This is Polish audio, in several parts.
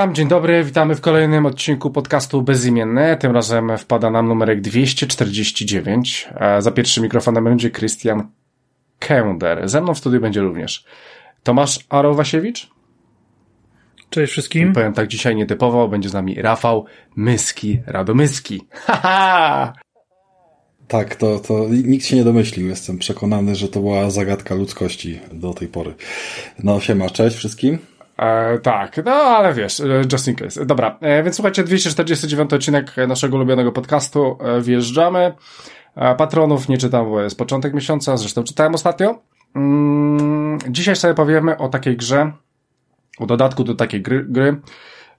witam, dzień dobry, witamy w kolejnym odcinku podcastu Bezimienny. Tym razem wpada nam numerek 249. E, za pierwszym mikrofonem będzie Christian Kender. Ze mną w studiu będzie również Tomasz Arowasiewicz. Cześć wszystkim. Powiem tak dzisiaj nietypowo, będzie z nami Rafał Myski, Radomyski. Haha! Tak, to, to nikt się nie domyślił. Jestem przekonany, że to była zagadka ludzkości do tej pory. No siema, cześć wszystkim. E, tak, no ale wiesz, e, just in case. Dobra, e, więc słuchajcie, 249 odcinek naszego ulubionego podcastu. E, wjeżdżamy. E, patronów nie czytam, bo jest początek miesiąca, zresztą czytałem ostatnio. Mm, dzisiaj sobie powiemy o takiej grze, o dodatku do takiej gry, gry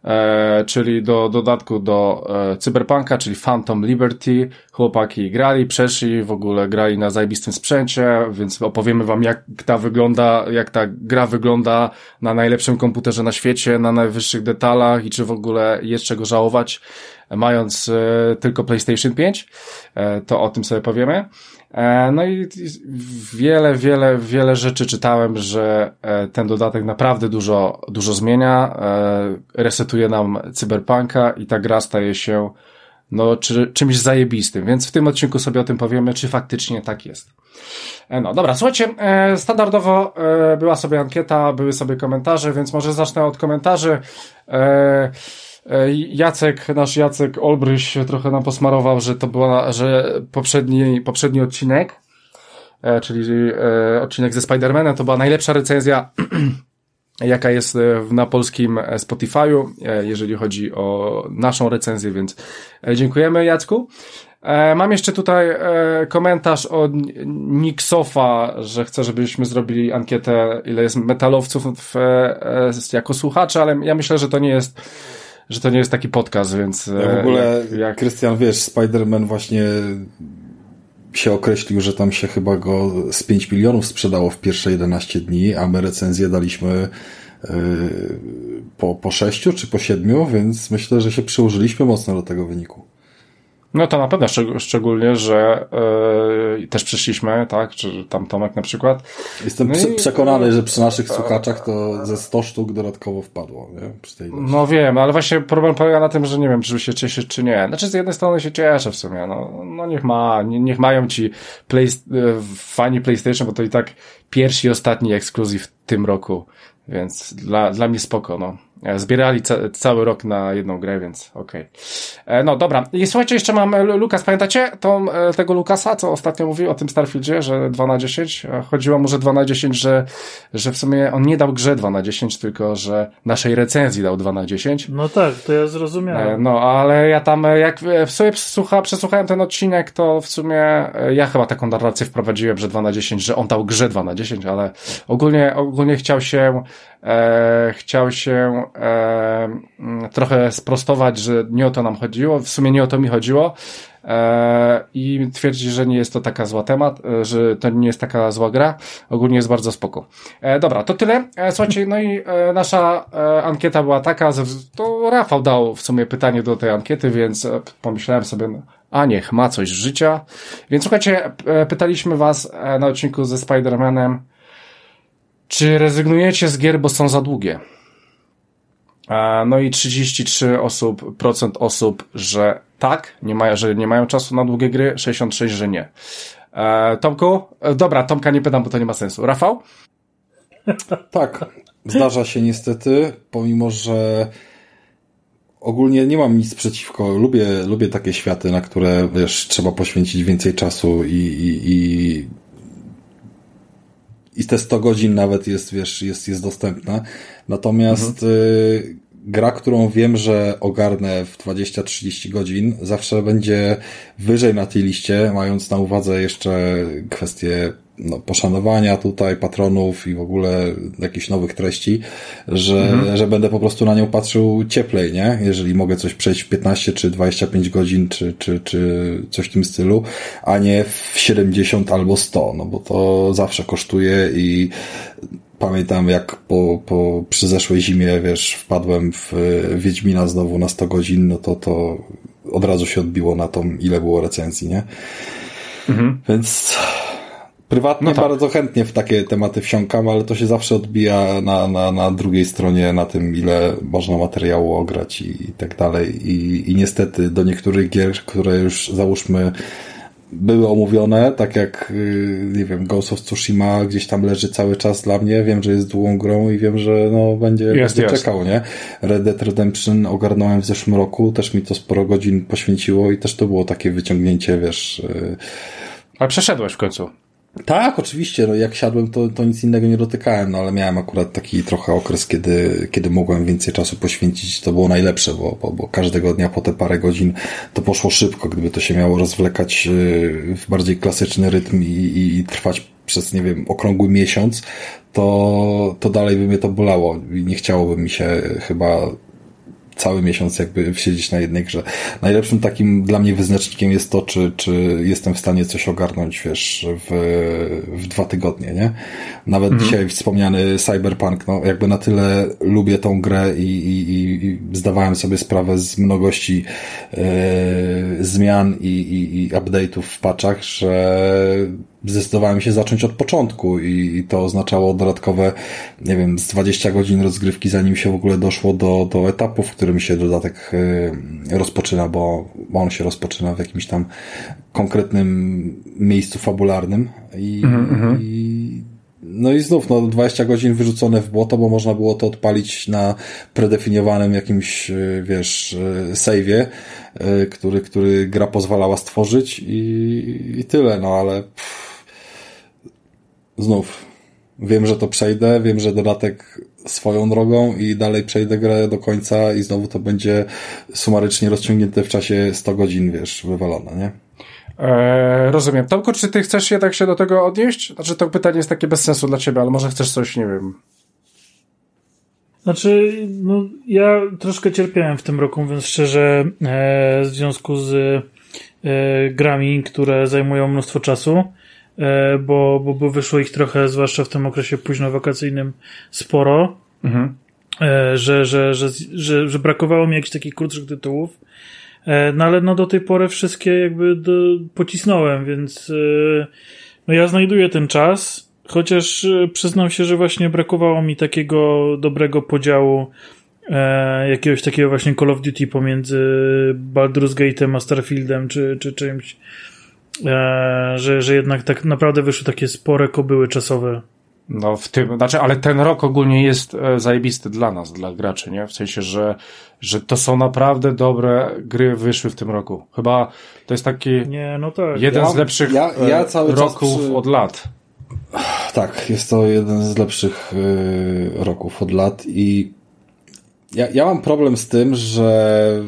e, czyli do dodatku do e, Cyberpunka, czyli Phantom Liberty. Chłopaki grali, przeszli, w ogóle grali na zajebistym sprzęcie, więc opowiemy wam jak ta wygląda, jak ta gra wygląda na najlepszym komputerze na świecie, na najwyższych detalach i czy w ogóle jest czego żałować, mając e, tylko PlayStation 5. E, to o tym sobie powiemy. E, no i wiele, wiele, wiele rzeczy czytałem, że e, ten dodatek naprawdę dużo, dużo zmienia, e, resetuje nam cyberpunka i ta gra staje się no, czy, czymś zajebistym, więc w tym odcinku sobie o tym powiemy, czy faktycznie tak jest. No dobra, słuchajcie, standardowo była sobie ankieta, były sobie komentarze, więc może zacznę od komentarzy. Jacek, nasz Jacek Olbryś trochę nam posmarował, że to była, że poprzedni, poprzedni odcinek, e, czyli e, odcinek ze Spider-Manem, to była najlepsza recenzja, jaka jest e, na polskim Spotify'u, jeżeli chodzi o naszą recenzję, więc dziękujemy Jacku. Mam jeszcze tutaj komentarz od Nixofa, że chce, żebyśmy zrobili ankietę, ile jest metalowców w, jako słuchacze, ale ja myślę, że to nie jest że to nie jest taki podcast, więc... Ja w ogóle, jak... Krystian, wiesz, Spider-Man właśnie się określił, że tam się chyba go z 5 milionów sprzedało w pierwsze 11 dni, a my recenzję daliśmy yy, po, po 6 czy po 7, więc myślę, że się przyłożyliśmy mocno do tego wyniku. No to na pewno, szczególnie, że yy, też przyszliśmy, tak, czy tam Tomek na przykład. Jestem no i, przekonany, że przy naszych słuchaczach to ze 100 sztuk dodatkowo wpadło, nie? No wiem, ale właśnie problem polega na tym, że nie wiem, czy się cieszyć, czy nie. Znaczy z jednej strony się cieszę w sumie, no, no niech ma, niech mają ci play, fani PlayStation, bo to i tak pierwszy i ostatni ekskluzyw w tym roku, więc dla, dla mnie spoko, no. E, zbierali ca cały rok na jedną grę, więc okej. Okay. E, no dobra. I słuchajcie, jeszcze mam e, Lukas, pamiętacie tą, tego Lukasa, co ostatnio mówił o tym Starfieldzie, że 2 na 10? Chodziło mu, że 2 na 10, że, że w sumie on nie dał grze 2 na 10, tylko że naszej recenzji dał 2 na 10. No tak, to ja zrozumiałem. No, ale ja tam, jak w sobie przesłucha, przesłuchałem ten odcinek, to w sumie ja chyba taką narrację wprowadziłem, że 2 na 10, że on dał grze 2 na 10, ale ogólnie, ogólnie chciał się e, chciał się e, mm, trochę sprostować, że nie o to nam chodziło, w sumie nie o to mi chodziło e, i twierdzi, że nie jest to taka zła temat, e, że to nie jest taka zła gra, ogólnie jest bardzo spoko. E, dobra, to tyle. E, słuchajcie, no i e, nasza ankieta była taka, to Rafał dał w sumie pytanie do tej ankiety, więc pomyślałem sobie, no, a niech ma coś z życia. Więc słuchajcie, pytaliśmy was na odcinku ze Spider-Manem, czy rezygnujecie z gier, bo są za długie? No i 33 osób, procent osób, że tak, nie mają, że nie mają czasu na długie gry, 66, że nie. E, Tomku? E, dobra, Tomka nie pytam, bo to nie ma sensu. Rafał? Tak, zdarza się niestety, pomimo, że ogólnie nie mam nic przeciwko. Lubię, lubię takie światy, na które wiesz, trzeba poświęcić więcej czasu i, i, i i te 100 godzin nawet jest, wiesz, jest, jest dostępna. Natomiast mhm. y, gra, którą wiem, że ogarnę w 20-30 godzin, zawsze będzie wyżej na tej liście, mając na uwadze jeszcze kwestie no, poszanowania tutaj patronów i w ogóle jakichś nowych treści, że, mhm. że będę po prostu na nią patrzył cieplej, nie? Jeżeli mogę coś przejść w 15 czy 25 godzin, czy, czy, czy coś w tym stylu, a nie w 70 albo 100, no bo to zawsze kosztuje i pamiętam jak po, po przy zeszłej zimie, wiesz, wpadłem w Wiedźmina znowu na 100 godzin, no to to od razu się odbiło na tą, ile było recenzji, nie? Mhm. Więc Prywatnie no tak. bardzo chętnie w takie tematy wsiąkam, ale to się zawsze odbija na, na, na drugiej stronie, na tym, ile można materiału ograć i, i tak dalej. I, I niestety do niektórych gier, które już załóżmy były omówione, tak jak, y, nie wiem, Ghost of Tsushima gdzieś tam leży cały czas dla mnie, wiem, że jest długą grą i wiem, że no będzie, jest, będzie jest. czekał, nie? Red Dead Redemption ogarnąłem w zeszłym roku, też mi to sporo godzin poświęciło i też to było takie wyciągnięcie, wiesz... Y, Ale przeszedłeś w końcu. Tak, oczywiście. No, jak siadłem, to, to nic innego nie dotykałem, no ale miałem akurat taki trochę okres, kiedy, kiedy mogłem więcej czasu poświęcić. To było najlepsze, bo, bo, bo każdego dnia po te parę godzin to poszło szybko. Gdyby to się miało rozwlekać y, w bardziej klasyczny rytm i, i, i trwać przez, nie wiem, okrągły miesiąc, to, to dalej by mnie to bolało i nie chciałoby mi się chyba cały miesiąc jakby siedzieć na jednej grze. Najlepszym takim dla mnie wyznacznikiem jest to, czy, czy jestem w stanie coś ogarnąć, wiesz, w, w dwa tygodnie, nie? Nawet mhm. dzisiaj wspomniany Cyberpunk, no jakby na tyle lubię tą grę i, i, i zdawałem sobie sprawę z mnogości e, zmian i, i, i update'ów w patchach, że zdecydowałem się zacząć od początku i, to oznaczało dodatkowe, nie wiem, z 20 godzin rozgrywki, zanim się w ogóle doszło do, do etapu, w którym się dodatek y, rozpoczyna, bo on się rozpoczyna w jakimś tam konkretnym miejscu fabularnym i, mm-hmm. i no i znów, no 20 godzin wyrzucone w błoto, bo można było to odpalić na predefiniowanym jakimś, y, wiesz, y, save'ie, który, który gra pozwalała stworzyć i, i tyle, no ale pff, znów wiem, że to przejdę, wiem, że dodatek swoją drogą i dalej przejdę grę do końca i znowu to będzie sumarycznie rozciągnięte w czasie 100 godzin, wiesz, wywalone, nie? Eee, rozumiem. Tomku, czy ty chcesz jednak się do tego odnieść? Znaczy to pytanie jest takie bez sensu dla ciebie, ale może chcesz coś, nie wiem. Znaczy, no, ja troszkę cierpiałem w tym roku, więc szczerze, e, w związku z e, grami, które zajmują mnóstwo czasu, bo, bo, bo wyszło ich trochę, zwłaszcza w tym okresie późno-wakacyjnym, sporo, mhm. E, że, że, że, że, że brakowało mi jakichś takich krótszych tytułów. E, no ale no do tej pory wszystkie jakby do, pocisnąłem, więc no ja znajduję ten czas, chociaż przyznam się, że właśnie brakowało mi takiego dobrego podziału e, jakiegoś takiego właśnie Call of Duty pomiędzy Baldur's Gate'em a Starfieldem czy, czy czymś e, że, że jednak tak naprawdę wyszły takie spore kobyły czasowe. No w tym, znaczy, ale ten rok ogólnie jest e, zajebisty dla nas, dla graczy, nie? W sensie, że, że to są naprawdę dobre gry wyszły w tym roku. Chyba to jest taki nie, no tak. jeden ja, z lepszych ja, ja e, cały roków przy... od lat. Tak, jest to jeden z lepszych y, roków od lat i ja, ja mam problem z tym, że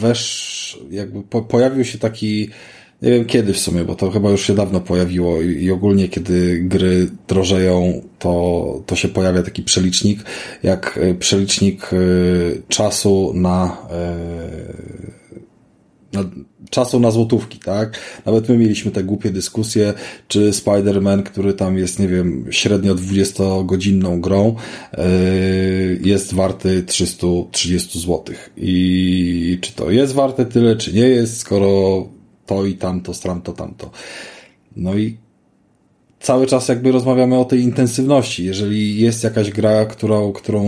wesz, jakby po, pojawił się taki nie wiem kiedy w sumie, bo to chyba już się dawno pojawiło i, ogólnie kiedy gry drożeją, to, to się pojawia taki przelicznik, jak e, przelicznik e, czasu na, e, na czasu na złotówki, tak? Nawet my mieliśmy te głupie dyskusje, czy Spider-Man, który tam jest, nie wiem, średnio 20-godzinną grą, jest warty 330 zł. I czy to jest warte tyle, czy nie jest, skoro to i tamto, stramto, tamto. No i cały czas jakby rozmawiamy o tej intensywności. Jeżeli jest jakaś gra, którą, którą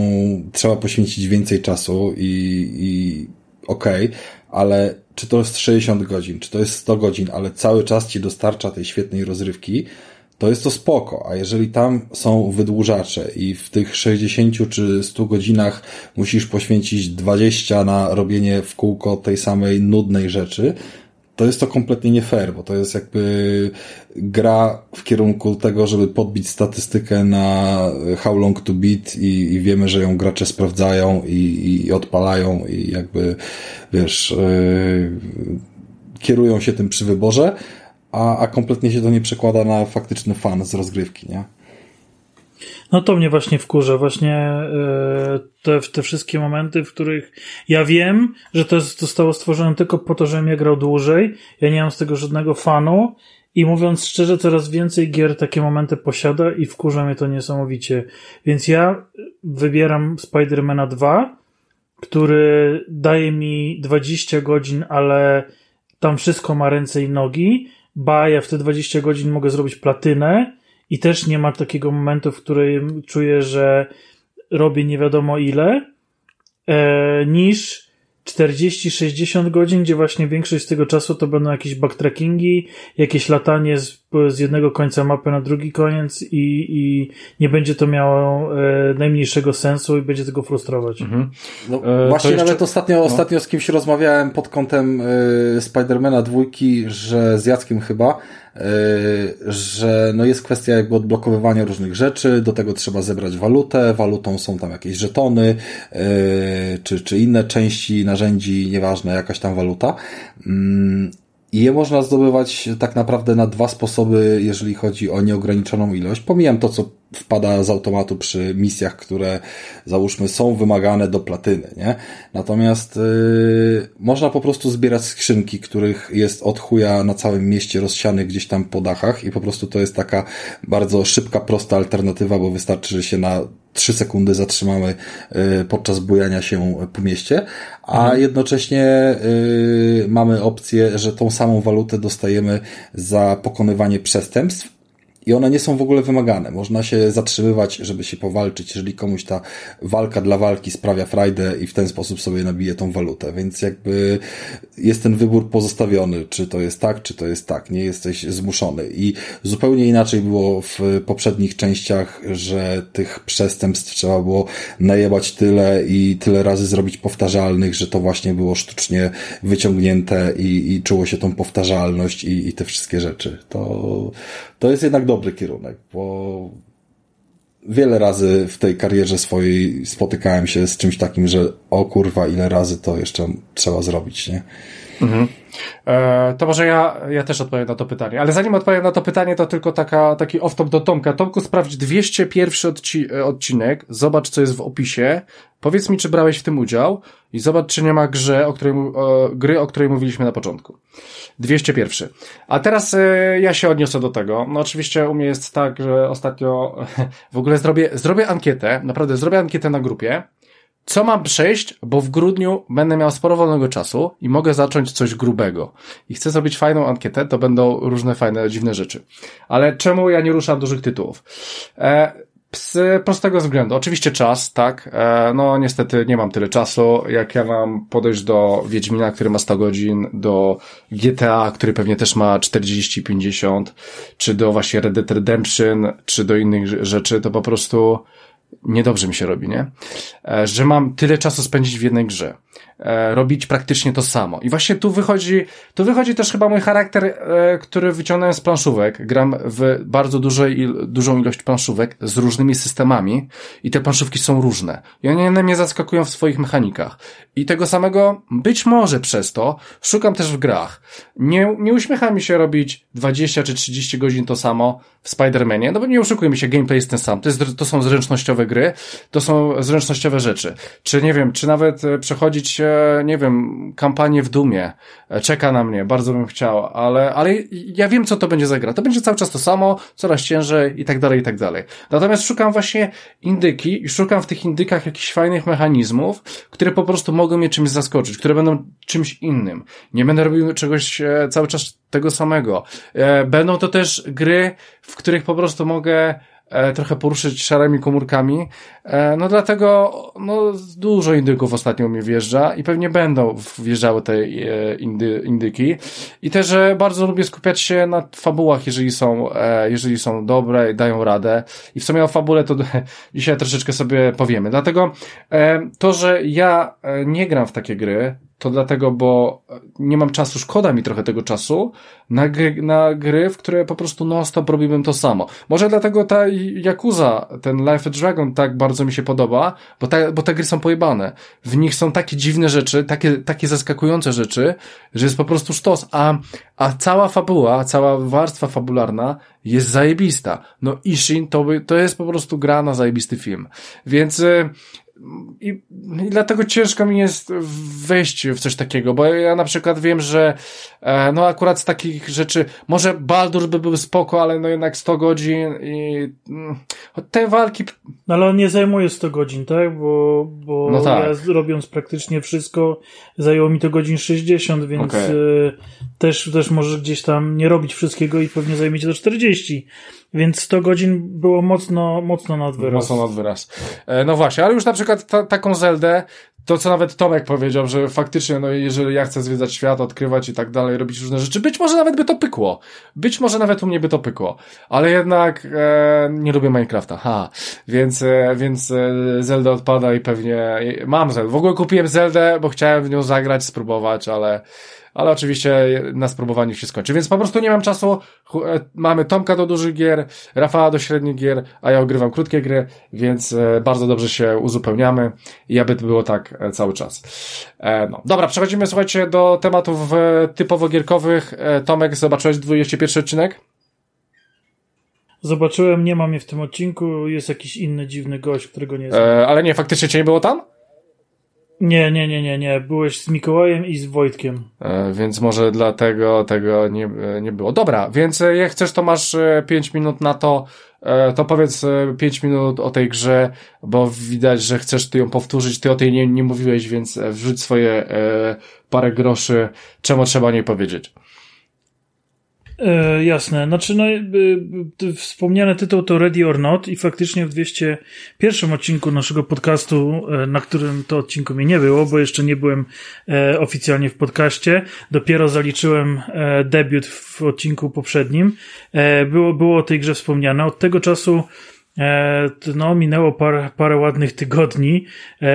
trzeba poświęcić więcej czasu i, i okej, okay, ale czy to jest 60 godzin, czy to jest 100 godzin, ale cały czas ci dostarcza tej świetnej rozrywki, to jest to spoko, a jeżeli tam są wydłużacze i w tych 60 czy 100 godzinach musisz poświęcić 20 na robienie w kółko tej samej nudnej rzeczy, to jest to kompletnie nie fair, bo to jest jakby gra w kierunku tego, żeby podbić statystykę na how long to beat i, i wiemy, że ją gracze sprawdzają i, i odpalają i jakby, wiesz, yy, kierują się tym przy wyborze, a, a kompletnie się to nie przekłada na faktyczny fan z rozgrywki, nie? No to mnie właśnie wkurza, właśnie e, te, te wszystkie momenty, w których ja wiem, że to zostało stworzone tylko po to, żebym ja grał dłużej, ja nie mam z tego żadnego fanu i mówiąc szczerze, coraz więcej gier takie momenty posiada i wkurza mnie to niesamowicie. Więc ja wybieram Spidermana 2, który daje mi 20 godzin, ale tam wszystko ma ręce i nogi, ba, ja w te 20 godzin mogę zrobić platynę i też nie ma takiego momentu, w którym czuję, że robię nie wiadomo ile, e, niż 40-60 godzin, gdzie właśnie większość z tego czasu to będą jakieś backtrackingi, jakieś latanie z, z jednego końca mapy na drugi koniec i, i nie będzie to miało e, najmniejszego sensu i będzie tego frustrować. Mhm. No, e, właśnie jeszcze... nawet ostatnio, no. ostatnio z kimś rozmawiałem pod kątem e, Spidermana dwójki, że z Jackiem chyba, że no jest kwestia jakby odblokowywania różnych rzeczy, do tego trzeba zebrać walutę, walutą są tam jakieś żetony, yy, czy, czy inne części narzędzi, nieważne, jakaś tam waluta. Mm, I je można zdobywać tak naprawdę na dwa sposoby, jeżeli chodzi o nieograniczoną ilość. Pomijam to, co wpada z automatu przy misjach, które załóżmy są wymagane do platyny, nie? Natomiast yy, można po prostu zbierać skrzynki, których jest od chuja na całym mieście rozsianych gdzieś tam po dachach i po prostu to jest taka bardzo szybka, prosta alternatywa, bo wystarczy, że się na trzy sekundy zatrzymamy yy, podczas bujania się po mieście, a mhm. jednocześnie yy, mamy opcję, że tą samą walutę dostajemy za pokonywanie przestępstw i one nie są w ogóle wymagane. Można się zatrzymywać, żeby się powalczyć, jeżeli komuś ta walka dla walki sprawia frajdę i w ten sposób sobie nabije tą walutę. Więc jakby jest ten wybór pozostawiony, czy to jest tak, czy to jest tak. Nie jesteś zmuszony. I zupełnie inaczej było w poprzednich częściach, że tych przestępstw trzeba było najebać tyle i tyle razy zrobić powtarzalnych, że to właśnie było sztucznie wyciągnięte i, i czuło się tą powtarzalność i, i te wszystkie rzeczy. To, to jest jednak dobry kierunek, bo wiele razy w tej karierze swojej spotykałem się z czymś takim, że o kurwa, ile razy to jeszcze trzeba zrobić, nie? Mhm. E, to może ja, ja też odpowiem na to pytanie. Ale zanim odpowiem na to pytanie, to tylko taka, taki off-top do Tomka. Tomku, sprawdź 201 odci odcinek, zobacz, co jest w opisie, powiedz mi, czy brałeś w tym udział i zobacz, czy nie ma grze, o której, gry, o której mówiliśmy na początku. 201. A teraz e, ja się odniosę do tego. No oczywiście u mnie jest tak, że ostatnio w ogóle zrobię, zrobię ankietę, naprawdę zrobię ankietę na grupie, co mam przejść, bo w grudniu będę miał sporo wolnego czasu i mogę zacząć coś grubego. I chcę zrobić fajną ankietę, to będą różne fajne, dziwne rzeczy. Ale czemu ja nie ruszam dużych tytułów? E, z prostego względu. Oczywiście czas, tak. E, no niestety nie mam tyle czasu, jak ja mam podejść do Wiedźmina, który ma 100 godzin, do GTA, który pewnie też ma 40-50, czy do właśnie Red Dead Redemption, czy do innych rzeczy, to po prostu niedobrze mi się robi, nie? E, że mam tyle czasu spędzić w jednej grze. E, robić praktycznie to samo. I właśnie tu wychodzi, tu wychodzi też chyba mój charakter, e, który wyciągnąłem z planszówek. Gram w bardzo dużej, dużą ilość planszówek z różnymi systemami i te planszówki są różne. I one mnie zaskakują w swoich mechanikach. I tego samego, być może przez to, szukam też w grach. Nie, nie uśmiecha mi się robić 20 czy 30 godzin to samo w Spider-Manie, no bo nie oszukujmy się, gameplay jest ten sam. To, jest, to są zręcznościowe gry, to są zręcznościowe rzeczy. Czy nie wiem, czy nawet e, przechodzić nie wiem, kampanię w Dumie. E, czeka na mnie, bardzo bym chciał, ale, ale ja wiem, co to będzie za gra. To będzie cały czas to samo, coraz ciężej i tak dalej, i tak dalej. Natomiast szukam właśnie indyki i szukam w tych indykach jakichś fajnych mechanizmów, które po prostu mogą mnie czymś zaskoczyć, które będą czymś innym. Nie będę robił czegoś e, cały czas tego samego. E, będą to też gry, w których po prostu mogę trochę poruszyć szarymi komórkami. E, no dlatego no, dużo indyków ostatnio mi wjeżdża i pewnie będą wjeżdżały te e, indy, indyki. I też bardzo lubię skupiać się na fabułach, jeżeli są, jeżeli są dobre i dają radę. I w sumie o fabule to dzisiaj troszeczkę sobie powiemy. Dlatego to, że ja nie gram w takie gry, to dlatego, bo nie mam czasu, szkoda mi trochę tego czasu na gry, na gry w które po prostu non-stop robiłbym to samo. Może dlatego ta Yakuza, ten Life of Dragon tak bardzo mi się podoba, bo, ta, bo te gry są pojebane. W nich są takie dziwne rzeczy, takie, takie zaskakujące rzeczy, że jest po prostu sztos, a, a cała fabuła, cała warstwa fabularna jest zajebista. No Ishin to, to jest po prostu gra na zajebisty film. Więc y, i, i dlatego ciężko mi jest wejść w coś takiego, bo ja na przykład wiem, że e, no akurat z takich rzeczy, może Baldur by był spoko, ale no jednak 100 godzin i mm, te walki... No ale on nie zajmuje 100 godzin, tak? Bo, bo no tak. ja robiąc praktycznie wszystko, zajęło mi to godzin 60, więc okay. e, też, też może gdzieś tam nie robić wszystkiego i pewnie zajmie do 40. Więc 100 godzin było mocno, mocno nad wyraz. Mocno nad wyraz. E, no właśnie, ale już na przykład ta, taką Zeldę, to co nawet Tomek powiedział, że faktycznie, no jeżeli ja chcę zwiedzać świat, odkrywać i tak dalej, robić różne rzeczy, być może nawet by to pykło. Być może nawet u mnie by to pykło. Ale jednak e, nie lubię Minecrafta. Ha. Więc, e, więc e, Zelda odpada i pewnie mam Zeldę. W ogóle kupiłem Zeldę, bo chciałem w nią zagrać, spróbować, ale ale oczywiście na spróbowaniu się skończy. Więc po prostu nie mam czasu. E, mamy Tomka do dużych gier, Rafała do średnich gier, a ja ogrywam krótkie gry, więc e, bardzo dobrze się uzupełniamy i aby to było tak e, cały czas. No. Dobra, przechodzimy, słuchajcie, do tematów typowo gierkowych. Tomek, zobaczyłeś 21 odcinek? Zobaczyłem, nie mam je w tym odcinku, jest jakiś inny dziwny gość, którego nie znam. E, ale nie, faktycznie cię nie było tam? Nie, nie, nie, nie, nie. Byłeś z Mikołajem i z Wojtkiem. E, więc może dlatego tego nie, e, nie było. Dobra, więc e, jak chcesz, to masz 5 e, minut na to. E, to powiedz 5 minut o tej grze, bo widać, że chcesz ty ją powtórzyć. Ty o tej nie, nie mówiłeś, więc wrzuć swoje e, parę groszy. Czemu trzeba o niej powiedzieć? E, jasne. Znaczy, no, y, wspomniany tytuł to Ready or Not i faktycznie w 201 odcinku naszego podcastu, e, na którym to odcinku mnie nie było, bo jeszcze nie byłem e, oficjalnie w podcaście, dopiero zaliczyłem e, debiut w odcinku poprzednim. E, było, było o tej grze wspomniane. Od tego czasu E, no, minęło parę, parę ładnych tygodni, e,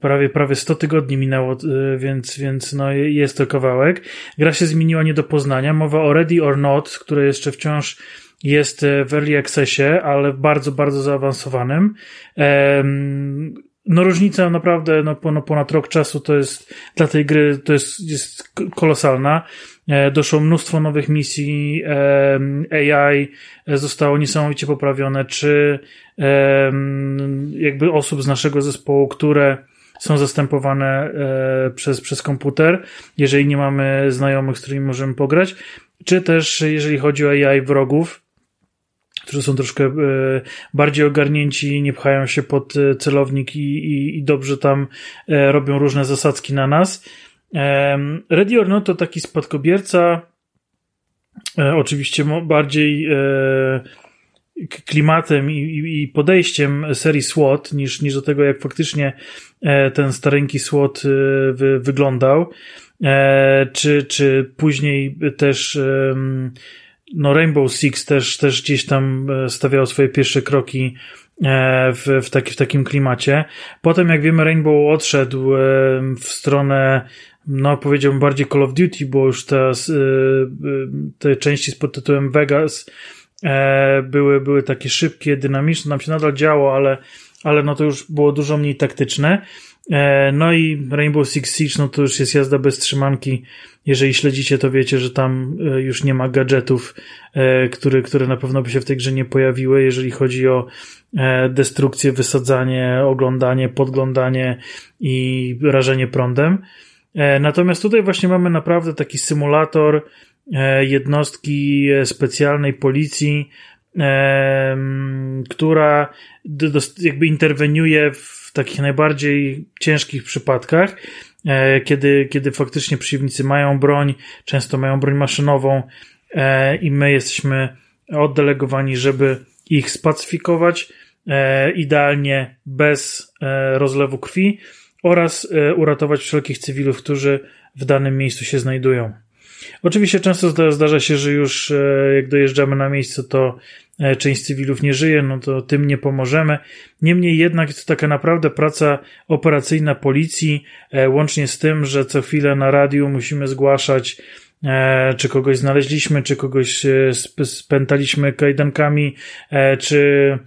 prawie, prawie 100 tygodni minęło, e, więc, więc no, jest to kawałek. Gra się zmieniła nie do poznania. Mowa o Ready or Not, które jeszcze wciąż jest w early accessie, ale bardzo, bardzo zaawansowanym. No różnica naprawdę no, ponad rok czasu to jest dla tej gry to jest, jest kolosalna. E, doszło mnóstwo nowych misji, AI zostało niesamowicie poprawione, czy jakby osób z naszego zespołu, które są zastępowane e, przez, przez komputer, jeżeli nie mamy znajomych, z którymi możemy pograć, czy też jeżeli chodzi o AI wrogów, którzy są troszkę e, bardziej ogarnięci, nie pchają się pod celownik i, i, i dobrze tam robią różne zasadzki na nas. Ready or Not to taki spadkobierca, e, oczywiście bardziej e, klimatem i, podejściem serii SWOT niż, niż do tego, jak faktycznie e, ten starenki SWOT wyglądał. Czy, czy później też no Rainbow Six też, też gdzieś tam stawiał swoje pierwsze kroki w, w, taki, w takim klimacie. Potem, jak wiemy, Rainbow odszedł w stronę no powiedziałbym bardziej Call of Duty, bo już te, y, y, te części z pod tytułem Vegas e, były, były takie szybkie, dynamiczne, nam się nadal działo, ale, ale no to już było dużo mniej taktyczne. E, no i Rainbow Six Siege, no to już jest jazda bez trzymanki. Jeżeli śledzicie, to wiecie, że tam e, już nie ma gadżetów, które, które na pewno by się w tej grze nie pojawiły, jeżeli chodzi o destrukcję, wysadzanie, oglądanie, podglądanie i rażenie prądem. E, natomiast tutaj właśnie mamy naprawdę taki symulator e, jednostki specjalnej policji, e, która jakby interweniuje w takich najbardziej ciężkich przypadkach, kiedy, kiedy faktycznie przeciwnicy mają broń, często mają broń maszynową i my jesteśmy oddelegowani, żeby ich spacyfikować, idealnie bez rozlewu krwi oraz e, uratować wszelkich cywilów, którzy w danym miejscu się znajdują. Oczywiście często zdarza się, że już e, jak dojeżdżamy na miejsce, to e, część cywilów nie żyje, no to tym nie pomożemy. Niemniej jednak jest to taka naprawdę praca operacyjna policji, łącznie z tym, że co chwilę na radiu musimy zgłaszać, czy kogoś znaleźliśmy, czy kogoś spętaliśmy kajdankami, czy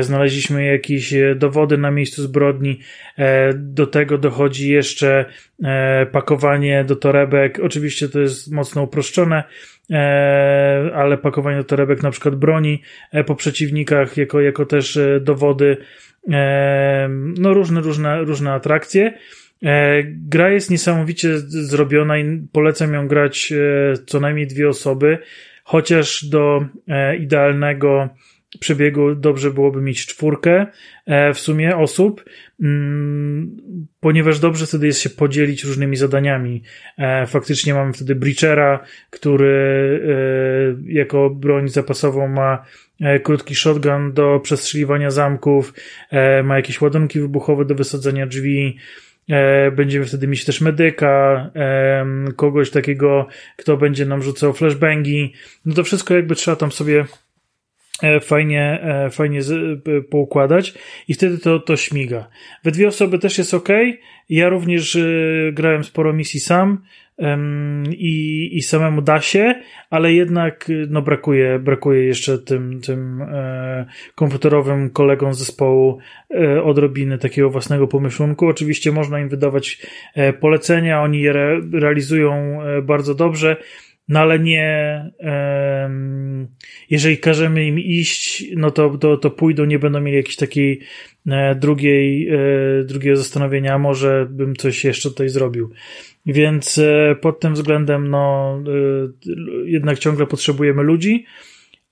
znaleźliśmy jakieś e, dowody na miejscu zbrodni. E, do tego dochodzi jeszcze pakowanie do torebek. Oczywiście to jest mocno uproszczone, ale pakowanie do torebek na przykład broni po przeciwnikach, jako, jako też dowody no różne, różne, różne atrakcje. Gra jest niesamowicie zrobiona i polecam ją grać co najmniej dwie osoby, chociaż do idealnego przebiegu dobrze byłoby mieć czwórkę e, w sumie osób, mm, ponieważ dobrze wtedy jest się podzielić różnymi zadaniami. E, faktycznie mamy wtedy Breachera, który e, jako broń zapasową ma krótki shotgun do przestrzeliwania zamków, ma jakieś ładunki wybuchowe do wysadzenia drzwi, Będziemy wtedy mieć też medyka, kogoś takiego, kto będzie nam rzucał flashbangi. No to wszystko jakby trzeba tam sobie fajnie, e, fajnie poukładać i wtedy to, to śmiga. We dwie osoby też jest ok. Ja również e, grałem sporo misji sam i, i samemu da się, ale jednak no, brakuje, brakuje jeszcze tym, tym komputerowym kolegom zespołu odrobiny takiego własnego pomyślunku. Oczywiście można im wydawać polecenia, oni je re, realizują bardzo dobrze. No ale nie, um, jeżeli każemy im iść, no to, to, to pójdą, nie będą mieli jakiejś takiej e, drugiej, e, drugiego zastanowienia, może bym coś jeszcze tutaj zrobił. Więc e, pod tym względem, no, e, jednak ciągle potrzebujemy ludzi,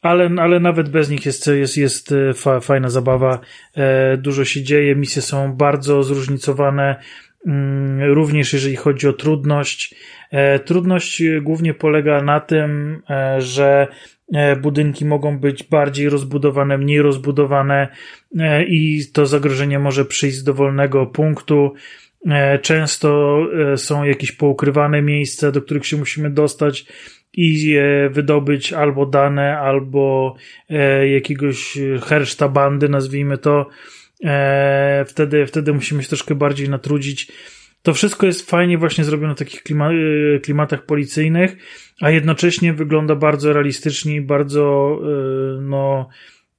ale, ale nawet bez nich jest, jest, jest e, fa, fajna zabawa. E, dużo się dzieje, misje są bardzo zróżnicowane, również jeżeli chodzi o trudność. E, trudność głównie polega na tym, e, że e, budynki mogą być bardziej rozbudowane, mniej rozbudowane i to zagrożenie może przyjść z dowolnego punktu. Często są jakieś poukrywane miejsca, do których się musimy dostać i wydobyć albo dane, albo jakiegoś herszta bandy, nazwijmy to. Wtedy, wtedy musimy się troszkę bardziej natrudzić to wszystko jest fajnie właśnie zrobione w takich klima y, klimatach policyjnych, a jednocześnie wygląda bardzo realistycznie i bardzo, y, no,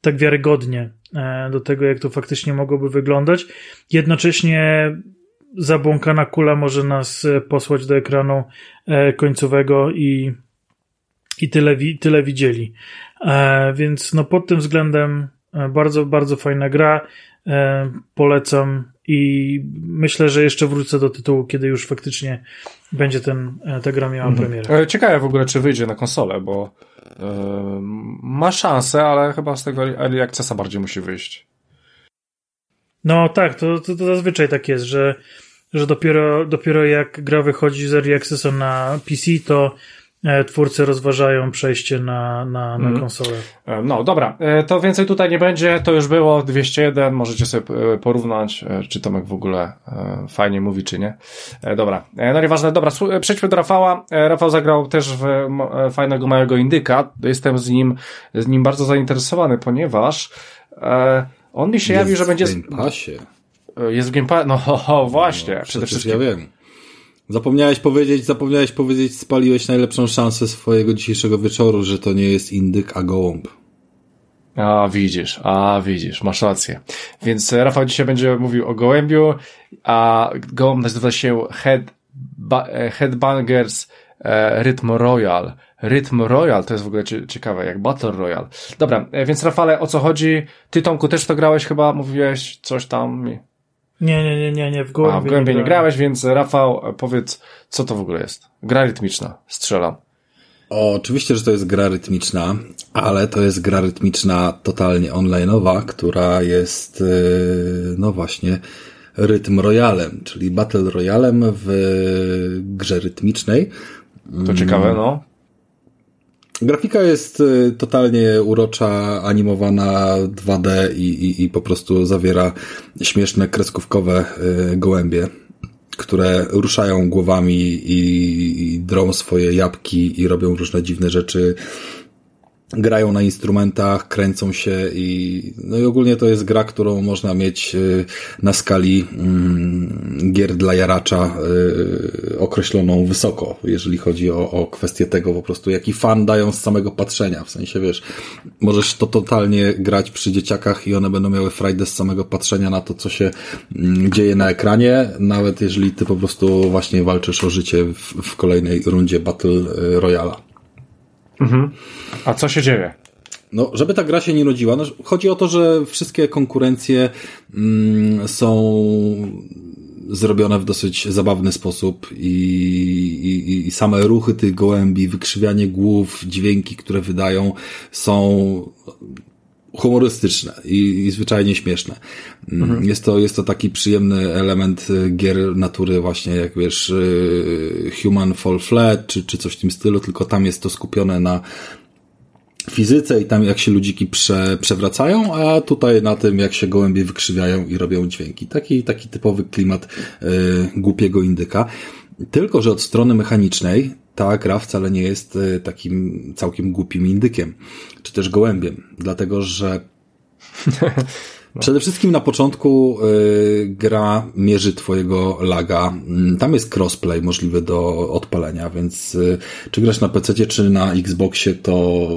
tak wiarygodnie e, do tego, jak to faktycznie mogłoby wyglądać. Jednocześnie zabłąkana kula może nas e, posłać do ekranu e, końcowego i, i tyle, tyle widzieli. Więc no pod tym względem bardzo, bardzo fajna gra. Polecam i myślę, że jeszcze wrócę do tytułu, kiedy już faktycznie będzie ten, e, ta gra miała mhm. premierę. E, ciekawe w ogóle, czy wyjdzie na konsolę, bo yy, ma szansę, ale chyba z tego Early Accessa bardziej musi wyjść. No tak, to, to, to zazwyczaj tak jest, że, że dopiero, dopiero jak gra wychodzi z Early Accessa na PC, to E, twórcy rozważają przejście na, na, na mm. konsolę. E, no dobra, e, to więcej tutaj nie będzie, to już było 201, możecie sobie porównać, czy Tomek w ogóle fajnie mówi, czy nie. Dobra, no nieważne, dobra, przejdźmy do Rafała. Rafał zagrał też w fajnego małego indyka, jestem z nim, z nim bardzo zainteresowany, ponieważ on mi się jest jawi, że będzie... Jest w Game Passie. Jest w Game Passie, no ho, ho, właśnie, no, przede wszystkim. ja wiem. Zapomniałeś powiedzieć, zapomniałeś powiedzieć, spaliłeś najlepszą szansę swojego dzisiejszego wieczoru, że to nie jest indyk, a gołąb. A widzisz, a widzisz, masz rację. Więc e, Rafał dzisiaj będzie mówił o gołębiu, a gołąb nazywa się Head, e, Headbangers e, Rytm Royal. Rytm Royal to jest w ogóle ciekawe, jak Battle Royal. Dobra, e, więc Rafale, o co chodzi? Ty Tomku też to grałeś chyba, mówiłeś coś tam. Nie, nie, nie, nie, nie w Gołębie, A, w Gołębie nie, nie grałeś, więc Rafał, powiedz, co to w ogóle jest? Gra rytmiczna, strzelam. O, oczywiście, że to jest gra rytmiczna, ale to jest gra rytmiczna totalnie online'owa, która jest, yy, no właśnie, rytm royalem, czyli battle royalem w grze rytmicznej. To ciekawe, no. Grafika jest y, totalnie urocza, animowana 2D i, i, i po prostu zawiera śmieszne kreskówkowe y, gołębie, które ruszają głowami i, i drą swoje jabłki i robią różne dziwne rzeczy grają na instrumentach, kręcą się i, no i ogólnie to jest gra, którą można mieć y, na skali mm, gier dla jaracza y, określoną wysoko, jeżeli chodzi o, o kwestię tego po prostu, jaki fan dają z samego patrzenia, w sensie wiesz, możesz to totalnie grać przy dzieciakach i one będą miały frajdę z samego patrzenia na to, co się mm, dzieje na ekranie, nawet jeżeli ty po prostu właśnie walczysz o życie w, w kolejnej rundzie Battle Royala. Mhm. A co się dzieje? No, żeby ta gra się nie nudziła, no, chodzi o to, że wszystkie konkurencje mm, są zrobione w dosyć zabawny sposób i, i, i same ruchy tych gołębi, wykrzywianie głów, dźwięki, które wydają są humorystyczne i, i zwyczajnie śmieszne. Mhm. Jest, to, jest to taki przyjemny element gier natury właśnie, jak wiesz, y, Human Fall Flat, czy, czy coś w tym stylu, tylko tam jest to skupione na fizyce i tam jak się ludziki prze, przewracają, a tutaj na tym jak się gołębie wykrzywiają i robią dźwięki. Taki, taki typowy klimat y, głupiego indyka. Tylko, że od strony mechanicznej ta gra wcale nie jest y, takim całkiem głupim indykiem, czy też gołębiem, dlatego że No. Przede wszystkim na początku y, gra mierzy twojego laga. Mm, tam jest crossplay możliwy do odpalenia, więc y, czy grasz na PC, czy na Xboxie, to,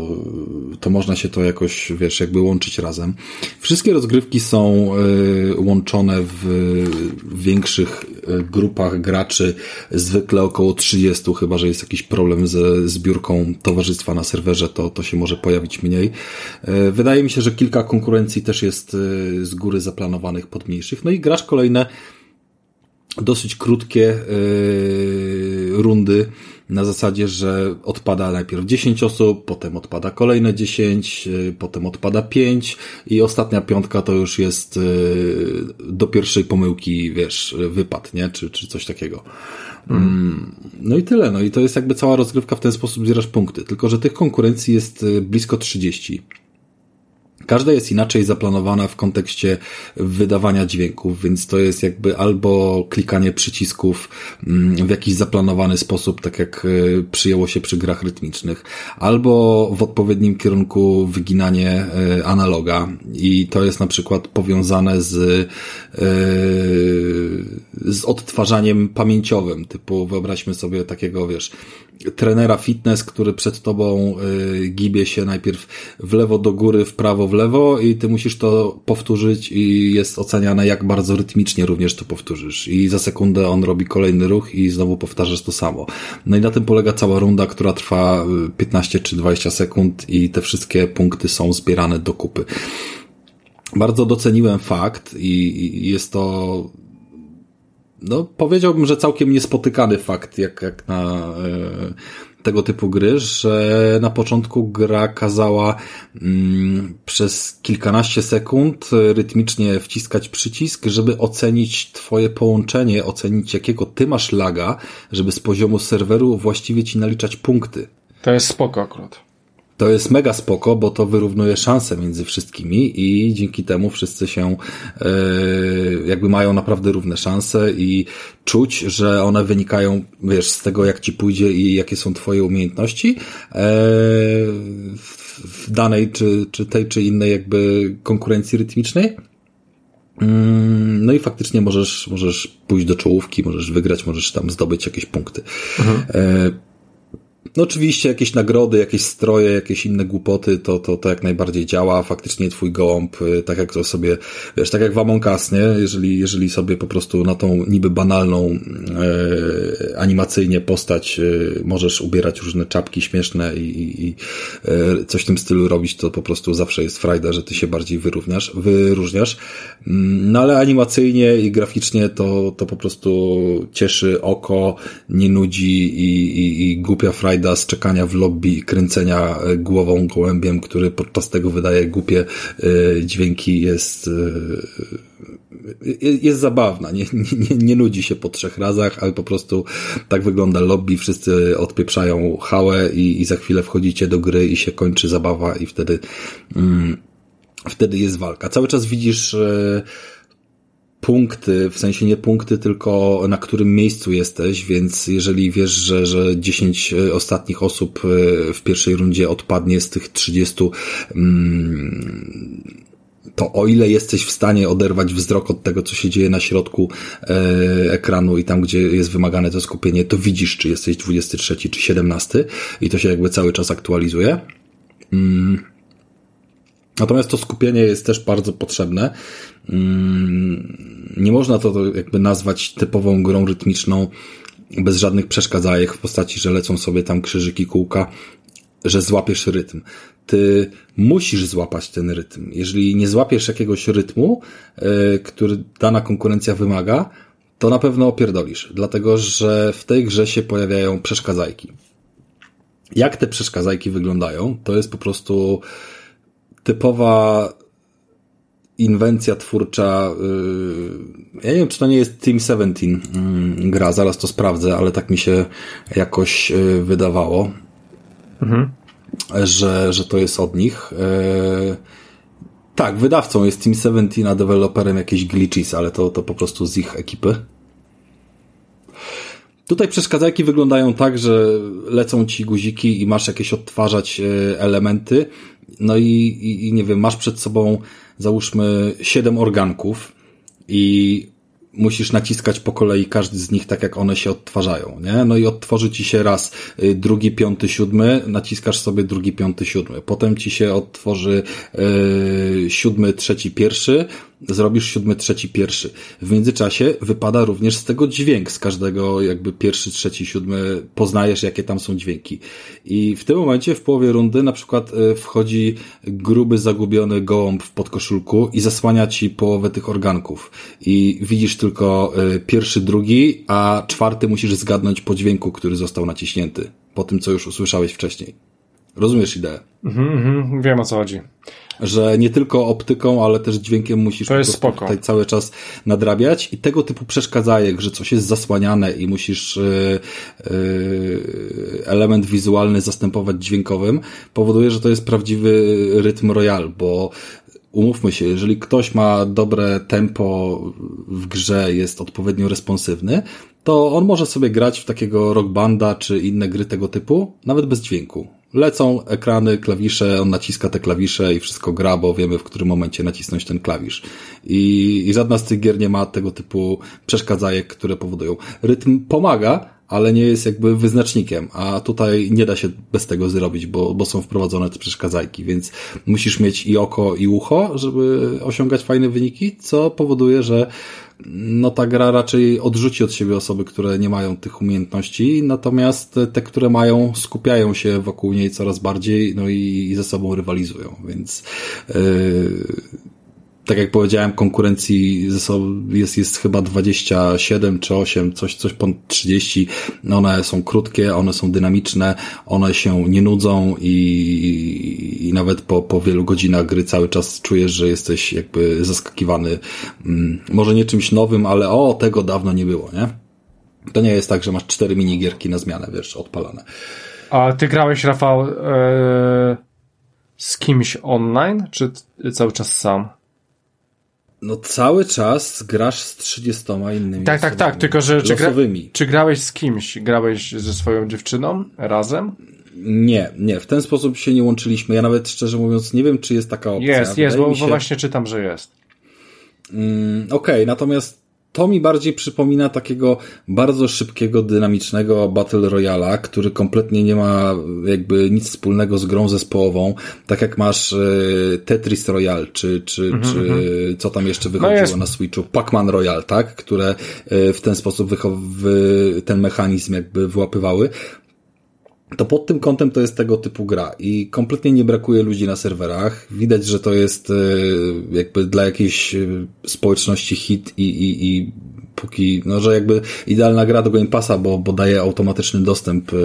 to można się to jakoś, wiesz, jakby łączyć razem. Wszystkie rozgrywki są y, łączone w, w większych y, grupach graczy, zwykle około 30, chyba że jest jakiś problem ze zbiórką towarzystwa na serwerze, to, to się może pojawić mniej. Y, wydaje mi się, że kilka konkurencji też jest y, z góry zaplanowanych pod mniejszych. No i grasz kolejne dosyć krótkie yy, rundy na zasadzie, że odpada najpierw 10 osób, potem odpada kolejne 10, yy, potem odpada 5 i ostatnia piątka to już jest yy, do pierwszej pomyłki, wiesz, wypad, nie? Czy, czy coś takiego. Mm. No i tyle, no i to jest jakby cała rozgrywka w ten sposób zbierasz punkty. Tylko, że tych konkurencji jest blisko 30. Każda jest inaczej zaplanowana w kontekście wydawania dźwięków, więc to jest jakby albo klikanie przycisków mm, w jakiś zaplanowany sposób, tak jak e, przyjęło się przy grach rytmicznych, albo w odpowiednim kierunku wyginanie e, analoga. I to jest na przykład powiązane z, e, z odtwarzaniem pamięciowym, typu wyobraźmy sobie takiego, wiesz, trenera fitness, który przed tobą y, gibie się najpierw w lewo do góry, w prawo, w lewo i ty musisz to powtórzyć i jest oceniane jak bardzo rytmicznie również to powtórzysz i za sekundę on robi kolejny ruch i znowu powtarzasz to samo. No i na tym polega cała runda, która trwa 15 y, czy 20 sekund i te wszystkie punkty są zbierane do kupy. Bardzo doceniłem fakt i jest to no, powiedziałbym, że całkiem niespotykany fakt, jak, jak na e, tego typu gry, że na początku gra kazała mm, przez kilkanaście sekund rytmicznie wciskać przycisk, żeby ocenić twoje połączenie, ocenić jakiego ty masz laga, żeby z poziomu serweru właściwie ci naliczać punkty. To jest spoko akurat. To jest mega spoko, bo to wyrównuje szanse między wszystkimi i dzięki temu wszyscy się e, jakby mają naprawdę równe szanse i czuć, że one wynikają, wiesz, z tego jak ci pójdzie i jakie są twoje umiejętności e, w danej czy, czy tej czy innej jakby konkurencji rytmicznej. Mm, no i faktycznie możesz, możesz pójść do czołówki, możesz wygrać, możesz tam zdobyć jakieś punkty. Mhm. No oczywiście jakieś nagrody, jakieś stroje, jakieś inne głupoty, to, to, to jak najbardziej działa. Faktycznie twój gołąb, y, tak jak to sobie, wiesz, tak jak w Among Us, nie? Jeżeli, jeżeli sobie po prostu na tą niby banalną e, animacyjnie postać e, możesz ubierać różne czapki śmieszne i, i e, coś w tym stylu robić, to po prostu zawsze jest frajda, że ty się bardziej wyrówniasz, wyróżniasz. Mm, no ale animacyjnie i graficznie to, to po prostu cieszy oko, nie nudzi i, i, i głupia frajda z czekania w lobby i kręcenia e, głową gołębiem, który podczas tego wydaje głupie e, dźwięki, jest e, jest zabawna, nie, nie, nie nudzi się po trzech razach, ale po prostu tak wygląda lobby, wszyscy odpieprzają hałę i, i za chwilę wchodzicie do gry i się kończy zabawa i wtedy mm, wtedy jest walka. Cały czas widzisz punkty, w sensie nie punkty, tylko na którym miejscu jesteś, więc jeżeli wiesz, że, że 10 e, ostatnich osób e, w pierwszej rundzie odpadnie z tych 30, mm, to o ile jesteś w stanie oderwać wzrok od tego, co się dzieje na środku e, ekranu i tam, gdzie jest wymagane to skupienie, to widzisz, czy jesteś 23 czy 17 i to się jakby cały czas aktualizuje. Mm. Natomiast to skupienie jest też bardzo potrzebne. Mm, nie można to jakby nazwać typową grą rytmiczną bez żadnych przeszkadzajek w postaci, że lecą sobie tam krzyżyki kółka, że złapiesz rytm. Ty musisz złapać ten rytm. Jeżeli nie złapiesz jakiegoś rytmu, yy, który dana konkurencja wymaga, to na pewno opierdolisz, dlatego że w tej grze się pojawiają przeszkadzajki. Jak te przeszkadzajki wyglądają, to jest po prostu typowa inwencja twórcza. Yy, ja nie wiem, czy to nie jest Team 17 yy, gra, zaraz to sprawdzę, ale tak mi się jakoś yy, wydawało, mhm. że, że to jest od nich. Tak, wydawcą jest Team 17, a deweloperem jakieś glitches, ale to, to po prostu z ich ekipy. Tutaj przeszkadzajki wyglądają tak, że lecą ci guziki i masz jakieś odtwarzać elementy. No i, i, i nie wiem, masz przed sobą załóżmy siedem organków i musisz naciskać po kolei każdy z nich tak, jak one się odtwarzają, nie? No i odtworzy ci się raz y, drugi, piąty, siódmy, naciskasz sobie drugi, piąty, siódmy. Potem ci się odtworzy yy, siódmy, trzeci, pierwszy, zrobisz siódmy, trzeci, pierwszy. W międzyczasie wypada również z tego dźwięk, z każdego jakby pierwszy, trzeci, siódmy, poznajesz jakie tam są dźwięki. I w tym momencie w połowie rundy na przykład y, wchodzi gruby, zagubiony gołąb w podkoszulku i zasłania ci połowę tych organków. I widzisz tylko y, pierwszy, drugi, a czwarty musisz zgadnąć po dźwięku, który został naciśnięty. Po tym, co już usłyszałeś wcześniej. Rozumiesz ideę? Mhm, mhm, wiem o co chodzi że nie tylko optyką, ale też dźwiękiem musisz to jest spoko. tutaj cały czas nadrabiać i tego typu przeszkadzajek, że coś jest zasłaniane i musisz yy, yy, element wizualny zastępować dźwiękowym, powoduje, że to jest prawdziwy rytm royal, bo umówmy się, jeżeli ktoś ma dobre tempo w grze, jest odpowiednio responsywny, to on może sobie grać w takiego rock banda czy inne gry tego typu, nawet bez dźwięku. Lecą ekrany, klawisze, on naciska te klawisze i wszystko gra, bo wiemy w którym momencie nacisnąć ten klawisz. I, i żadna z tych gier nie ma tego typu przeszkadzajek, które powodują. Rytm pomaga, ale nie jest jakby wyznacznikiem, a tutaj nie da się bez tego zrobić, bo, bo są wprowadzone te przeszkadzajki, więc musisz mieć i oko, i ucho, żeby osiągać fajne wyniki, co powoduje, że no ta gra raczej odrzuci od siebie osoby, które nie mają tych umiejętności, natomiast te, które mają, skupiają się wokół niej coraz bardziej, no i, i ze sobą rywalizują, więc yy, tak jak powiedziałem, konkurencji ze sobą jest, jest chyba 27 czy 8, coś, coś ponad 30. One są krótkie, one są dynamiczne, one się nie nudzą i, i nawet po, po wielu godzinach gry cały czas czujesz, że jesteś jakby zaskakiwany. Mm, może nie czymś nowym, ale o, tego dawno nie było, nie? To nie jest tak, że masz cztery minigierki na zmianę, wiesz, odpalane. A ty grałeś, Rafał, yy, z kimś online, czy cały czas sam? No cały czas grasz z 30 innymi Tak, tak, tak, tylko że czy, gra, czy grałeś z kimś? Grałeś ze swoją dziewczyną razem? Nie, nie, w ten sposób się nie łączyliśmy. Ja nawet szczerze mówiąc nie wiem, czy jest taka opcja. Jest, jest, bo, się... bo, właśnie czytam, że jest. Mm, Okej, okay, natomiast to mi bardziej przypomina takiego bardzo szybkiego, dynamicznego Battle Royala, który kompletnie nie ma jakby nic wspólnego z grą zespołową, tak jak masz e, Tetris Royale, czy, czy, mm -hmm. czy mhm. co tam jeszcze wychodziło no na Switchu, Pac-Man Royale, tak? Które e, w ten sposób ten mechanizm jakby wyłapywały to pod tym kątem to jest tego typu gra i kompletnie nie brakuje ludzi na serwerach. Widać, że to jest e, jakby dla jakiejś e, społeczności hit i, i, i póki, no, że jakby idealna gra do Game Passa, bo, bo daje automatyczny dostęp e,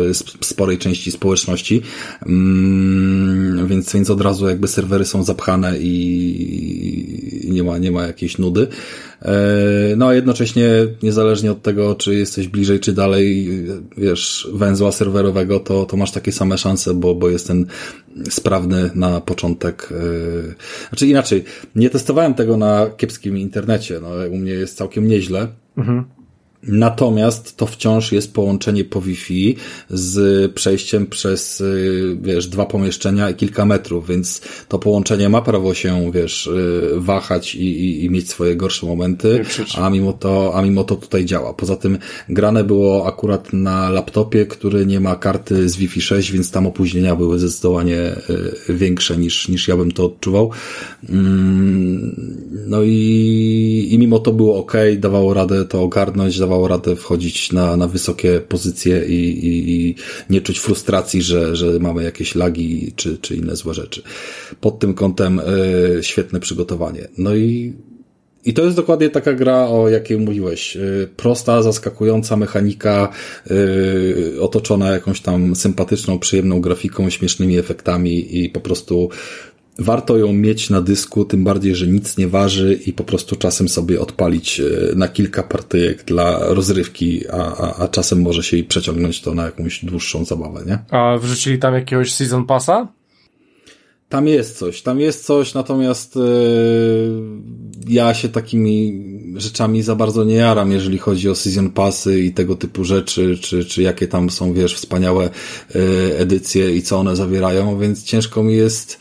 sporej części społeczności, mm, więc, więc od razu jakby serwery są zapchane i, i nie ma, nie ma jakiejś nudy. E, no a jednocześnie, niezależnie od tego, czy jesteś bliżej, czy dalej, wiesz, węzła serwerowego, to, to masz takie same szanse, bo, bo jest ten sprawny na początek. E, znaczy inaczej, nie testowałem tego na kiepskim internecie, no u mnie jest całkiem nieźle. Mhm. Natomiast to wciąż jest połączenie po Wi-Fi z przejściem przez, y, wiesz, dwa pomieszczenia i kilka metrów, więc to połączenie ma prawo się, wiesz, y, wahać i, i, i mieć swoje gorsze momenty, a mimo to, a mimo to tutaj działa. Poza tym grane było akurat na laptopie, który nie ma karty z Wi-Fi 6, więc tam opóźnienia były zdecydowanie y, większe niż, niż ja bym to odczuwał. Mm, no i, i mimo to było ok, dawało radę to ogarnąć, dawało dawało radę wchodzić na, na wysokie pozycje i, i, i nie czuć frustracji, że, że mamy jakieś lagi czy, czy inne złe rzeczy. Pod tym kątem y, świetne przygotowanie. No i i to jest dokładnie taka gra, o jakiej mówiłeś. Prosta, zaskakująca mechanika, yy, otoczona jakąś tam sympatyczną, przyjemną grafiką, śmiesznymi efektami i po prostu warto ją mieć na dysku, tym bardziej, że nic nie waży i po prostu czasem sobie odpalić e, na kilka partyjek dla rozrywki, a, a, a czasem może się i przeciągnąć to na jakąś dłuższą zabawę, nie? A wrzucili tam jakiegoś season passa? Tam jest coś, tam jest coś, natomiast yy, ja się takimi rzeczami za bardzo nie jaram, jeżeli chodzi o season passy i tego typu rzeczy, czy, czy jakie tam są, wiesz, wspaniałe yy, edycje i co one zawierają, więc ciężko mi jest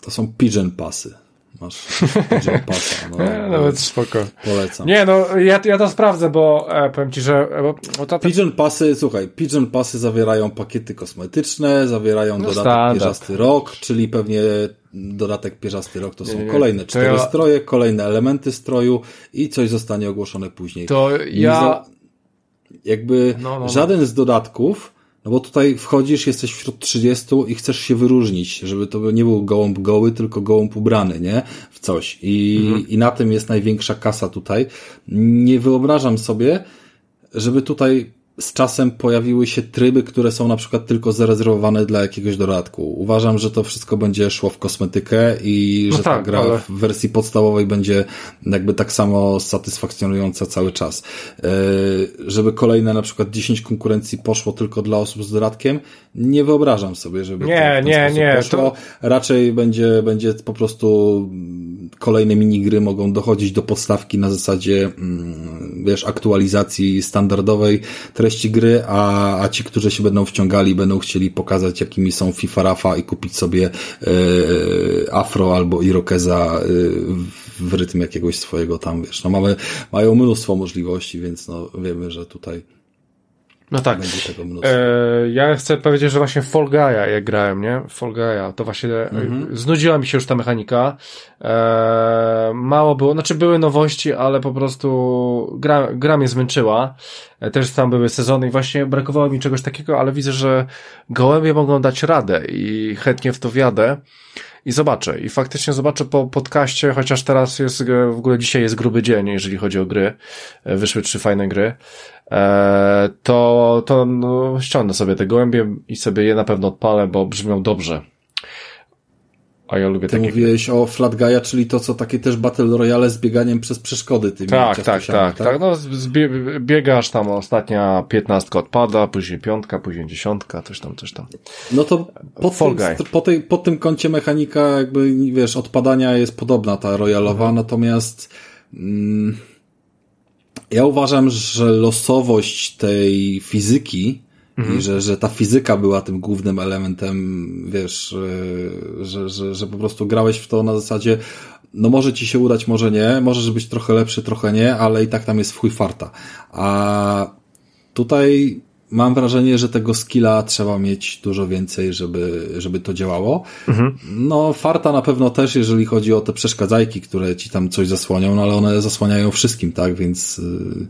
to są pigeon pasy. Masz pigeon pasa. No, nie, nawet spoko. Polecam. Nie, no ja, ja to sprawdzę, bo e, powiem ci, że bo, bo to, Pigeon pasy, słuchaj, pigeon pasy zawierają pakiety kosmetyczne, zawierają no, dodatek standard. pierzasty rok, czyli pewnie dodatek pierzasty rok to są nie, nie, kolejne cztery ja... stroje, kolejne elementy stroju i coś zostanie ogłoszone później. To ja... Za... Jakby no, no, no. żaden z dodatków no bo tutaj wchodzisz, jesteś wśród 30 i chcesz się wyróżnić, żeby to nie był gołąb goły, tylko gołąb ubrany, nie? W coś. I, mhm. i na tym jest największa kasa tutaj. Nie wyobrażam sobie, żeby tutaj z czasem pojawiły się tryby, które są na przykład tylko zarezerwowane dla jakiegoś dodatku. Uważam, że to wszystko będzie szło w kosmetykę i no że tak, ta gra ale... w wersji podstawowej będzie jakby tak samo satysfakcjonująca cały czas. E, żeby kolejne na przykład 10 konkurencji poszło tylko dla osób z dodatkiem, nie wyobrażam sobie, żeby nie, to nie, nie, poszło. To... Raczej będzie, będzie po prostu kolejne minigry mogą dochodzić do podstawki na zasadzie, mm, wiesz, aktualizacji standardowej treści gry, a, a ci, którzy się będą wciągali, będą chcieli pokazać, jakimi są FIFA Rafa i kupić sobie e, afro albo irokeza e, w rytm jakiegoś swojego tam, wiesz, no mamy, mają mnóstwo możliwości, więc no wiemy, że tutaj no tak. E, ja chcę powiedzieć, że właśnie Fall Guy'a jak grałem, nie? Fall Guy'a, to właśnie mhm. znudziła mi się już ta mechanika. E, mało było, znaczy były nowości, ale po prostu gra, gra mnie zmęczyła. E, też tam były sezony i właśnie brakowało mi czegoś takiego, ale widzę, że gołębie mogą dać radę i chętnie w to wiadę i zobaczę. I faktycznie zobaczę po podcaście, chociaż teraz jest, w ogóle dzisiaj jest gruby dzień, jeżeli chodzi o gry. E, wyszły trzy fajne gry. E, to, to no, ściągnę sobie te gołębie i sobie je na pewno odpalę, bo brzmią dobrze. A ja lubię Ty takie... mówiłeś o Flatgaia, czyli to, co takie też Battle Royale z bieganiem przez przeszkody tymi Tak, tak, tak, tak, tak. No, biegasz tam, ostatnia piętnastka odpada, później piątka, później dziesiątka, coś tam, coś tam. No to pod, tym, po, tej, pod tym kącie mechanika jakby, wiesz, odpadania jest podobna ta Royalowa, mhm. natomiast mm, ja uważam, że losowość tej fizyki Mhm. I że, że ta fizyka była tym głównym elementem, wiesz, e, że, że, że po prostu grałeś w to na zasadzie, no może ci się udać, może nie, możesz być trochę lepszy, trochę nie, ale i tak tam jest w chuj farta. A tutaj mam wrażenie, że tego skilla trzeba mieć dużo więcej, żeby, żeby to działało. Mhm. No, farta na pewno też, jeżeli chodzi o te przeszkadzajki, które ci tam coś zasłonią, no ale one zasłaniają wszystkim, tak, więc yy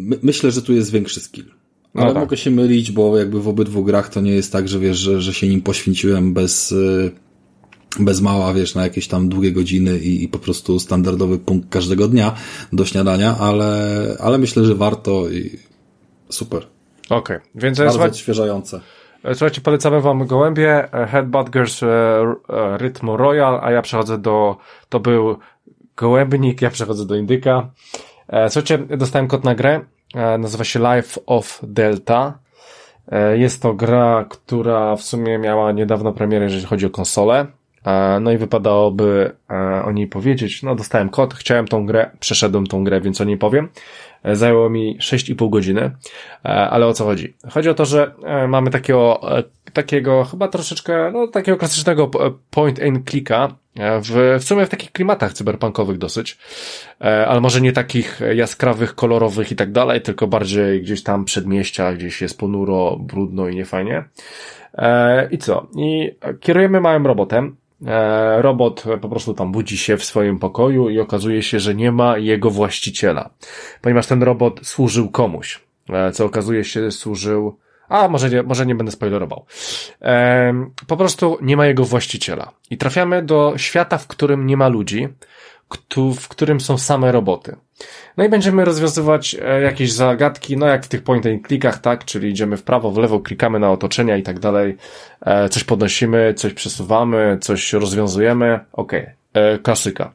my, myślę, że tu jest większy skill. No Ale no tak. mogę się mylić, bo jakby w obydwu grach to nie jest tak, że wiesz, że, że się nim poświęciłem bez, y, bez mała, wiesz, na jakieś tam długie godziny i, i po prostu standardowy punkt każdego dnia do śniadania, ale, ale myślę, że warto i super. Okej, okay. więc bardzo słuchaj... odświeżające. E, słuchajcie, polecamy wam gołębie, e, Headbutgers e, Rytmo Royal, a ja przechodzę do, to był gołębnik, ja przechodzę do indyka. Słuchajcie, dostałem kod na grę, nazywa się Life of Delta. Jest to gra, która w sumie miała niedawno premierę, jeżeli chodzi o konsolę. No i wypadałoby o niej powiedzieć. No, dostałem kod, chciałem tą grę, przeszedłem tą grę, więc o niej powiem. Zajęło mi 6,5 godziny. Ale o co chodzi? Chodzi o to, że mamy takiego, takiego chyba troszeczkę, no, takiego klasycznego point and clicka, w, w sumie w takich klimatach cyberpunkowych dosyć, e, ale może nie takich jaskrawych, kolorowych i tak dalej, tylko bardziej gdzieś tam przedmieścia, gdzieś jest ponuro, brudno i niefajnie. E, I co? I kierujemy małym robotem, e, robot po prostu tam budzi się w swoim pokoju i okazuje się, że nie ma jego właściciela, ponieważ ten robot służył komuś, e, co okazuje się służył a może nie, może nie będę spoilerował. E, po prostu nie ma jego właściciela. I trafiamy do świata, w którym nie ma ludzi, w którym są same roboty. No i będziemy rozwiązywać e, jakieś zagadki, no jak w tych point and clickach, tak, czyli idziemy w prawo, w lewo, klikamy na otoczenia i tak dalej, e, coś podnosimy, coś przesuwamy, coś rozwiązujemy, okej, okay. klasyka.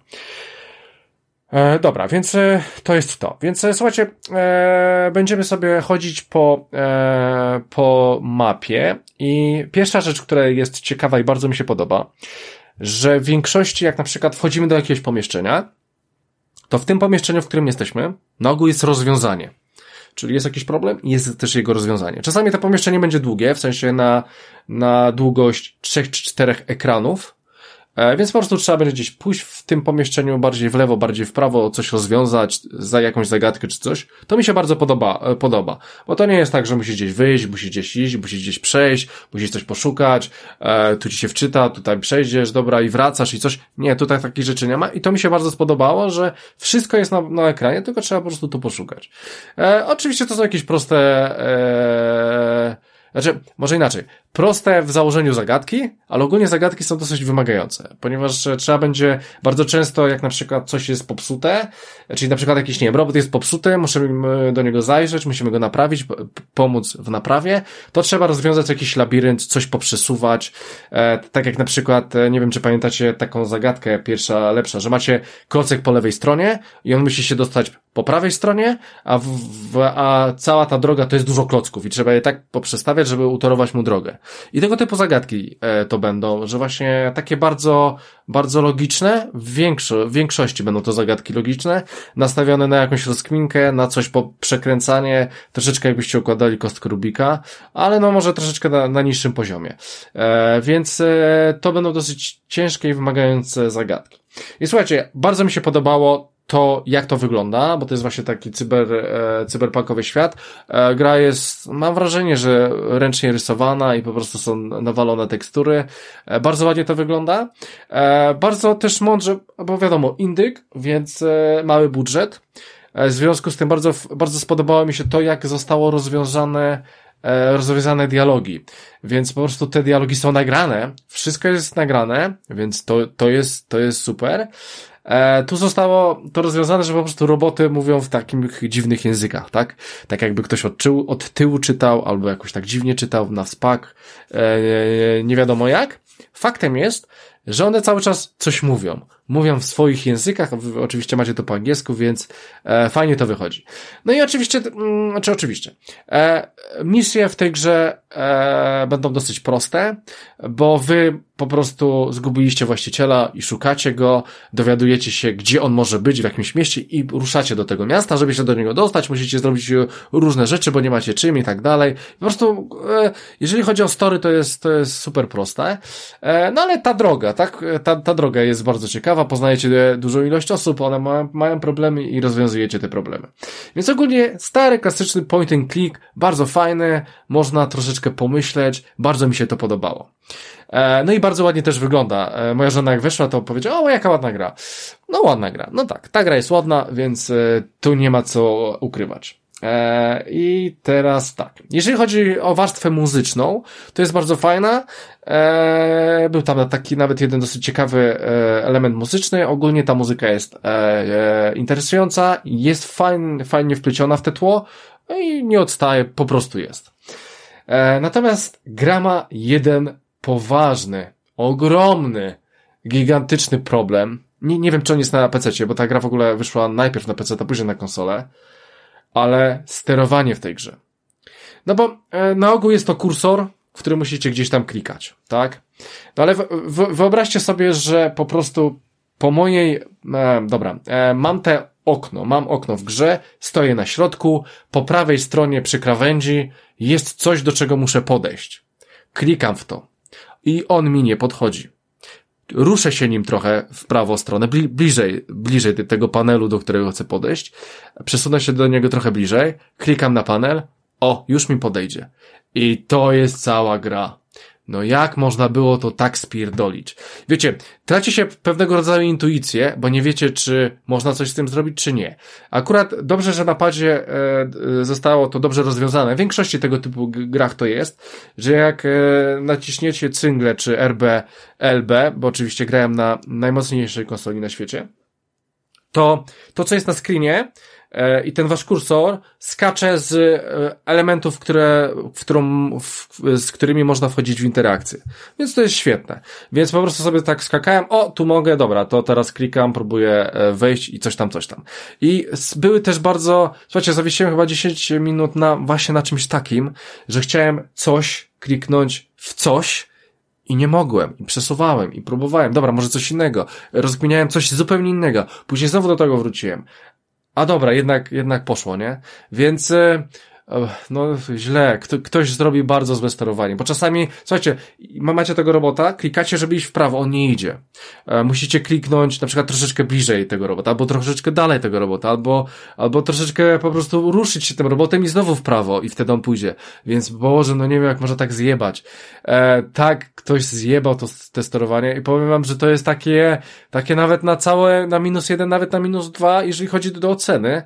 E, dobra, więc to jest to. Więc słuchajcie, będziemy sobie chodzić po, po mapie i pierwsza rzecz, która jest ciekawa i bardzo mi się podoba, że w większości, jak na przykład wchodzimy do jakiegoś pomieszczenia, to w tym pomieszczeniu, w którym jesteśmy, na ogół jest rozwiązanie. Czyli jest jakiś problem i jest też jego rozwiązanie. Czasami to pomieszczenie będzie długie, w sensie na, na długość trzech czy czterech ekranów, więc po prostu trzeba będzie gdzieś pójść w tym pomieszczeniu bardziej w lewo, bardziej w prawo, coś rozwiązać, za jakąś zagadkę czy coś. To mi się bardzo podoba, e, podoba. Bo to nie jest tak, że musisz gdzieś wyjść, musisz gdzieś iść, musisz gdzieś przejść, musisz coś poszukać, e, tu ci się wczyta, tutaj przejdziesz, dobra, i wracasz i coś. Nie, tutaj takich rzeczy nie ma. I to mi się bardzo spodobało, że wszystko jest na, na ekranie, tylko trzeba po prostu tu poszukać. E, oczywiście to są jakieś proste, e, znaczy, może inaczej. Proste w założeniu zagadki, ale ogólnie zagadki są dosyć wymagające, ponieważ trzeba będzie bardzo często, jak na przykład coś jest popsute, czyli na przykład jakiś, nie wiem, robot jest popsuty, musimy do niego zajrzeć, musimy go naprawić, pomóc w naprawie, to trzeba rozwiązać jakiś labirynt, coś poprzesuwać, e, tak jak na przykład, e, nie wiem, czy pamiętacie taką zagadkę, pierwsza, lepsza, że macie klocek po lewej stronie i on musi się dostać po prawej stronie, a, w, w, a cała ta droga to jest dużo klocków i trzeba je tak poprzestawiać, żeby utorować mu drogę. I tego typu zagadki e, to będą, że właśnie takie bardzo, bardzo logiczne, w, większo, w większości będą to zagadki logiczne, nastawione na jakąś rozkminkę, na coś po przekręcanie, troszeczkę jakbyście układali kostkę Rubika, ale no może troszeczkę na, na niższym poziomie. E, więc e, to będą dosyć ciężkie i wymagające zagadki. I słuchajcie, bardzo mi się podobało to, jak to wygląda, bo to jest właśnie taki cyber, e, cyberpunkowy świat. E, gra jest, mam wrażenie, że ręcznie rysowana i po prostu są nawalone tekstury. E, bardzo ładnie to wygląda. E, bardzo też mądrze, bo wiadomo, indyk, więc e, mały budżet. E, w związku z tym bardzo, bardzo spodobało mi się to, jak zostało rozwiązane e, rozwiązane dialogi. Więc po prostu te dialogi są nagrane, wszystko jest nagrane, więc to, to jest, to jest super. E, tu zostało to rozwiązane, że po prostu roboty mówią w takich dziwnych językach, tak? Tak jakby ktoś od, tyłu, od tyłu czytał, albo jakoś tak dziwnie czytał, na wspak, e, nie wiadomo jak. Faktem jest, że one cały czas coś mówią. Mówią w swoich językach, oczywiście macie to po angielsku, więc e, fajnie to wychodzi. No i oczywiście, mm, znaczy oczywiście, e, misje w tej grze e, będą dosyć proste, bo wy po prostu zgubiliście właściciela i szukacie go, dowiadujecie się, gdzie on może być w jakimś mieście i ruszacie do tego miasta, żeby się do niego dostać, musicie zrobić różne rzeczy, bo nie macie czym i tak dalej. Po prostu, e, jeżeli chodzi o story, to jest, to jest super proste. E, no ale ta droga, tak, ta, ta droga jest bardzo ciekawa, poznajecie dużą ilość osób, one mają, mają problemy i rozwiązujecie te problemy. Więc ogólnie stary, klasyczny point and click, bardzo fajny, można troszeczkę pomyśleć, bardzo mi się to podobało. E, no i bardzo ładnie też wygląda. E, moja żona jak weszła, to powiedziała, o jaka ładna gra. No ładna gra. No tak, ta gra jest ładna, więc e, tu nie ma co ukrywać. I teraz tak. Jeżeli chodzi o warstwę muzyczną, to jest bardzo fajna. Był tam taki nawet jeden dosyć ciekawy element muzyczny. Ogólnie ta muzyka jest interesująca, jest fajnie, fajnie wpleciona w te tło no i nie odstaje, po prostu jest. Natomiast gra ma jeden poważny, ogromny, gigantyczny problem. Nie, nie wiem, czy on jest na PC, bo ta gra w ogóle wyszła najpierw na PC, a później na konsolę, ale sterowanie w tej grze. No bo e, na ogół jest to kursor, w którym musicie gdzieś tam klikać, tak? No ale wyobraźcie sobie, że po prostu po mojej, e, dobra, e, mam te okno, mam okno w grze, stoję na środku, po prawej stronie przy krawędzi jest coś, do czego muszę podejść. Klikam w to i on mi nie podchodzi. Ruszę się nim trochę w prawą stronę, bliżej, bliżej tego panelu, do którego chcę podejść. Przesunę się do niego trochę bliżej, klikam na panel, o, już mi podejdzie. I to jest cała gra. No jak można było to tak spierdolić? Wiecie, traci się pewnego rodzaju intuicję, bo nie wiecie, czy można coś z tym zrobić, czy nie. Akurat dobrze, że na padzie e, zostało to dobrze rozwiązane. W większości tego typu grach to jest, że jak e, naciśniecie cyngle czy RB, LB, bo oczywiście grałem na najmocniejszej konsoli na świecie, to to, co jest na screenie, i ten wasz kursor skacze z e, elementów, które, w którą, w, z którymi można wchodzić w interakcję. Więc to jest świetne. Więc po prostu sobie tak skakałem, o, tu mogę, dobra, to teraz klikam, próbuję e, wejść i coś tam, coś tam. I były też bardzo, słuchajcie, zawiesiłem chyba 10 minut na, właśnie na czymś takim, że chciałem coś kliknąć w coś, i nie mogłem, i przesuwałem, i próbowałem, dobra, może coś innego, rozkminiałem coś zupełnie innego, później znowu do tego wróciłem, a dobra, jednak, jednak poszło, nie? Więc e, no źle, Kto, ktoś zrobi bardzo złe sterowanie, bo czasami, słuchajcie, macie tego robota, klikacie, żeby iść w prawo, on nie idzie. E, musicie kliknąć na przykład troszeczkę bliżej tego robota, albo troszeczkę dalej tego robota, albo, albo troszeczkę po prostu ruszyć się tym robotem i znowu w prawo i wtedy on pójdzie. Więc Boże, no nie wiem jak można tak zjebać. E, tak, ktoś zjebał to, te sterowanie i powiem wam, że to jest takie, takie nawet na całe, na minus jeden, nawet na minus dwa, jeżeli chodzi do oceny,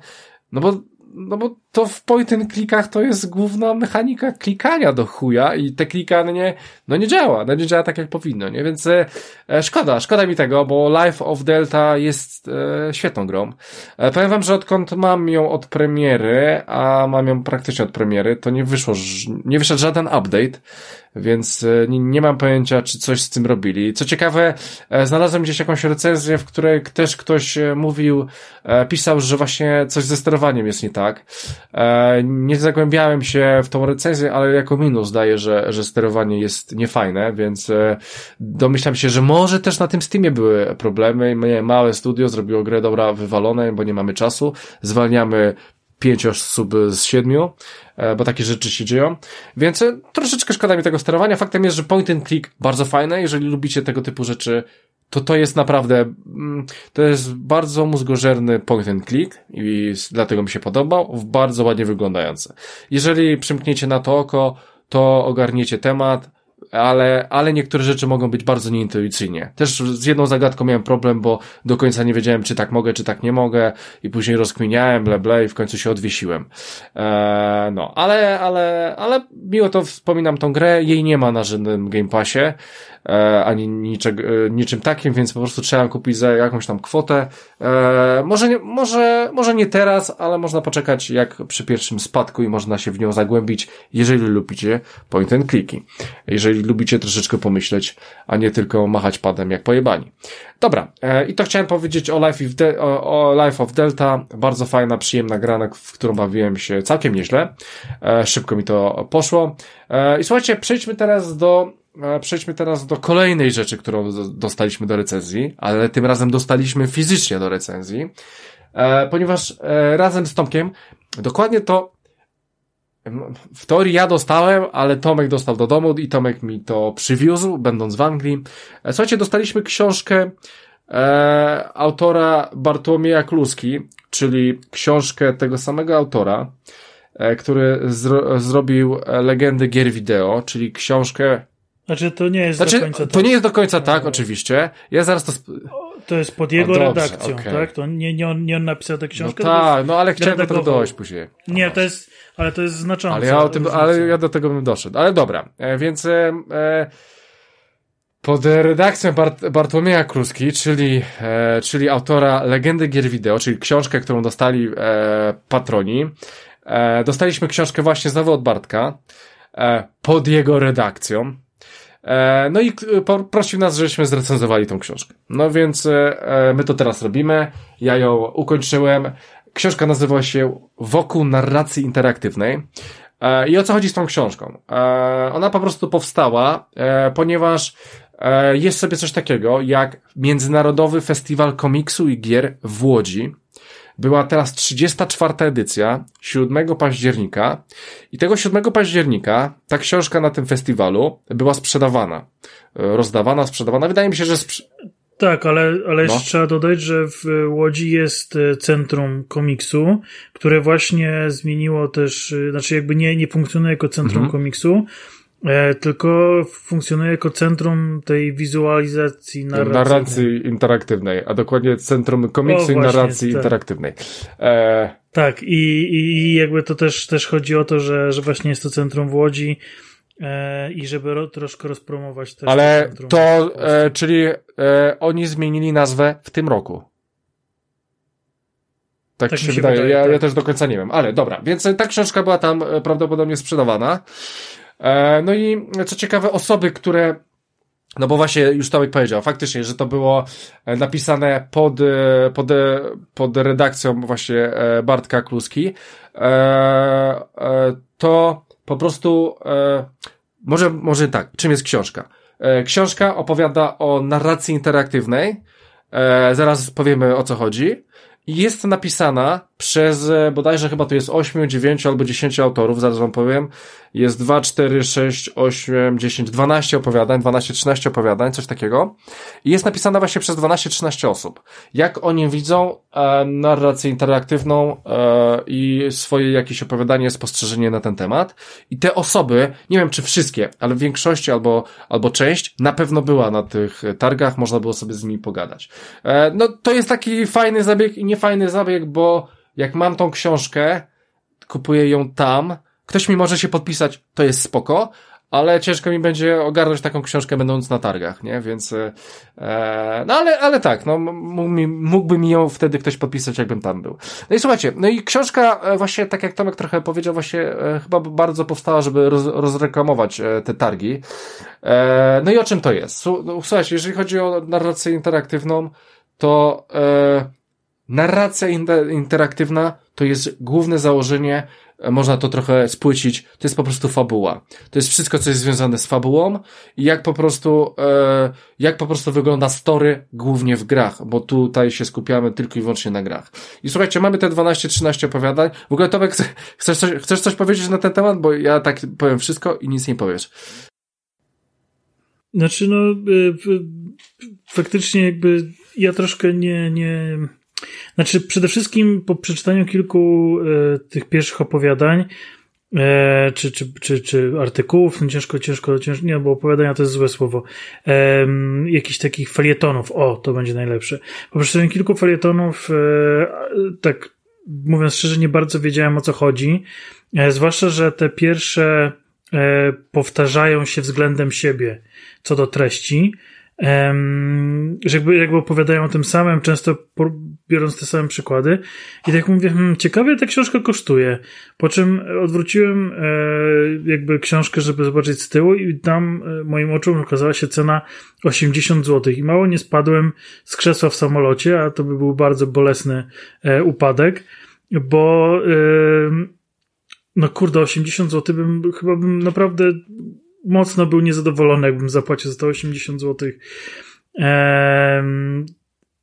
no bo no bo to w point and clickach to jest główna mechanika klikania do chuja i te klikanie no nie działa, no nie działa tak jak powinno, nie? Więc e, e, szkoda, szkoda mi tego, bo Life of Delta jest e, świetną grą. E, powiem wam, że odkąd mam ją od premiery, a mam ją praktycznie od premiery, to nie wyszło, nie wyszedł żaden update, więc e, nie, nie mam pojęcia, czy coś z tym robili. Co ciekawe, e, znalazłem gdzieś jakąś recenzję, w której też ktoś e, mówił, pisał, że właśnie coś ze sterowaniem jest nie tak. Nie zagłębiałem się w tą recenzję, ale jako minus daje, że, że sterowanie jest niefajne, więc domyślam się, że może też na tym Steamie były problemy. Małe studio zrobiło grę dobra wywalone, bo nie mamy czasu. Zwalniamy pięć osób z siedmiu, e, bo takie rzeczy się dzieją. Więc e, troszeczkę szkoda mi tego sterowania. Faktem jest, że point and click bardzo fajne. Jeżeli lubicie tego typu rzeczy, to to jest naprawdę, mm, to jest bardzo mózgożerny point and click i dlatego mi się podobał, bardzo ładnie wyglądający. Jeżeli przymkniecie na to oko, to ogarniecie temat, ale, ale niektóre rzeczy mogą być bardzo nieintuicyjnie. Też z jedną zagadką miałem problem, bo do końca nie wiedziałem, czy tak mogę, czy tak nie mogę i później rozkminiałem, ble, ble i w końcu się odwiesiłem. Eee, no, ale, ale, ale miło to wspominam tą grę, jej nie ma na żadnym Game Passie, ani niczego, e, niczym takim, więc po prostu trzeba kupić za jakąś tam kwotę. E, może, nie, może, może nie teraz, ale można poczekać jak przy pierwszym spadku i można się w nią zagłębić, jeżeli lubicie point and clicki. Jeżeli lubicie troszeczkę pomyśleć, a nie tylko machać padem jak pojebani. Dobra, e, i to chciałem powiedzieć o Life, De o, Life of Delta. Bardzo fajna, przyjemna gra, w którą bawiłem się całkiem nieźle. E, szybko mi to poszło. E, I słuchajcie, przejdźmy teraz do E, przejdźmy teraz do kolejnej rzeczy, którą dostaliśmy do recenzji, ale tym razem dostaliśmy fizycznie do recenzji, e, ponieważ e, razem z Tomkiem dokładnie to w teorii ja dostałem, ale Tomek dostał do domu i Tomek mi to przywiózł, będąc w Anglii. Słuchajcie, dostaliśmy książkę e, autora Bartłomieja Kluski, czyli książkę tego samego autora, e, który zro, zrobił Legendy Gier Wideo, czyli książkę znaczy, to nie jest znaczy, do końca tak. To nie jest do końca tak, oczywiście. Ja zaraz to... To jest pod jego dobrze, redakcją, okay. tak? To nie, nie, on, nie on napisał tę książkę. No tak, no ale chciałem do tego dojść później. No nie, to jest, ale to jest znaczące. Ale ja, o tym, ale ja do tego bym doszedł. Ale dobra, e, więc e, e, pod redakcją Bart, Bartłomieja Kruski, czyli, e, czyli autora Legendy Gier Wideo, czyli książkę, którą dostali e, patroni, dostaliśmy książkę właśnie znowu od Bartka, pod jego redakcją. E, no i prosił nas, żebyśmy zrecenzowali tą książkę. No więc e, e, my to teraz robimy. Ja ją ukończyłem. Książka nazywa się Wokół narracji interaktywnej. I o co chodzi z tą książką? Ona po prostu powstała, ponieważ jest sobie coś takiego jak Międzynarodowy Festiwal Komiksu i Gier w Łodzi, była teraz 34. edycja, 7 października i tego 7 października ta książka na tym festiwalu była sprzedawana. E, rozdawana, sprzedawana. Wydaje mi się, że sprze tak, ale, ale no. trzeba dodać, że w Łodzi jest e, centrum komiksu, które właśnie zmieniło też, e, znaczy jakby nie, nie funkcjonuje jako centrum mhm. komiksu, tylko funkcjonuje jako centrum tej wizualizacji narracji. Narracji interaktywnej, a dokładnie centrum komiksu i narracji tak. interaktywnej. E... Tak, i, i jakby to też, też chodzi o to, że, że właśnie jest to centrum w Łodzi e, i żeby ro, troszkę rozpromować też Ale to, to e, czyli e, oni zmienili nazwę w tym roku. Tak, tak się, wydaje. wydaje ja, tak. ja też do końca nie wiem, ale dobra. Więc ta książka była tam e, prawdopodobnie sprzedawana. E, no i co ciekawe, osoby, które no bo właśnie już Tomek powiedział, faktycznie, że to było e, napisane pod, pod, pod redakcją właśnie Bartka Kluski, to po prostu, może, może tak, czym jest książka? Książka opowiada o narracji interaktywnej, zaraz powiemy o co chodzi, jest napisana przez e, bodajże chyba to jest 8, 9 albo 10 autorów, zaraz wam powiem. Jest 2, 4, 6, 8, 10, 12 opowiadań, 12, 13 opowiadań, coś takiego. I jest napisana właśnie przez 12, 13 osób. Jak oni widzą e, narrację interaktywną e, i swoje jakieś opowiadanie, spostrzeżenie na ten temat. I te osoby, nie wiem czy wszystkie, ale w większości albo, albo część na pewno była na tych targach, można było sobie z nimi pogadać. E, no to jest taki fajny zabieg i niefajny zabieg, bo jak mam tą książkę, kupuję ją tam, ktoś mi może się podpisać, to jest spoko, ale ciężko mi będzie ogarnąć taką książkę będąc na targach, nie? Więc, e, no ale, ale tak, no, mógłby mi ją wtedy ktoś podpisać, jakbym tam był. No i słuchajcie, no i książka e, właśnie, tak jak Tomek trochę powiedział, właśnie e, chyba bardzo powstała, żeby roz, rozreklamować e, te targi. E, no i o czym to jest? No, słuchajcie, jeżeli chodzi o narrację interaktywną, to e, Narracja interaktywna to jest główne założenie, e, można to trochę spłycić, to jest po prostu fabuła. To jest wszystko, co jest związane z fabułą i jak po prostu, e, jak po prostu wygląda story głównie w grach, bo tutaj się skupiamy tylko i wyłącznie na grach. I słuchajcie, mamy te 12-13 opowiadań. W ogóle Tomek, chcesz coś, chcesz coś powiedzieć na ten temat? Bo ja tak powiem wszystko i nic nie powiesz. Znaczy, no, y, faktycznie jakby ja troszkę nie, nie, znaczy, przede wszystkim po przeczytaniu kilku e, tych pierwszych opowiadań, e, czy, czy, czy, czy artykułów, no ciężko, ciężko, ciężko, nie, bo opowiadania to jest złe słowo, e, jakichś takich felietonów, o, to będzie najlepsze. Po przeczytaniu kilku felietonów, e, tak mówiąc szczerze, nie bardzo wiedziałem o co chodzi, e, zwłaszcza, że te pierwsze e, powtarzają się względem siebie co do treści, że jakby, jakby opowiadają o tym samym, często biorąc te same przykłady. I tak mówię, hmm, ciekawie ta książka kosztuje. Po czym odwróciłem e, jakby książkę, żeby zobaczyć z tyłu i tam e, moim oczom okazała się cena 80 zł. I mało nie spadłem z krzesła w samolocie, a to by był bardzo bolesny e, upadek, bo no kurde, 80 zł bym, chyba bym naprawdę mocno był niezadowolony, jakbym zapłacił za to 80 zł. Ehm,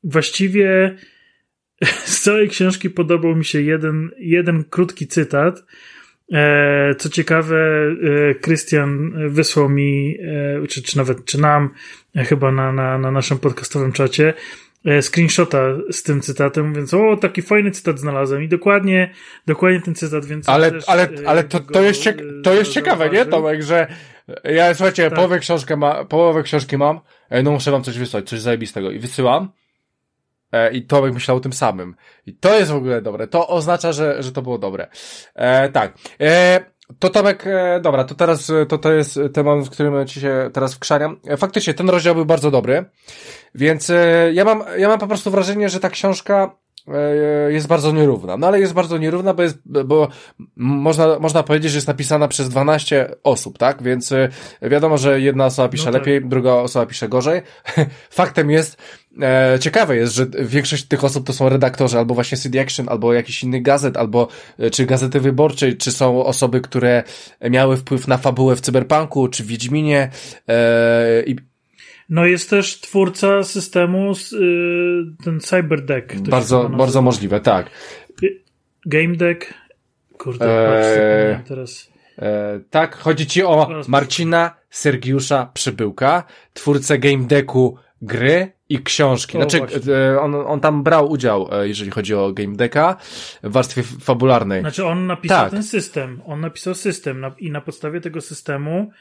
właściwie z całej książki podobał mi się jeden, jeden krótki cytat. E, co ciekawe, Krystian wysłał mi, e, czy, czy nawet, czy nam, e, chyba na, na, na naszym podcastowym czacie, E, screenshota z tym cytatem, więc o, taki fajny cytat znalazłem i dokładnie, dokładnie ten cytat, więc... Ale, też, ale, e, ale to, to jest, to jest ciekawe, nie Tomek, że ja, słuchajcie, tak. połowę, książkę ma, połowę książki mam, e, no muszę wam coś wysłać, coś zajebistego i wysyłam e, i Tomek myślał o tym samym. I to jest w ogóle dobre, to oznacza, że, że to było dobre. E, tak. E, to Tomek, e, dobra, to teraz e, to, to jest temat, w którym ci się teraz wkrzaniam. E, faktycznie, ten rozdział był bardzo dobry, więc ja mam, ja mam po prostu wrażenie, że ta książka jest bardzo nierówna. No ale jest bardzo nierówna, bo, jest, bo można, można powiedzieć, że jest napisana przez 12 osób, tak? Więc wiadomo, że jedna osoba pisze no tak. lepiej, druga osoba pisze gorzej. Faktem jest, e, ciekawe jest, że większość tych osób to są redaktorzy albo właśnie CD Action, albo jakiś inny gazet, albo e, czy Gazety Wyborczej, czy są osoby, które miały wpływ na fabułę w Cyberpunku, czy w Wiedźminie e, i no jest też twórca systemu, y, ten Cyberdeck. Bardzo, bardzo możliwe, tak. Game Deck. Kurde, eee, patrz, teraz. E, tak, chodzi ci o Marcina Sergiusza Przybyłka, twórcę Game Decku gry i książki. znaczy, e, on, on tam brał udział, e, jeżeli chodzi o Game Decka, w warstwie fabularnej. Znaczy, on napisał tak. ten system. On napisał system i na podstawie tego systemu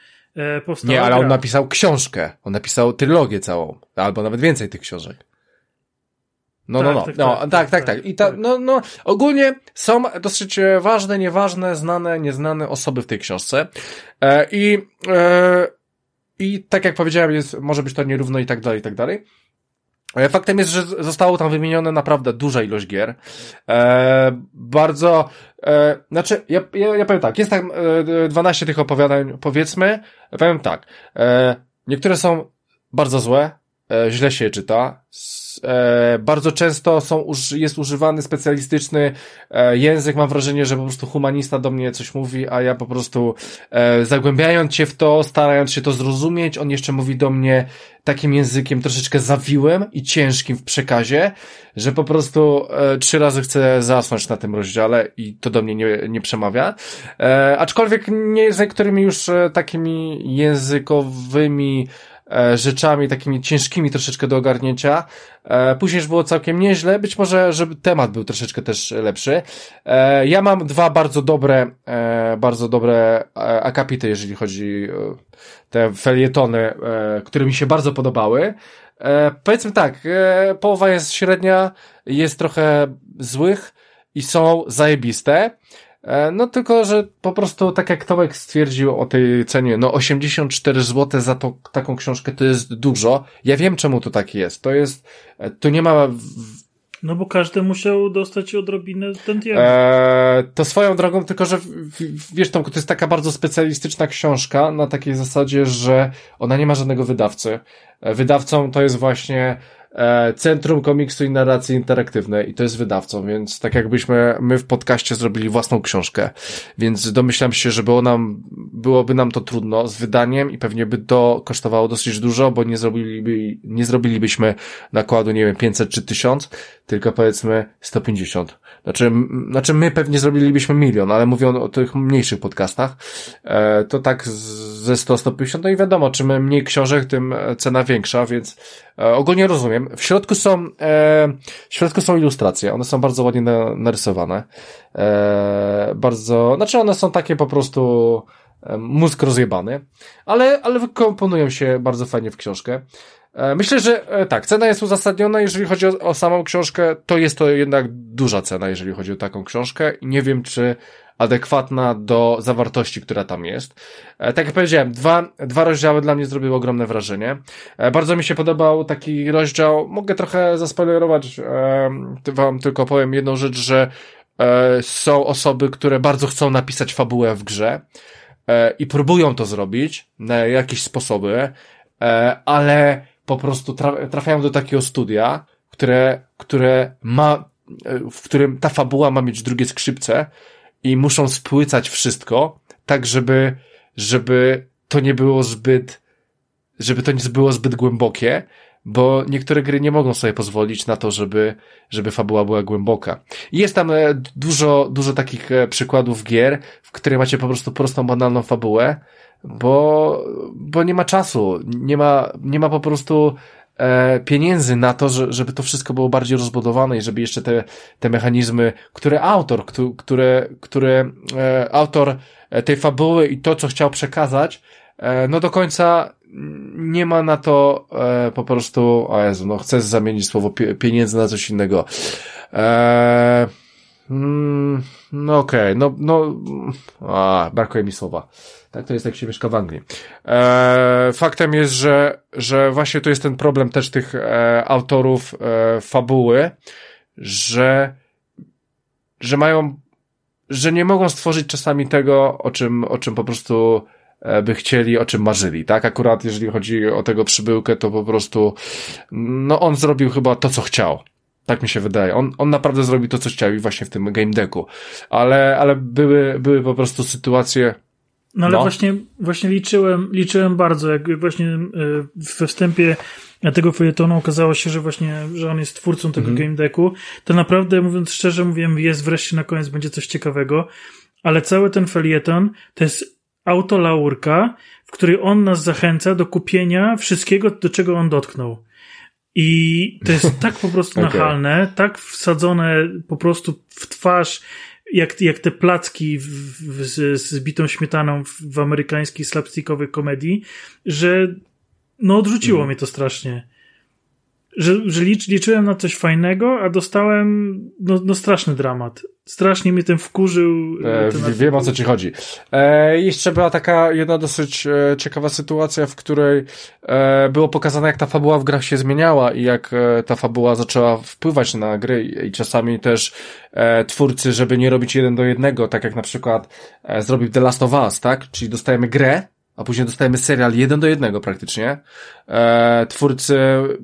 powstała Nie, ale on gra. napisał książkę. On napisał trylogię całą. Albo nawet więcej tych książek. No, no, Tak, no, tak, no, tak, tak, tak, tak, tak. I ta, tak. no, no, ogólnie są dosyć e, ważne, nieważne, znane, nieznane osoby w tej książce. E, I, e, i tak jak powiedziałem, jest, może być to nierówno i tak dalej, i tak dalej. E, Faktem jest, że zostało tam wymienione naprawdę duża ilość gier. E, bardzo, e, znaczy, ja, ja, ja powiem tak, jest tam e, 12 tych opowiadań, powiedzmy, powiem tak, e, niektóre są bardzo złe, e, źle się je czyta, e, bardzo często są, jest używany specjalistyczny e, język, mam wrażenie, że po prostu humanista do mnie coś mówi, a ja po prostu e, zagłębiając się w to, starając się to zrozumieć, on jeszcze mówi do mnie takim językiem troszeczkę zawiłym i ciężkim w przekazie, że po prostu e, trzy razy chcę zasnąć na tym rozdziale i to do mnie nie, nie przemawia. Aczkolwiek nie z niektórymi już takimi językowymi rzeczami, takimi ciężkimi troszeczkę do ogarnięcia. E, później już było całkiem nieźle, być może, żeby temat był troszeczkę też lepszy. E, ja mam dwa bardzo dobre, e, bardzo dobre e, akapity, jeżeli chodzi te felietony, e, które mi się bardzo podobały. E, powiedzmy tak, e, połowa jest średnia, jest trochę złych i są zajebiste. E, No tylko, że po prostu tak jak Tomek stwierdził o tej cenie, no 84 zł za to, taką książkę to jest dużo. Ja wiem czemu to tak jest. To jest, e, tu nie ma w- No bo każdy musiał dostać odrobinę ten dialog. E, to swoją drogą, tylko że wiesz, Tomku, to jest taka bardzo specjalistyczna książka na takiej zasadzie, że ona nie ma żadnego wydawcy. E, Wydawcą to jest właśnie Centrum Komiksu i Narracji Interaktywnej. I to jest wydawcą, więc tak jakbyśmy my w podcaście zrobili własną książkę, więc domyślam się, że było nam, byłoby nam to trudno z wydaniem i pewnie by to kosztowało dosyć dużo, bo nie zrobiliby, nie zrobilibyśmy nakładu, nie wiem, 500 czy 1000, tylko powiedzmy 150. Znaczy, znaczy my pewnie zrobilibyśmy milion, ale mówią o tych mniejszych podcastach, e, to tak ze 100-150, no i wiadomo, czym mniej książek, tym e, cena większa, więc e, ogólnie rozumiem. W środku są, w środku są ilustracje, one są bardzo ładnie na, narysowane, bardzo, znaczy one są takie po prostu mózg rozjebany, ale, ale wykomponują się bardzo fajnie w książkę. E, Myślę, że e, tak, cena jest uzasadniona, jeżeli chodzi o, o samą książkę, to jest to jednak duża cena, jeżeli chodzi o taką książkę nie wiem, czy adekwatna do zawartości, która tam jest. E, Tak jak powiedziałem, dwa, dwa rozdziały dla mnie zrobiły ogromne wrażenie. Bardzo mi się podobał taki rozdział, mogę trochę zaspoilerować, wam tylko powiem jedną rzecz, że są osoby, które bardzo chcą napisać fabułę w grze i próbują to zrobić na jakieś sposoby, ale po prostu tra- trafiają do takiego studia, które, które ma, e, w którym ta fabuła ma mieć drugie skrzypce i muszą spłycać wszystko, tak żeby, żeby to nie było zbyt, żeby to nie było zbyt głębokie, bo niektóre gry nie mogą sobie pozwolić na to, żeby, żeby fabuła była głęboka. I Jest tam e, dużo, dużo takich e, przykładów gier, w których macie po prostu prostą, banalną fabułę, bo, bo nie ma czasu, nie ma, nie ma po prostu e, pieniędzy na to, że, żeby to wszystko było bardziej rozbudowane i żeby jeszcze te, te mechanizmy, które autor, któ- które, które e, autor e, tej fabuły i to, co chciał przekazać, no do końca nie ma na to e, po prostu, o Jezu, no chcę zamienić słowo pie, pieniędzy na coś innego. E, mm, no okej, no, no, a, brakuje mi słowa. Tak to jest, jak się mieszka w Anglii. E, faktem jest, że, że właśnie to jest ten problem też tych e, autorów e, fabuły, że, że mają, że nie mogą stworzyć czasami tego, o czym, o czym po prostu by chcieli, o czym marzyli, tak? Akurat jeżeli chodzi o tego przybyłkę, to po prostu, no on zrobił chyba to, co chciał. Tak mi się wydaje. On, on naprawdę zrobił to, co chciał i właśnie w tym game decku. Ale, ale były, były po prostu sytuacje, No ale No. właśnie, właśnie liczyłem, liczyłem bardzo, jak właśnie e, we wstępie tego felietonu okazało się, że właśnie, że on jest twórcą tego Mhm. game decku, to naprawdę mówiąc szczerze, mówiłem, jest wreszcie na koniec, będzie coś ciekawego, ale cały ten felieton to jest autolaurka, w której on nas zachęca do kupienia wszystkiego, do czego on dotknął. I to jest tak po prostu Okej. nachalne, tak wsadzone po prostu w twarz jak, jak te placki w, w, z, z bitą śmietaną w, w amerykańskiej slapstickowej komedii, że no odrzuciło mm. mnie to strasznie że, że licz, liczyłem na coś fajnego, a dostałem no, no straszny dramat. Strasznie mnie ten wkurzył. E, ten wiem o co ci chodzi. E, jeszcze była taka jedna dosyć e, ciekawa sytuacja, w której e, było pokazane, jak ta fabuła w grach się zmieniała i jak e, ta fabuła zaczęła wpływać na gry i czasami też e, twórcy, żeby nie robić jeden do jednego, tak jak na przykład e, zrobił The Last of Us, tak? Czyli dostajemy grę, a później dostajemy serial jeden do jednego praktycznie, e, twórcy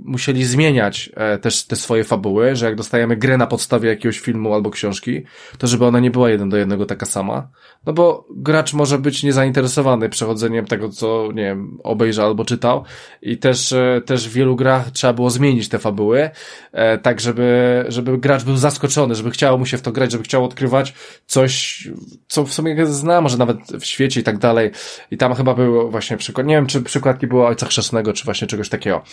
musieli zmieniać e, też te swoje fabuły, że jak dostajemy grę na podstawie jakiegoś filmu albo książki, to żeby ona nie była jeden do jednego taka sama, no bo gracz może być niezainteresowany przechodzeniem tego, co, nie wiem, obejrzał albo czytał. I też, e, też w wielu grach trzeba było zmienić te fabuły, e, tak żeby, żeby gracz był zaskoczony, żeby chciało mu się w to grać, żeby chciał odkrywać coś, co w sumie zna, może nawet w świecie i tak dalej. I tam chyba właśnie przykład, nie wiem, czy przykładki było Ojca Chrzestnego, czy właśnie czegoś takiego.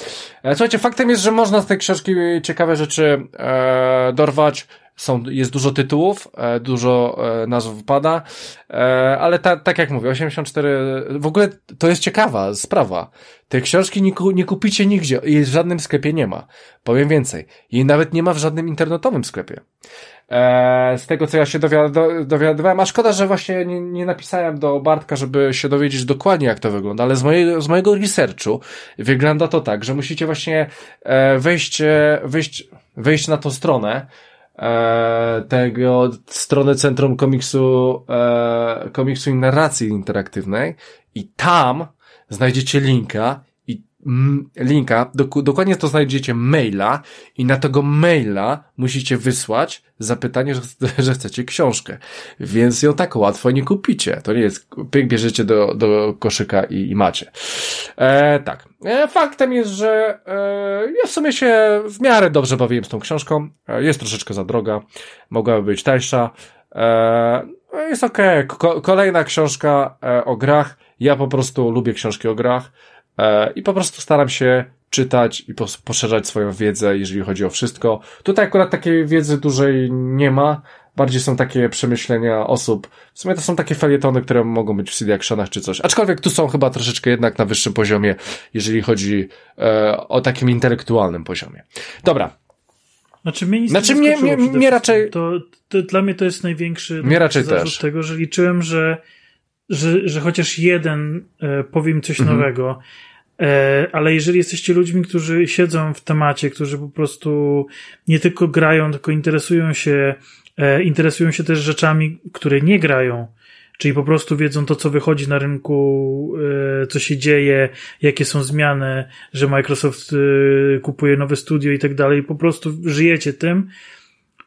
E, słuchajcie, faktem jest, że można z tej książki ciekawe rzeczy e, dorwać. Są, jest dużo tytułów, e, dużo e, nazw wpada, e, ale ta, tak jak mówię, 84, w ogóle to jest ciekawa sprawa. Tej książki nie, nie kupicie nigdzie, jej w żadnym sklepie nie ma. Powiem więcej, jej nawet nie ma w żadnym internetowym sklepie. E, z tego, co ja się dowiadywałem, a szkoda, że właśnie nie, nie, napisałem do Bartka, żeby się dowiedzieć dokładnie, jak to wygląda, ale z mojego, z mojego researchu wygląda to tak, że musicie właśnie e, wejść, e, wejść, wejść na tą stronę, tego stronę Centrum Komiksu, Komiksu i Narracji Interaktywnej i tam znajdziecie linka linka, dokładnie to znajdziecie maila i na tego maila musicie wysłać zapytanie, że, że chcecie książkę. Więc ją tak łatwo nie kupicie. To nie jest, pyk bierzecie do, do koszyka i, i macie. E, tak. E, faktem jest, że e, ja w sumie się w miarę dobrze bawiłem z tą książką. E, jest troszeczkę za droga. Mogłaby być tańsza. E, jest okej. Okay. Kolejna książka e, o grach. Ja po prostu lubię książki o grach. E, i po prostu staram się czytać i poszerzać swoją wiedzę, jeżeli chodzi o wszystko. Tutaj akurat takiej wiedzy dużej nie ma, bardziej są takie przemyślenia osób. W sumie to są takie felietony, które mogą być w CD Actionach czy coś. Aczkolwiek tu są chyba troszeczkę jednak na wyższym poziomie, jeżeli chodzi e, o takim intelektualnym poziomie. Dobra. Znaczy mnie, nic znaczy mnie, mnie, mnie raczej... To, to, dla mnie to jest największy mnie raczej też. tego, że liczyłem, że, że, że chociaż jeden e, powiem coś mhm. nowego, E, ale jeżeli jesteście ludźmi, którzy siedzą w temacie, którzy po prostu nie tylko grają, tylko interesują się, e, interesują się też rzeczami, które nie grają, czyli po prostu wiedzą to, co wychodzi na rynku, e, co się dzieje, jakie są zmiany, że Microsoft kupuje nowe studio i tak dalej, po prostu żyjecie tym,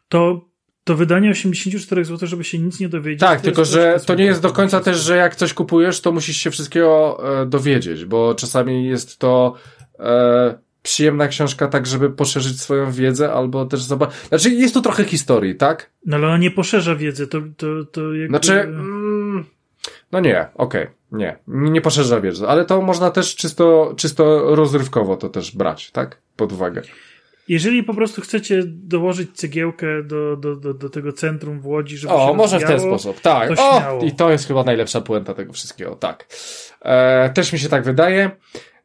to to wydanie 84 zł, żeby się nic nie dowiedzieć. Tak, tylko że to nie jest do końca też, że jak coś kupujesz, to musisz się wszystkiego e, dowiedzieć, bo czasami jest to e, przyjemna książka tak, żeby poszerzyć swoją wiedzę, albo też zobaczyć. Znaczy, jest tu trochę historii, tak? No ale ona nie poszerza wiedzy, to, to, to jakby... Znaczy, mm, no nie, okej, okay, nie, nie poszerza wiedzy, ale to można też czysto, czysto rozrywkowo to też brać, tak? Pod uwagę. Jeżeli po prostu chcecie dołożyć cegiełkę do, do, do, do tego centrum w Łodzi, żeby o, może w ten sposób, tak. O, I to jest chyba najlepsza puenta tego wszystkiego, tak. E, też mi się tak wydaje.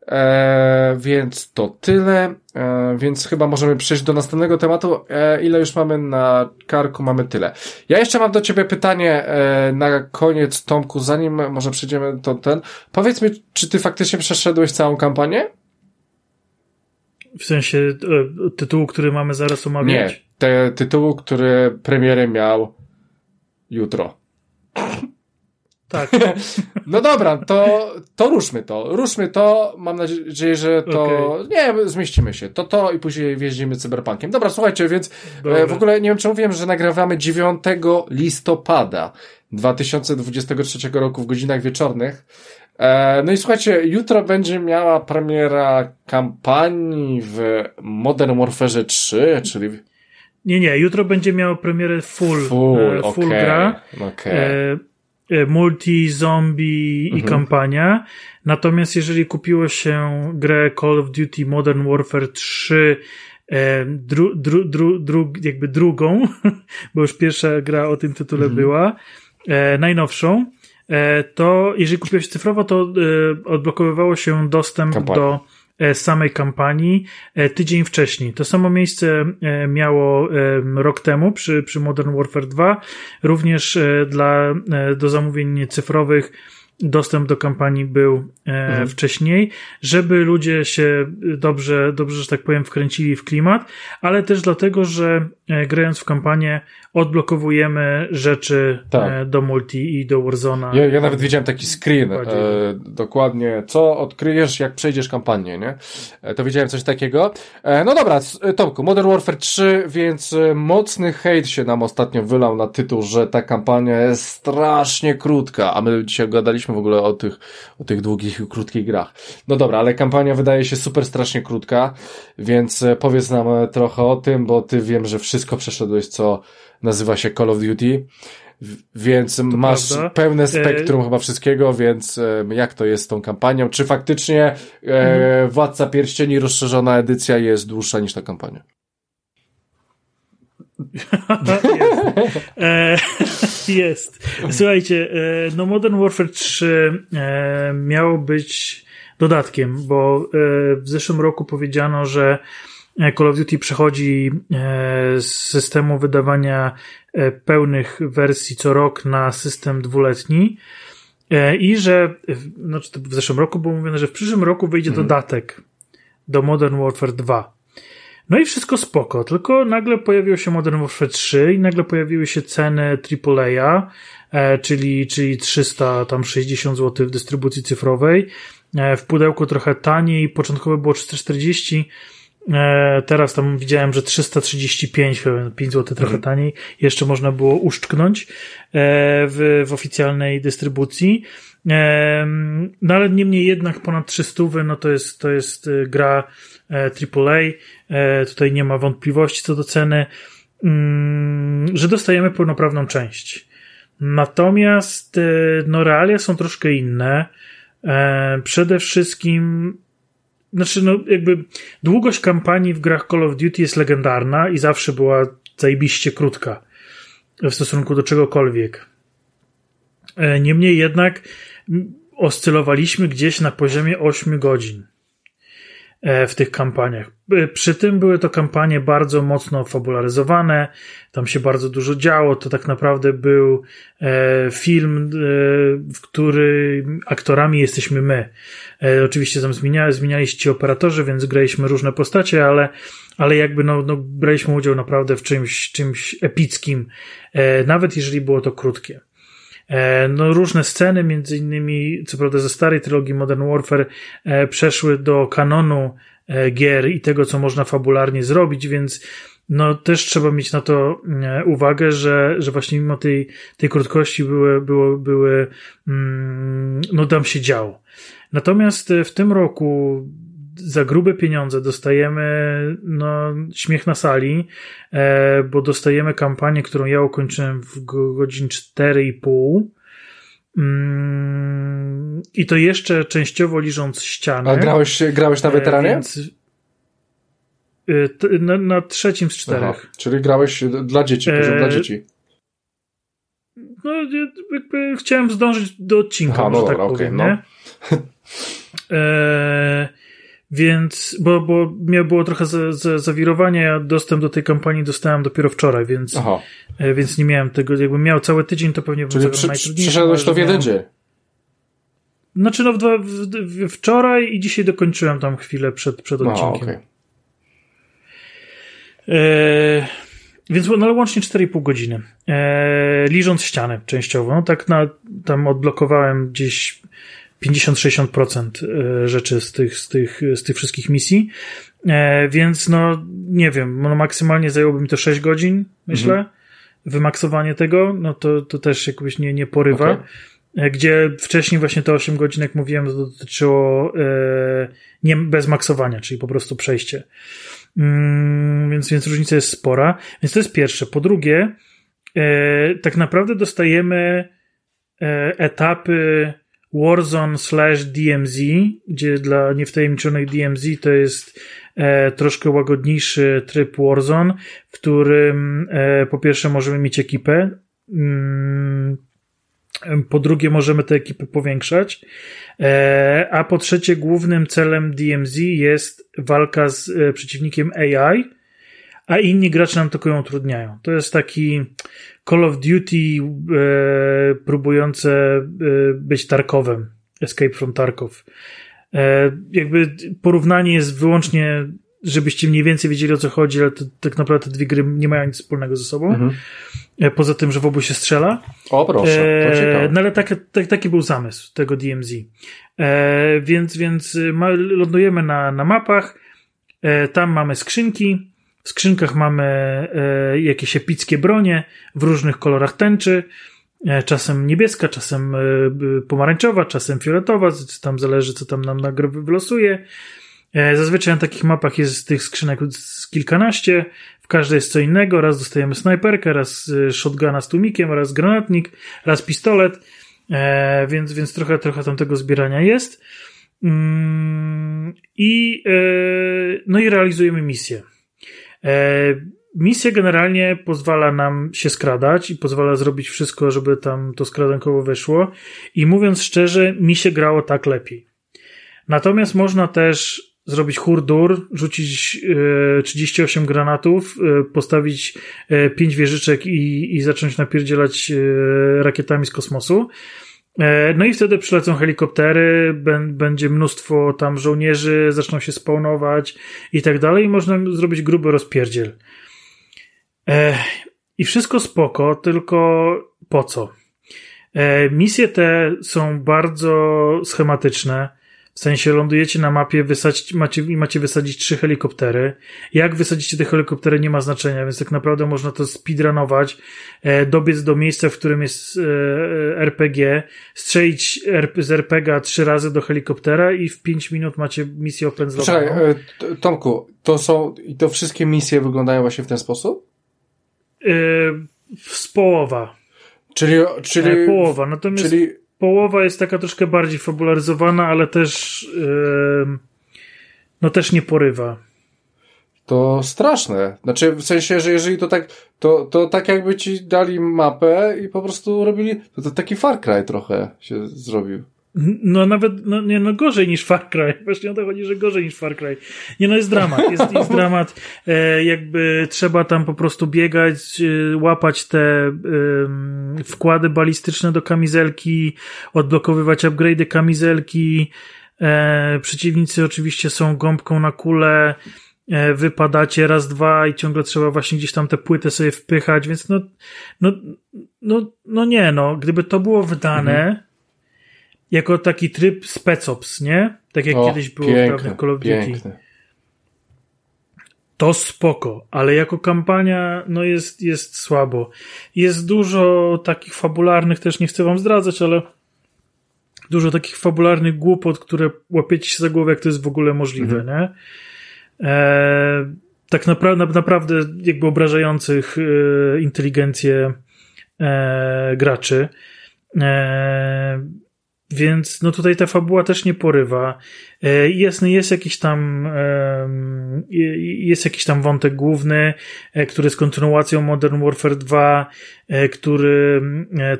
E, więc to tyle. E, więc chyba możemy przejść do następnego tematu. E, ile już mamy na karku? Mamy tyle. Ja jeszcze mam do ciebie pytanie e, na koniec, Tomku, zanim może przejdziemy do ten. Powiedz mi, czy ty faktycznie przeszedłeś całą kampanię? W sensie e, tytułu, który mamy zaraz omawiać? Nie, te tytułu, który premierę miał jutro. Tak. no dobra, to, to ruszmy to. Ruszmy to. Mam nadzieję, że to. Okay. Nie, zmieścimy się. To to i później wjeździmy cyberpunkiem. Dobra, słuchajcie, więc e, dobra. w ogóle nie wiem, czy mówiłem, że nagrywamy 9 listopada 2023 roku w godzinach wieczornych. E, no i słuchajcie, jutro będzie miała premiera kampanii w Modern Warfare 3, czyli... Nie, nie, jutro będzie miała premierę full, full, e, full okay, gra. Okay. E, multi, zombie mhm. i kampania. Natomiast jeżeli kupiło się grę Call of Duty Modern Warfare 3 e, dru, dru, dru, dru, jakby drugą, bo już pierwsza gra o tym tytule mhm. była, najnowszą, to jeżeli kupiłeś cyfrowo, to e, odblokowywało się dostęp Kampania. do E, samej kampanii e, tydzień wcześniej. To samo miejsce e, miało rok temu przy, przy Modern Warfare 2, również dla, do zamówień cyfrowych dostęp do kampanii był mhm. wcześniej, żeby ludzie się dobrze, dobrze, że tak powiem, wkręcili w klimat, ale też dlatego, że grając w kampanię odblokowujemy rzeczy tak. E, do multi i do Warzona. Ja, ja nawet widziałem taki screen, e, dokładnie, co odkryjesz, jak przejdziesz kampanię, nie? E, to widziałem coś takiego. E, no dobra, e, Tomku, Modern Warfare 3, więc e, mocny hejt się nam ostatnio wylał na tytuł, że ta kampania jest strasznie krótka, a my dzisiaj gadaliśmy w ogóle o tych, o tych długich i krótkich grach. No dobra, ale kampania wydaje się super strasznie krótka, więc powiedz nam trochę o tym, bo ty wiem, że wszystko przeszedłeś, co nazywa się Call of Duty, więc to masz prawda. pełne e, spektrum e... chyba wszystkiego, więc e, jak to jest z tą kampanią? Czy faktycznie e, mhm. Władca Pierścieni rozszerzona edycja jest dłuższa niż ta kampania? Jest. E, jest. Słuchajcie, e, no Modern Warfare 3 e, miało być dodatkiem, bo w zeszłym roku powiedziano, że Call of Duty przechodzi z systemu wydawania pełnych wersji co rok na system dwuletni i że znaczy w zeszłym roku było mówione, że w przyszłym roku wyjdzie mhm. dodatek do Modern Warfare 2. No i wszystko spoko, tylko nagle pojawiło się Modern Warfare 3 i nagle pojawiły się ceny AAA, czyli, czyli 360 zł w dystrybucji cyfrowej, w pudełku trochę taniej, początkowo było 340 E, teraz tam widziałem, że 335, 5 zł trochę mhm. taniej, jeszcze można było uszczknąć e, w, w oficjalnej dystrybucji. E, no ale niemniej jednak ponad 300, no to jest, to jest gra AAA. Tutaj nie ma wątpliwości co do ceny, mm, że dostajemy pełnoprawną część. Natomiast no realia są troszkę inne. Przede wszystkim znaczy, no, jakby długość kampanii w grach Call of Duty jest legendarna i zawsze była zajebiście krótka w stosunku do czegokolwiek. E, niemniej jednak oscylowaliśmy gdzieś na poziomie 8 godzin. E, w tych kampaniach. E, przy tym były to kampanie bardzo mocno fabularyzowane, tam się bardzo dużo działo. To tak naprawdę był e, film, w który aktorami jesteśmy my. Oczywiście tam zmienia, zmieniali się ci operatorzy, więc graliśmy różne postacie, ale, ale jakby no, no, braliśmy udział naprawdę w czymś, czymś epickim, nawet jeżeli było to krótkie. E, no, różne sceny, między innymi, co prawda ze starej trylogii Modern Warfare, e, przeszły do kanonu e, gier i tego, co można fabularnie zrobić, więc no też trzeba mieć na to uwagę, że, że właśnie mimo tej, tej krótkości były, były, były, mm, no tam się działo. Natomiast w tym roku za grube pieniądze dostajemy no, śmiech na sali, e, bo dostajemy kampanię, którą ja ukończyłem w godzin 4,5. Mm, I to jeszcze częściowo liżąc ścianę. A grałeś, grałeś na e, weteranie? Więc, e, na, na, trzecim z czterech. Aha, czyli grałeś dla dzieci, poziom e... dla dzieci. No, jakby chciałem zdążyć do odcinka, Aha, no tak dobra, tak powiem, okay, no. e... Więc, bo, bo miał było trochę za, za, zawirowania, ja dostęp do tej kampanii dostałem dopiero wczoraj, więc, Aha. E, więc nie miałem tego, jakbym miał cały tydzień, to pewnie bym Czyli przy, Przeszedłeś to w jeden dzień? Znaczy no w, w, w, wczoraj i dzisiaj dokończyłem tam chwilę przed, przed odcinkiem. okay. e, więc no, łącznie 4,5 godziny. E, liżąc ścianę częściowo. No, tak na, tam odblokowałem gdzieś 50-60% e, rzeczy z tych, z, tych, z tych wszystkich misji. E, więc no, nie wiem, no maksymalnie zajęłoby mi to 6 godzin, myślę. Mhm. Wymaksowanie tego, no to, to też jakoś nie, nie porywa. Okay. E, gdzie wcześniej właśnie te 8 godzin, jak mówiłem, dotyczyło nie bez maksowania, czyli po prostu przejście. Mm, więc, więc różnica jest spora. Więc to jest pierwsze. Po drugie, tak naprawdę dostajemy etapy Warzone slash DMZ, gdzie dla niewtajemniczonych DMZ to jest e, troszkę łagodniejszy tryb Warzone, w którym e, po pierwsze możemy mieć ekipę, mm, po drugie możemy tę ekipę powiększać, e, a po trzecie głównym celem DMZ jest walka z e, przeciwnikiem AI, a inni gracze nam tylko ją utrudniają. To jest taki Call of Duty e, próbujące e, być Tarkowem. Escape from Tarkov. E, jakby porównanie jest wyłącznie, żebyście mniej więcej wiedzieli o co chodzi, ale to, tak naprawdę te dwie gry nie mają nic wspólnego ze sobą. Mhm. E, poza tym, że w obu się strzela. O proszę, to e, No ale tak, tak, taki był zamysł tego DMZ. E, więc więc ma, lądujemy na, na mapach, tam mamy skrzynki, w skrzynkach mamy e, jakieś epickie bronie w różnych kolorach tęczy, e, czasem niebieska, czasem e, pomarańczowa, czasem fioletowa, tam zależy co tam nam na grę wylosuje. Zazwyczaj na takich mapach jest tych skrzynek kilkanaście, w każdej jest co innego, raz dostajemy snajperkę, raz shotguna z tłumikiem, raz granatnik, raz pistolet, więc, więc trochę, trochę tam tego zbierania jest. Mm, I, no i realizujemy misję. E, misja generalnie pozwala nam się skradać i pozwala zrobić wszystko, żeby tam to skradankowo wyszło. I mówiąc szczerze, mi się grało tak lepiej. Natomiast można też zrobić hurdur, rzucić e, 38 granatów, e, postawić e, 5 wieżyczek i, i zacząć napierdzielać e, rakietami z kosmosu. E, no i wtedy przylecą helikoptery, będzie mnóstwo tam żołnierzy, zaczną się spawnować i tak dalej i można zrobić gruby rozpierdziel. E, I wszystko spoko, tylko po co? E, misje te są bardzo schematyczne. W sensie lądujecie na mapie, wysadzić, macie, macie wysadzić trzy helikoptery. Jak wysadzicie te helikoptery nie ma znaczenia, więc tak naprawdę można to speedrunować, e, dobiec do miejsca, w którym jest e, RPG, strzelić z RPG trzy razy do helikoptera i w pięć minut macie misję opędzlowaną. Czekaj, e, Tomku, to są, i to wszystkie misje wyglądają właśnie w ten sposób? E, z połowa. Czyli, czyli, e, połowa, natomiast... Czyli połowa jest taka troszkę bardziej fabularyzowana, ale też yy, no też nie porywa. To straszne. Znaczy, w sensie, że jeżeli to tak, to, to tak jakby ci dali mapę i po prostu robili, to, to taki Far Cry trochę się zrobił. No nawet, no, nie, no gorzej niż Far Cry. Właśnie o to chodzi, że gorzej niż Far Cry. Nie no, jest dramat. Jest, jest dramat. E, jakby trzeba tam po prostu biegać, e, łapać te e, wkłady balistyczne do kamizelki, odblokowywać upgrade'y kamizelki. E, przeciwnicy oczywiście są gąbką na kulę. E, wypadacie raz, dwa i ciągle trzeba właśnie gdzieś tam te płyty sobie wpychać, więc no, no, no, no nie no. Gdyby to było wydane, mhm jako taki tryb specops, nie? Tak jak o, kiedyś było piękne, w Call of Duty. Piękne. To spoko, ale jako kampania no jest, jest słabo. Jest dużo takich fabularnych, też nie chcę wam zdradzać, ale dużo takich fabularnych głupot, które łapiecie się za głowę, jak to jest w ogóle możliwe, mhm. nie? E, tak naprawdę, naprawdę jakby obrażających e, inteligencję e, graczy. E, więc no tutaj ta fabuła też nie porywa. E, jasny, jest jakiś tam jest jakiś tam wątek główny, e, który jest kontynuacją Modern Warfare 2, e, który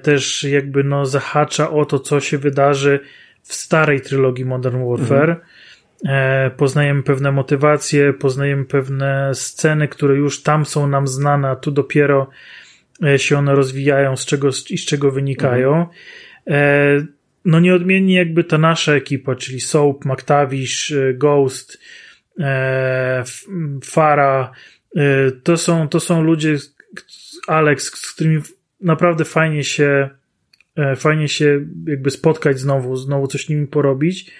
też jakby no zahacza o to, co się wydarzy w starej trylogii Modern Warfare. Mhm. Poznajemy pewne motywacje, poznajemy pewne sceny, które już tam są nam znane, a tu dopiero się one rozwijają, z czego i z czego wynikają. Mhm no nieodmiennie jakby ta nasza ekipa, czyli Soap, McTavish, y, Ghost, e, Fara, e, to są, to są ludzie, Alex, z którymi naprawdę fajnie się, e, fajnie się jakby spotkać znowu, znowu coś nimi porobić,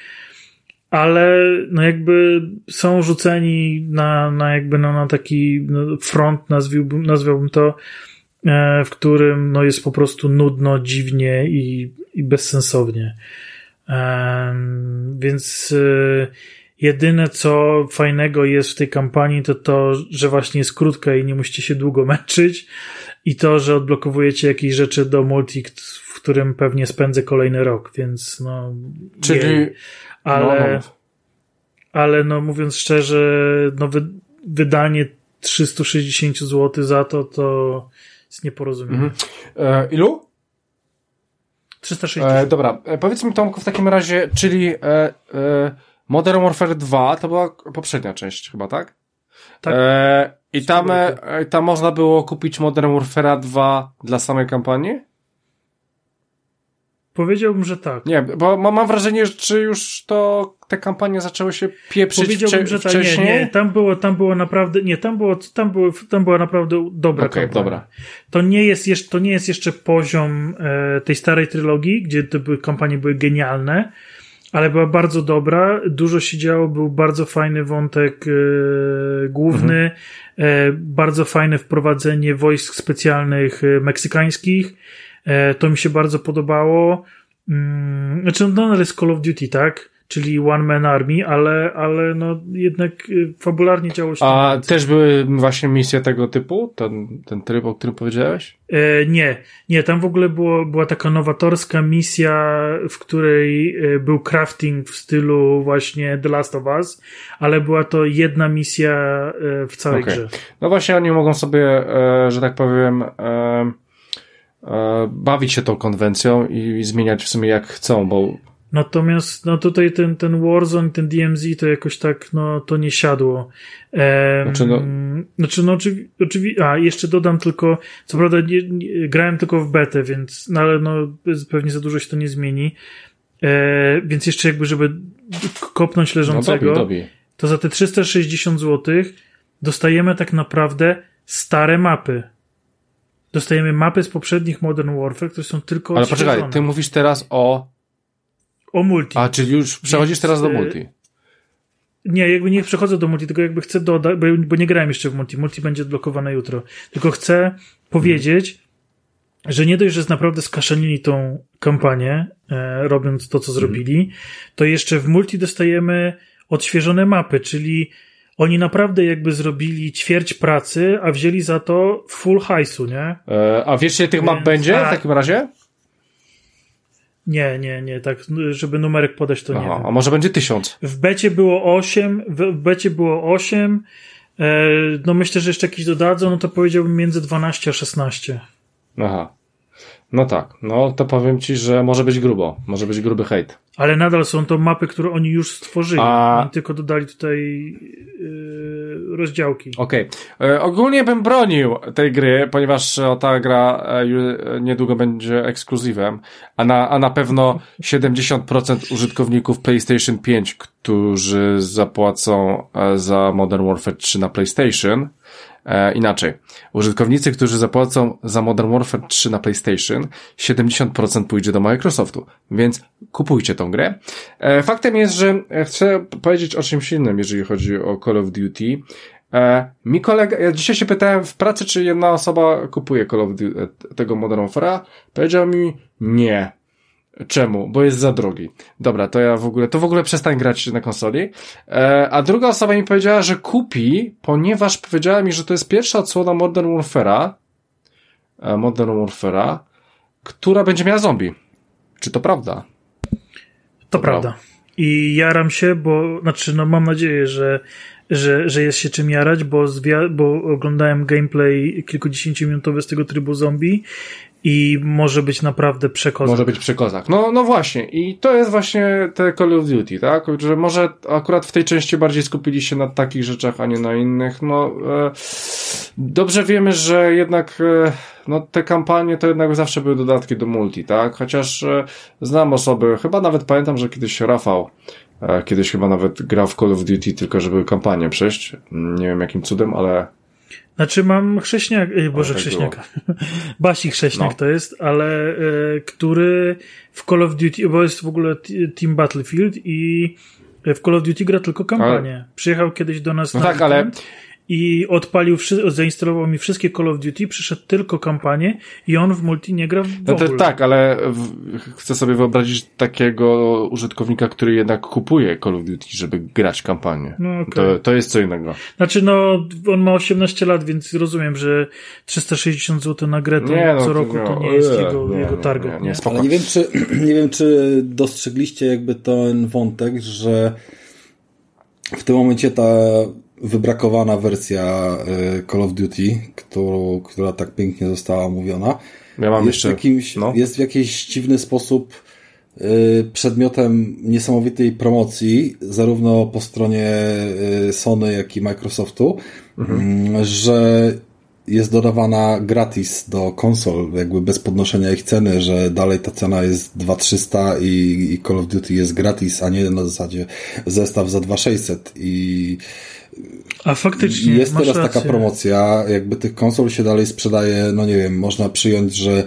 ale no jakby są rzuceni na, na jakby no, na taki no, front, nazwiłbym, nazwałbym to, E, w którym no, jest po prostu nudno, dziwnie i, i bezsensownie. Więc e, jedyne co fajnego jest w tej kampanii to to, że właśnie jest krótka i nie musicie się długo męczyć i to, że odblokowujecie jakieś rzeczy do multi, w którym pewnie spędzę kolejny rok, więc no. Czyli. Jej. Ale, no, no. ale no mówiąc szczerze, no wy, wydanie 360 zł za to, to jest nieporozumienie. Mhm. E, ilu? 360. E, dobra, e, powiedz mi Tomku w takim razie, czyli e, e, Modern Warfare 2 to była poprzednia część chyba, tak? Tak. E, I tam, e, tam można było kupić Modern Warfare 2 dla samej kampanii? Powiedziałbym, że tak. Nie, bo mam wrażenie, że czy już to te kampanie zaczęły się pieprzyć Powiedziałbym, że tak. Nie, nie, tam było, tam było naprawdę, nie, tam było, tam było, tam była naprawdę dobra okay, kampania. dobra. To nie jest jeszcze, to nie jest jeszcze poziom e, tej starej trylogii, gdzie te były, kampanie były genialne, ale była bardzo dobra, dużo się działo, był bardzo fajny wątek e, główny, mhm. e, bardzo fajne wprowadzenie wojsk specjalnych e, meksykańskich, to mi się bardzo podobało. Mm, znaczy, no, ale jest Call of Duty, tak? czyli One Man Army, ale, ale no jednak y, fabularnie działo się. A też były właśnie misje tego typu? Ten, ten tryb, o którym powiedziałeś? E, nie, nie, tam w ogóle było, była taka nowatorska misja, w której e, był crafting w stylu właśnie The Last of Us, ale była to jedna misja e, w całej okay. grze. No właśnie oni mogą sobie, e, że tak powiem, e, e, bawić się tą konwencją i zmieniać w sumie jak chcą, bo Natomiast no tutaj ten, ten Warzone, ten DMZ to jakoś tak, no to nie siadło. Ehm, znaczy no, znaczy, no oczywiście, oczywi a jeszcze dodam tylko, co prawda nie, nie, grałem tylko w betę, więc, no ale no pewnie za dużo się to nie zmieni. E, więc jeszcze jakby, żeby kopnąć leżącego, no, dobi, dobi. to za te 360 zł dostajemy tak naprawdę stare mapy. Dostajemy mapy z poprzednich Modern Warfare, które są tylko Ale poczekaj, ty mówisz teraz o o multi. A, czyli już przechodzisz Więc, teraz do multi. Nie, jakby nie przechodzę do multi, tylko jakby chcę dodać, bo, bo nie grałem jeszcze w multi. Multi będzie odblokowane jutro. Tylko chcę powiedzieć, że nie dość, że naprawdę skaszanili tą kampanię, e, robiąc to, co hmm. zrobili, to jeszcze w multi dostajemy odświeżone mapy, czyli oni naprawdę jakby zrobili ćwierć pracy, a wzięli za to full hajsu, nie? E, a wiesz, ile tych Więc, map będzie w takim razie? Nie, nie, nie, tak, żeby numerek podać to Aha, nie. Wiem. A może będzie tysiąc? W becie było 8, w becie było 8, e, no myślę, że jeszcze jakieś dodadzą, no to powiedziałbym między 12 a 16. Aha. No tak, no to powiem ci, że może być grubo, może być gruby hejt. Ale nadal są to mapy, które oni już stworzyli. A... Oni tylko dodali tutaj yy, rozdziałki. Okej. Okay. E, ogólnie bym bronił tej gry, ponieważ ta gra e, niedługo będzie ekskluzywem, a na, a na pewno 70% użytkowników PlayStation 5, którzy zapłacą za Modern Warfare 3 na PlayStation, E, inaczej. Użytkownicy, którzy zapłacą za Modern Warfare 3 na PlayStation, 70% pójdzie do Microsoftu, więc kupujcie tą grę. E, faktem jest, że chcę powiedzieć o czymś innym, jeżeli chodzi o Call of Duty. E, mi kolega, ja dzisiaj się pytałem w pracy, czy jedna osoba kupuje Call of Duty, e, tego Modern Warfare'a. Powiedział mi nie. Czemu? Bo jest za drogi. Dobra, to ja w ogóle, to w ogóle przestań grać na konsoli. E, a druga osoba mi powiedziała, że kupi, ponieważ powiedziała mi, że to jest pierwsza odsłona Modern Warfare'a, e, Modern Warfare'a, która będzie miała zombie. Czy to prawda? To prawda. I jaram się, bo, znaczy, no mam nadzieję, że, że, że jest się czym jarać, bo, bo oglądałem gameplay kilkudziesięciominutowy z tego trybu zombie i może być naprawdę przekozak. Może być przekozak. No, no właśnie. I to jest właśnie te Call of Duty, tak? Że może akurat w tej części bardziej skupili się na takich rzeczach, a nie na innych. No, e, dobrze wiemy, że jednak e, no, te kampanie to jednak zawsze były dodatki do multi, tak? Chociaż e, znam osoby, chyba nawet pamiętam, że kiedyś Rafał e, kiedyś chyba nawet grał w Call of Duty, tylko żeby kampanię przejść. Nie wiem jakim cudem, ale znaczy mam chrześniak, e, boże tak chrześniaka. Basik chrześniak no. to jest, ale e, który w Call of Duty, bo jest w ogóle Team Battlefield i w Call of Duty gra tylko kampanię. Ale... Przyjechał kiedyś do nas no na tak, ale i odpalił, zainstalował mi wszystkie Call of Duty, przyszedł tylko kampanię i on w multi nie gra w no ogóle. to tak, ale w, chcę sobie wyobrazić takiego użytkownika, który jednak kupuje Call of Duty, żeby grać kampanię. No, okay. to, to jest co innego. Znaczy, no, on ma 18 lat, więc rozumiem, że 360 zł na grę to nie, no, co roku to, to nie jest nie, jego, nie, jego target. Nie, nie, nie wiem, czy, nie wiem, czy dostrzegliście jakby ten wątek, że w tym momencie ta wybrakowana wersja y, Call of Duty, którą, która tak pięknie została omówiona, ja mam jest, jeszcze, jakimś, no. jest w jakiś dziwny sposób y, przedmiotem niesamowitej promocji, zarówno po stronie y, Sony, jak i Microsoftu, mhm. Mm, że jest dodawana gratis do konsol, jakby bez podnoszenia ich ceny, że dalej ta cena jest 2300 i, i Call of Duty jest gratis, a nie na zasadzie zestaw za 2600 i a faktycznie. Jest teraz rację. taka promocja, jakby tych konsol się dalej sprzedaje, no nie wiem, można przyjąć, że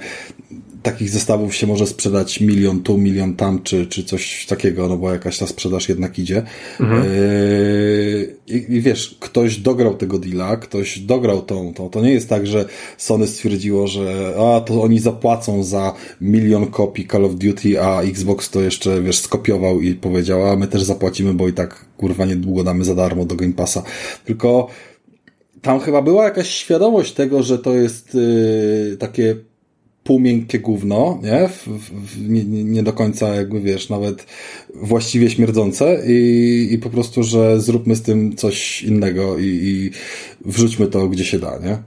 takich zestawów się może sprzedać milion tu, milion tam, czy, czy coś takiego, no bo jakaś ta sprzedaż jednak idzie. Mhm. Yy, i, wiesz, ktoś dograł tego deala, ktoś dograł tą, tą. To nie jest tak, że Sony stwierdziło, że a, to oni zapłacą za milion kopii Call of Duty, a Xbox to jeszcze, wiesz, skopiował i powiedział, a my też zapłacimy, bo i tak, kurwa, niedługo damy za darmo do Game Passa. Tylko tam chyba była jakaś świadomość tego, że to jest yy, takie półmiękkie gówno, nie? W, w, nie? Nie do końca jakby wiesz, nawet właściwie śmierdzące i, i po prostu, że zróbmy z tym coś innego i, i wrzućmy to gdzie się da, nie?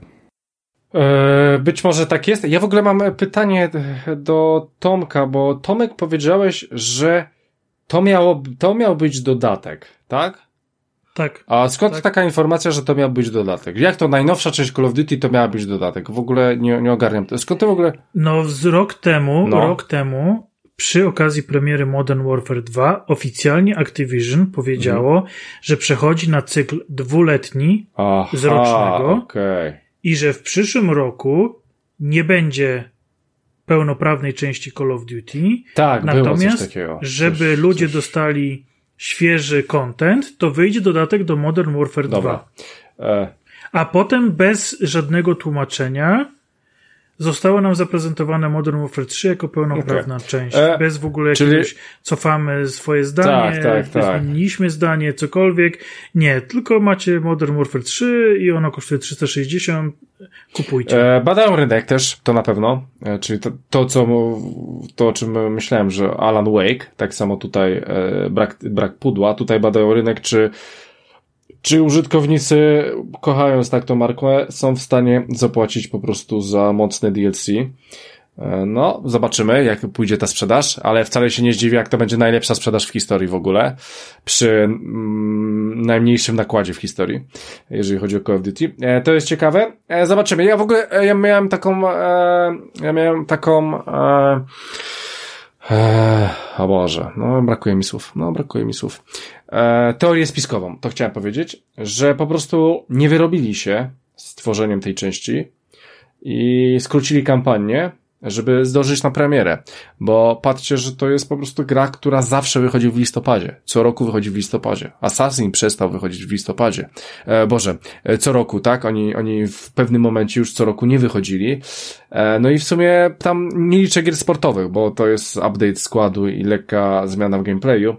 E, być może tak jest. Ja w ogóle mam pytanie do Tomka, bo Tomek powiedziałeś, że to miało, to miał być dodatek, tak? Tak. A skąd tak. taka informacja, że to miał być dodatek? Jak to najnowsza część Call of Duty to miała być dodatek? W ogóle nie, nie ogarniam. Skąd to w ogóle? No, z rok temu, no. rok temu, przy okazji premiery Modern Warfare 2, oficjalnie Activision powiedziało, mhm. że przechodzi na cykl dwuletni Aha, z rocznego okay. i że w przyszłym roku nie będzie pełnoprawnej części Call of Duty. Tak, natomiast, żeby coś, ludzie coś... dostali świeży content, to wyjdzie dodatek do Modern Warfare Dobra. 2. E... A potem bez żadnego tłumaczenia zostało nam zaprezentowane Modern Warfare 3 jako pełnoprawna okay. część. E... Bez w ogóle Czyli... jakiegoś cofamy swoje zdanie, tak, tak, tak. zmieniliśmy zdanie, cokolwiek. Nie, tylko macie Modern Warfare 3 i ono kosztuje 360 kupujcie. E, badają rynek też, to na pewno, e, czyli to, to, co, to o czym myślałem, że Alan Wake, tak samo tutaj e, brak, brak pudła, tutaj badają rynek, czy czy użytkownicy, kochając tak tą markę, są w stanie zapłacić po prostu za mocne DLC? E, no, zobaczymy, jak pójdzie ta sprzedaż, ale wcale się nie zdziwię, jak to będzie najlepsza sprzedaż w historii w ogóle, przy mm, najmniejszym nakładzie w historii, jeżeli chodzi o Call of Duty. E, to jest ciekawe. E, zobaczymy. Ja w ogóle, e, ja miałem taką, e, ja miałem taką, e, e, o Boże, no brakuje mi słów, no brakuje mi słów. E, teorię spiskową, to chciałem powiedzieć, że po prostu nie wyrobili się z tworzeniem tej części i skrócili kampanię, żeby zdążyć na premierę, bo patrzcie, że to jest po prostu gra, która zawsze wychodzi w listopadzie. Co roku wychodzi w listopadzie. Assassin przestał wychodzić w listopadzie. E, Boże, e, co roku, tak? Oni, oni w pewnym momencie już co roku nie wychodzili. E, no i w sumie tam nie liczę gier sportowych, bo to jest update składu i lekka zmiana w gameplayu,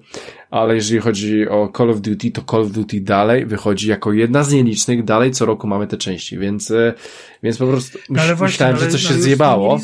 ale jeżeli chodzi o Call of Duty, to Call of Duty dalej wychodzi jako jedna z nielicznych, dalej co roku mamy te części, więc, e, więc po prostu no właśnie, myślałem, że coś się zjebało,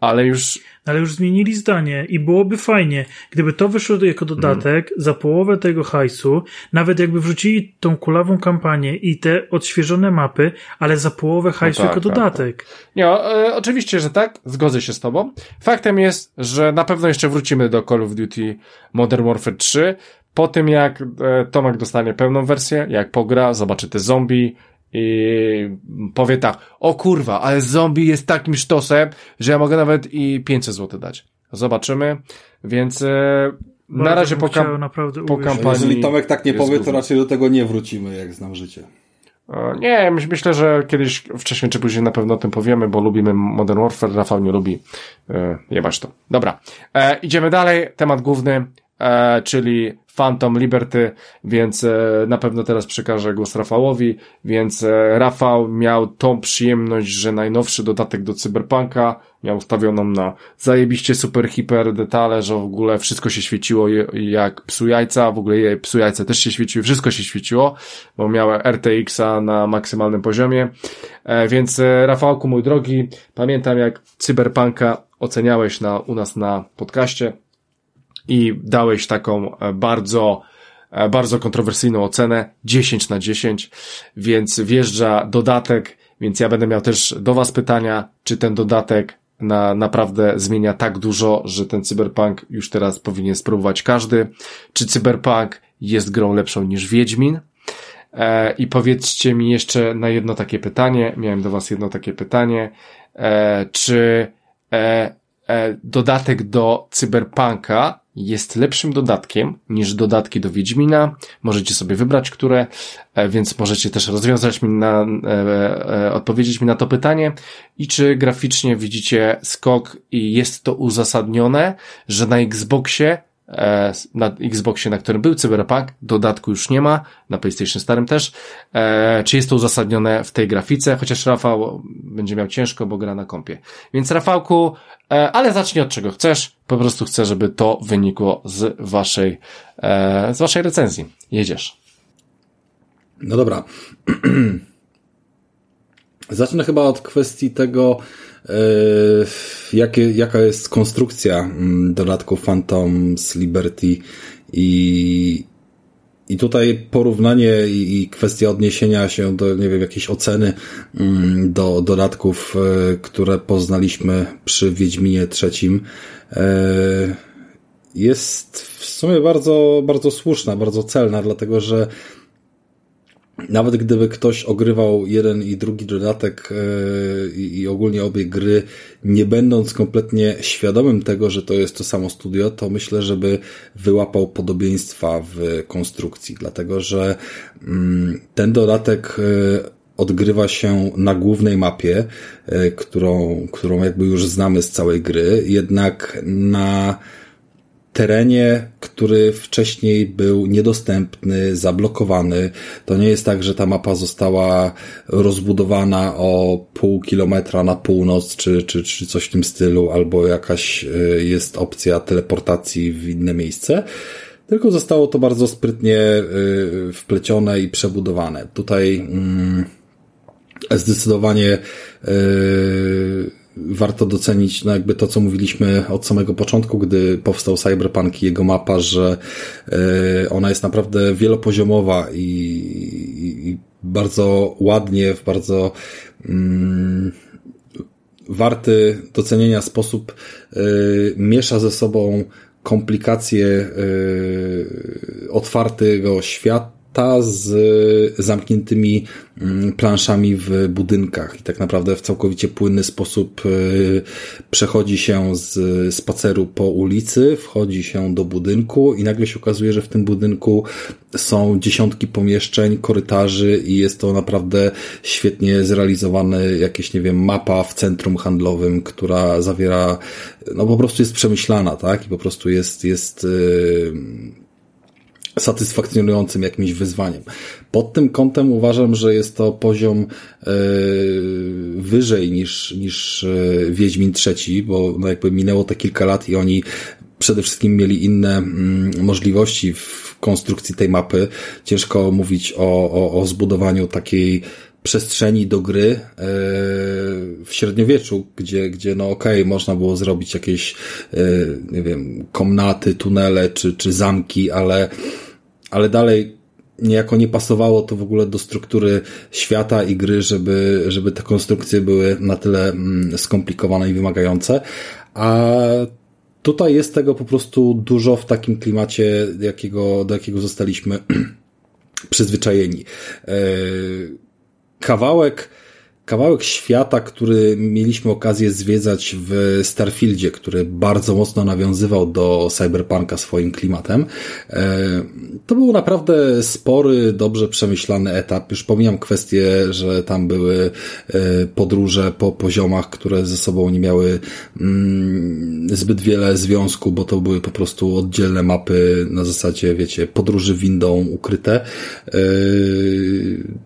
ale już ale już zmienili zdanie i byłoby fajnie, gdyby to wyszło jako dodatek mm. za połowę tego hajsu, nawet jakby wrzucili tą kulawą kampanię i te odświeżone mapy, ale za połowę hajsu no tak, jako tak, dodatek. Tak. Nie, e, oczywiście, że tak, zgodzę się z tobą. Faktem jest, że na pewno jeszcze wrócimy do Call of Duty Modern Warfare 3, po tym jak e, Tomek dostanie pełną wersję, jak pogra, zobaczy te zombie, i powie tak, o kurwa, ale zombie jest takim sztosem, że ja mogę nawet i 500 zł dać. Zobaczymy, więc e, na razie po, kam po kampanii... Jeżeli Tomek tak nie powie, to raczej do tego nie wrócimy, jak znam życie. E, nie, myślę, że kiedyś, wcześniej czy później na pewno o tym powiemy, bo lubimy Modern Warfare, Rafał nie lubi, e, jebać to. Dobra, e, idziemy dalej, temat główny, e, czyli Phantom Liberty, więc e, na pewno teraz przekażę głos Rafałowi, więc e, Rafał miał tą przyjemność, że najnowszy dodatek do Cyberpunka miał ustawioną na zajebiście super hiper detale, że w ogóle wszystko się świeciło jak psu jajca, w ogóle psu jajca też się świeciły, wszystko się świeciło, bo miała RTX-a na maksymalnym poziomie, e, więc Rafałku mój drogi, pamiętam jak Cyberpunka oceniałeś na, u nas na podcaście, i dałeś taką e, bardzo, e, bardzo kontrowersyjną ocenę 10 na 10, więc wjeżdża dodatek, więc ja będę miał też do Was pytania, czy ten dodatek na, naprawdę zmienia tak dużo, że ten cyberpunk już teraz powinien spróbować każdy. Czy cyberpunk jest grą lepszą niż Wiedźmin? E, I powiedzcie mi jeszcze na jedno takie pytanie, miałem do Was jedno takie pytanie, e, czy e, dodatek do cyberpunka jest lepszym dodatkiem niż dodatki do Wiedźmina. Możecie sobie wybrać, które, e, więc możecie też rozwiązać mi na, e, e, odpowiedzieć mi na to pytanie. I czy graficznie widzicie skok i jest to uzasadnione, że na Xboxie E, na Xboxie, na którym był Cyberpunk, dodatku już nie ma, na PlayStation starym też. E, czy jest to uzasadnione w tej grafice? Chociaż Rafał będzie miał ciężko, bo gra na kompie. Więc Rafałku, e, ale zacznij od czego chcesz. Po prostu chcę, żeby to wynikło z waszej, z waszej recenzji. Jedziesz. No dobra. Zacznę chyba od kwestii tego, jakie, jaka jest konstrukcja mm, dodatku Phantoms Liberty? I, i tutaj porównanie i, i kwestia odniesienia się do, nie wiem, jakiejś oceny mm, do dodatków, yy, które poznaliśmy przy Wiedźminie trzecim, yy, jest w sumie bardzo, bardzo słuszna, bardzo celna, dlatego że nawet gdyby ktoś ogrywał jeden i drugi dodatek yy, i ogólnie obie gry, nie będąc kompletnie świadomym tego, że to jest to samo studio, to myślę, żeby wyłapał podobieństwa w konstrukcji, dlatego że mm, ten dodatek yy, odgrywa się na głównej mapie, yy, którą, którą jakby już znamy z całej gry, jednak na terenie, który wcześniej był niedostępny, zablokowany. To nie jest tak, że ta mapa została rozbudowana o pół kilometra na północ, czy, czy, czy coś w tym stylu, albo jakaś y, jest opcja teleportacji w inne miejsce tylko zostało to bardzo sprytnie y, wplecione i przebudowane. Tutaj mm, zdecydowanie y, warto docenić no jakby to, co mówiliśmy od samego początku, gdy powstał Cyberpunk i jego mapa, że e, ona jest naprawdę wielopoziomowa i, i bardzo ładnie, w bardzo mm, warty docenienia sposób y, miesza ze sobą komplikacje y, otwartego świata ta z zamkniętymi mm, planszami w budynkach i tak naprawdę w całkowicie płynny sposób y, przechodzi się z spaceru po ulicy, wchodzi się do budynku i nagle się okazuje, że w tym budynku są dziesiątki pomieszczeń, korytarzy i jest to naprawdę świetnie zrealizowane jakieś, nie wiem, mapa w centrum handlowym, która zawiera, no po prostu jest przemyślana, tak? I po prostu jest, jest, yy, satysfakcjonującym jakimś wyzwaniem. Pod tym kątem uważam, że jest to poziom e, wyżej niż, niż e, Wiedźmin III, bo no jakby minęło te kilka lat i oni przede wszystkim mieli inne mm, możliwości w konstrukcji tej mapy. Ciężko mówić o, o, o zbudowaniu takiej przestrzeni do gry e, w średniowieczu, gdzie, gdzie no okej, okay, można było zrobić jakieś, nie wiem, komnaty, tunele czy, czy zamki, ale ale dalej niejako nie pasowało to w ogóle do struktury świata i gry, żeby, żeby te konstrukcje były na tyle mm, skomplikowane i wymagające. A tutaj jest tego po prostu dużo w takim klimacie, jakiego, do jakiego zostaliśmy przyzwyczajeni. E, kawałek kawałek świata, który mieliśmy okazję zwiedzać w Starfieldzie, który bardzo mocno nawiązywał do cyberpunka swoim klimatem. E, to był naprawdę spory, dobrze przemyślany etap. Już pomijam kwestię, że tam były e, podróże po poziomach, które ze sobą nie miały mm, zbyt wiele związku, bo to były po prostu oddzielne mapy na zasadzie, wiecie, podróży windą ukryte, e,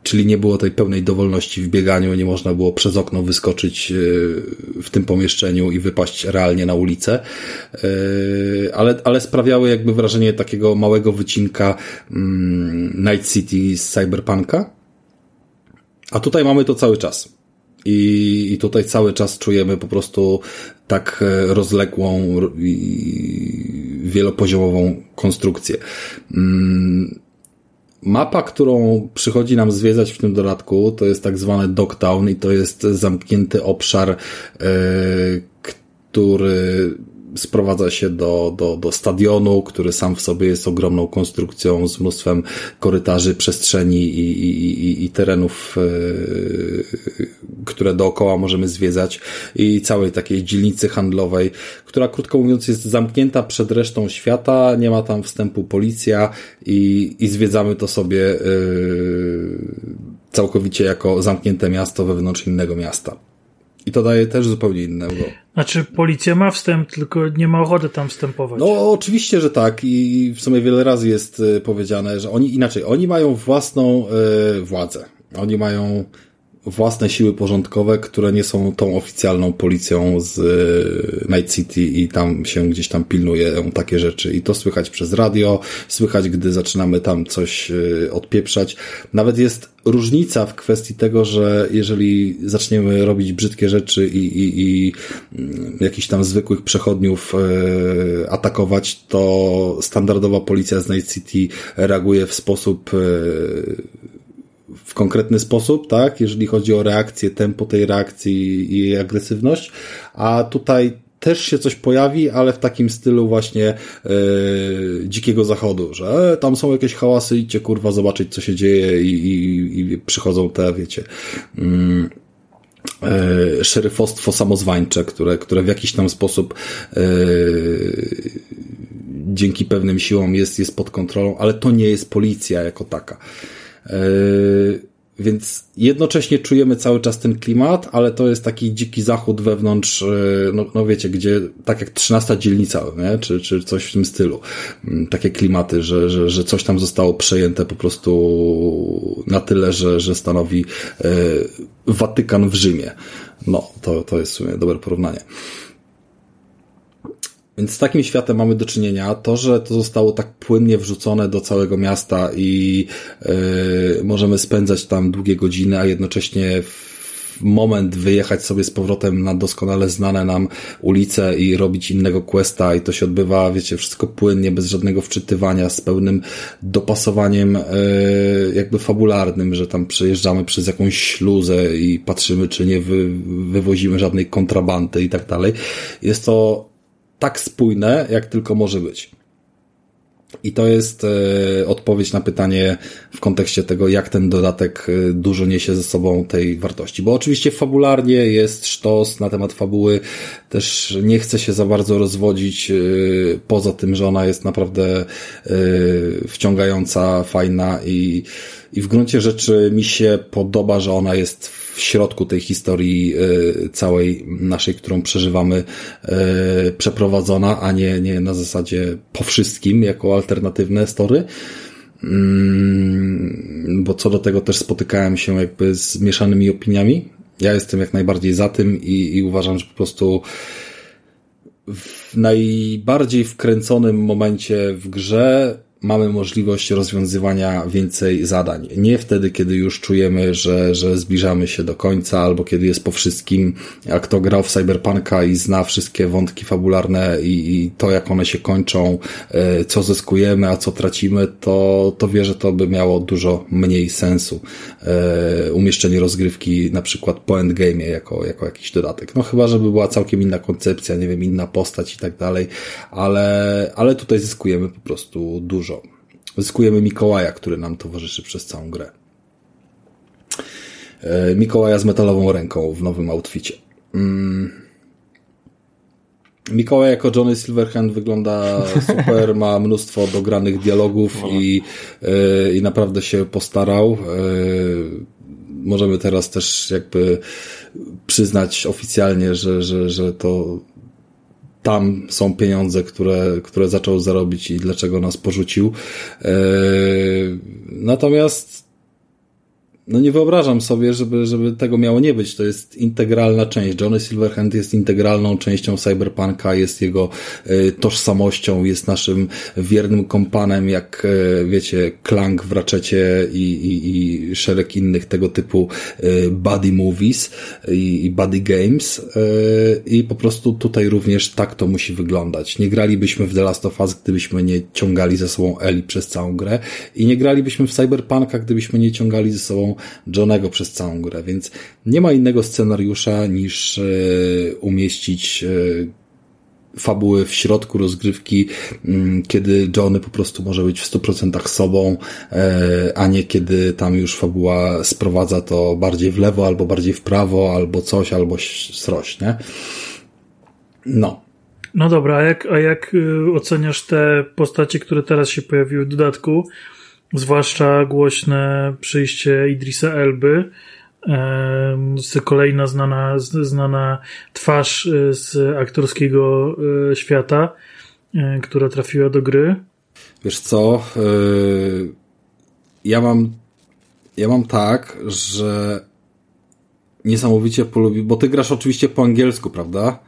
czyli nie było tej pełnej dowolności w bieganiu, nie można było przez okno wyskoczyć e, w tym pomieszczeniu i wypaść realnie na ulicę, e, ale, ale sprawiały jakby wrażenie takiego małego wycinka mm, Night City z Cyberpunka. A tutaj mamy to cały czas. I, I tutaj cały czas czujemy po prostu tak e, rozległą i wielopoziomową konstrukcję. Mapa, którą przychodzi nam zwiedzać w tym dodatku, to jest tak zwany Dogtown i to jest zamknięty obszar, yy, który sprowadza się do, do, do stadionu, który sam w sobie jest ogromną konstrukcją z mnóstwem korytarzy, przestrzeni i, i, i, i terenów, yy, które dookoła możemy zwiedzać i całej takiej dzielnicy handlowej, która krótko mówiąc jest zamknięta przed resztą świata, nie ma tam wstępu policja i, i zwiedzamy to sobie yy, całkowicie jako zamknięte miasto wewnątrz innego miasta. I to daje też zupełnie innego. Znaczy, policja ma wstęp, tylko nie ma ochoty tam wstępować. No, oczywiście, że tak. I w sumie wiele razy jest e, powiedziane, że oni inaczej, oni mają własną y, władzę. Oni mają własne siły porządkowe, które nie są tą oficjalną policją z e, Night City i tam się gdzieś tam pilnują takie rzeczy. I to słychać przez radio, słychać, gdy zaczynamy tam coś e, odpieprzać. Nawet jest różnica w kwestii tego, że jeżeli zaczniemy robić brzydkie rzeczy i, i, i mm, jakichś tam zwykłych przechodniów e, atakować, to standardowa policja z Night City reaguje w sposób w konkretny sposób, tak, jeżeli chodzi o reakcję, tempo tej reakcji i jej agresywność, a tutaj też się coś pojawi, ale w takim stylu właśnie e, dzikiego zachodu, że tam są jakieś hałasy, idźcie kurwa zobaczyć, co się dzieje i, i, i przychodzą te, wiecie, e, szeryfostwo samozwańcze, które, które w jakiś tam sposób e, dzięki pewnym siłom jest, jest pod kontrolą, ale to nie jest policja jako taka. E, więc jednocześnie czujemy cały czas ten klimat, ale to jest taki dziki zachód wewnątrz, e, no, no wiecie, gdzie tak jak 13 dzielnica, nie? Czy, czy coś w tym stylu. Mm, takie klimaty, że, że, że coś tam zostało przejęte po prostu na tyle, że, że stanowi e, Watykan w Rzymie. No, to, to jest w sumie dobre porównanie. Więc z takim światem mamy do czynienia. To, że to zostało tak płynnie wrzucone do całego miasta i yy, możemy spędzać tam długie godziny, a jednocześnie moment wyjechać sobie z powrotem na doskonale znane nam ulice i robić innego questa i to się odbywa, wiecie, wszystko płynnie, bez żadnego wczytywania, z pełnym dopasowaniem yy, jakby fabularnym, że tam przejeżdżamy przez jakąś śluzę i patrzymy, czy nie wy, wywozimy żadnej kontrabandy i tak dalej. Jest to tak spójne, jak tylko może być. I to jest e, odpowiedź na pytanie w kontekście tego, jak ten dodatek e, dużo niesie ze sobą tej wartości. Bo oczywiście fabularnie jest sztos na temat fabuły, też nie chcę się za bardzo rozwodzić, e, poza tym, że ona jest naprawdę wciągająca, fajna i, i w gruncie rzeczy mi się podoba, że ona jest w środku tej historii e, całej naszej, którą przeżywamy, e, przeprowadzona, a nie, nie na zasadzie po wszystkim, jako alternatywne story. Mm, bo co do tego też spotykałem się jakby z mieszanymi opiniami. Ja jestem jak najbardziej za tym i, i uważam, że po prostu w najbardziej wkręconym momencie w grze mamy możliwość rozwiązywania więcej zadań. Nie wtedy, kiedy już czujemy, że, że zbliżamy się do końca, albo kiedy jest po wszystkim, jak to grał w Cyberpunka i zna wszystkie wątki fabularne i, i to, jak one się kończą, e, co zyskujemy, a co tracimy, to, to wie, że to by miało dużo mniej sensu. E, umieszczenie rozgrywki na przykład po endgame'ie jako, jako jakiś dodatek. No chyba, żeby była całkiem inna koncepcja, nie wiem, inna postać i tak dalej, ale, ale tutaj zyskujemy po prostu dużo. Zyskujemy Mikołaja, który nam towarzyszy przez całą grę. e, Mikołaja z metalową ręką w nowym outficie. Mm. Mikołaj jako Johnny Silverhand wygląda super, ma mnóstwo dogranych dialogów i, e, i naprawdę się postarał. Możemy teraz też jakby przyznać oficjalnie, że, że, że to tam są pieniądze, które, które zaczął zarobić i dlaczego nas porzucił. Natomiast no nie wyobrażam sobie, żeby, żeby tego miało nie być. To jest integralna część. Johnny Silverhand jest integralną częścią Cyberpunka, jest jego y, tożsamością, jest naszym wiernym kompanem, jak y, wiecie, Clank w Ratchetie i, i, i szereg innych tego typu y, buddy movies i, i buddy games. I po prostu tutaj również tak to musi wyglądać. Nie gralibyśmy w The Last of Us, gdybyśmy nie ciągali ze sobą Eli przez całą grę i nie gralibyśmy w Cyberpunka, gdybyśmy nie ciągali ze sobą Johnego przez całą grę, więc nie ma innego scenariusza niż e, umieścić e, fabuły w środku rozgrywki, mm, kiedy Johnny po prostu może być w 100% sobą, e, a nie kiedy tam już fabuła sprowadza to bardziej w lewo, albo bardziej w prawo, albo coś, albo sroś, nie? No. No dobra, a jak, a jak y, oceniasz te postacie, które teraz się pojawiły w dodatku? Zwłaszcza głośne przyjście Idrisa Elby, kolejna znana, znana twarz e, z aktorskiego e, świata, e, która trafiła do gry. Wiesz co? Ja mam ja mam tak, że niesamowicie polubi, bo ty grasz oczywiście po angielsku, prawda?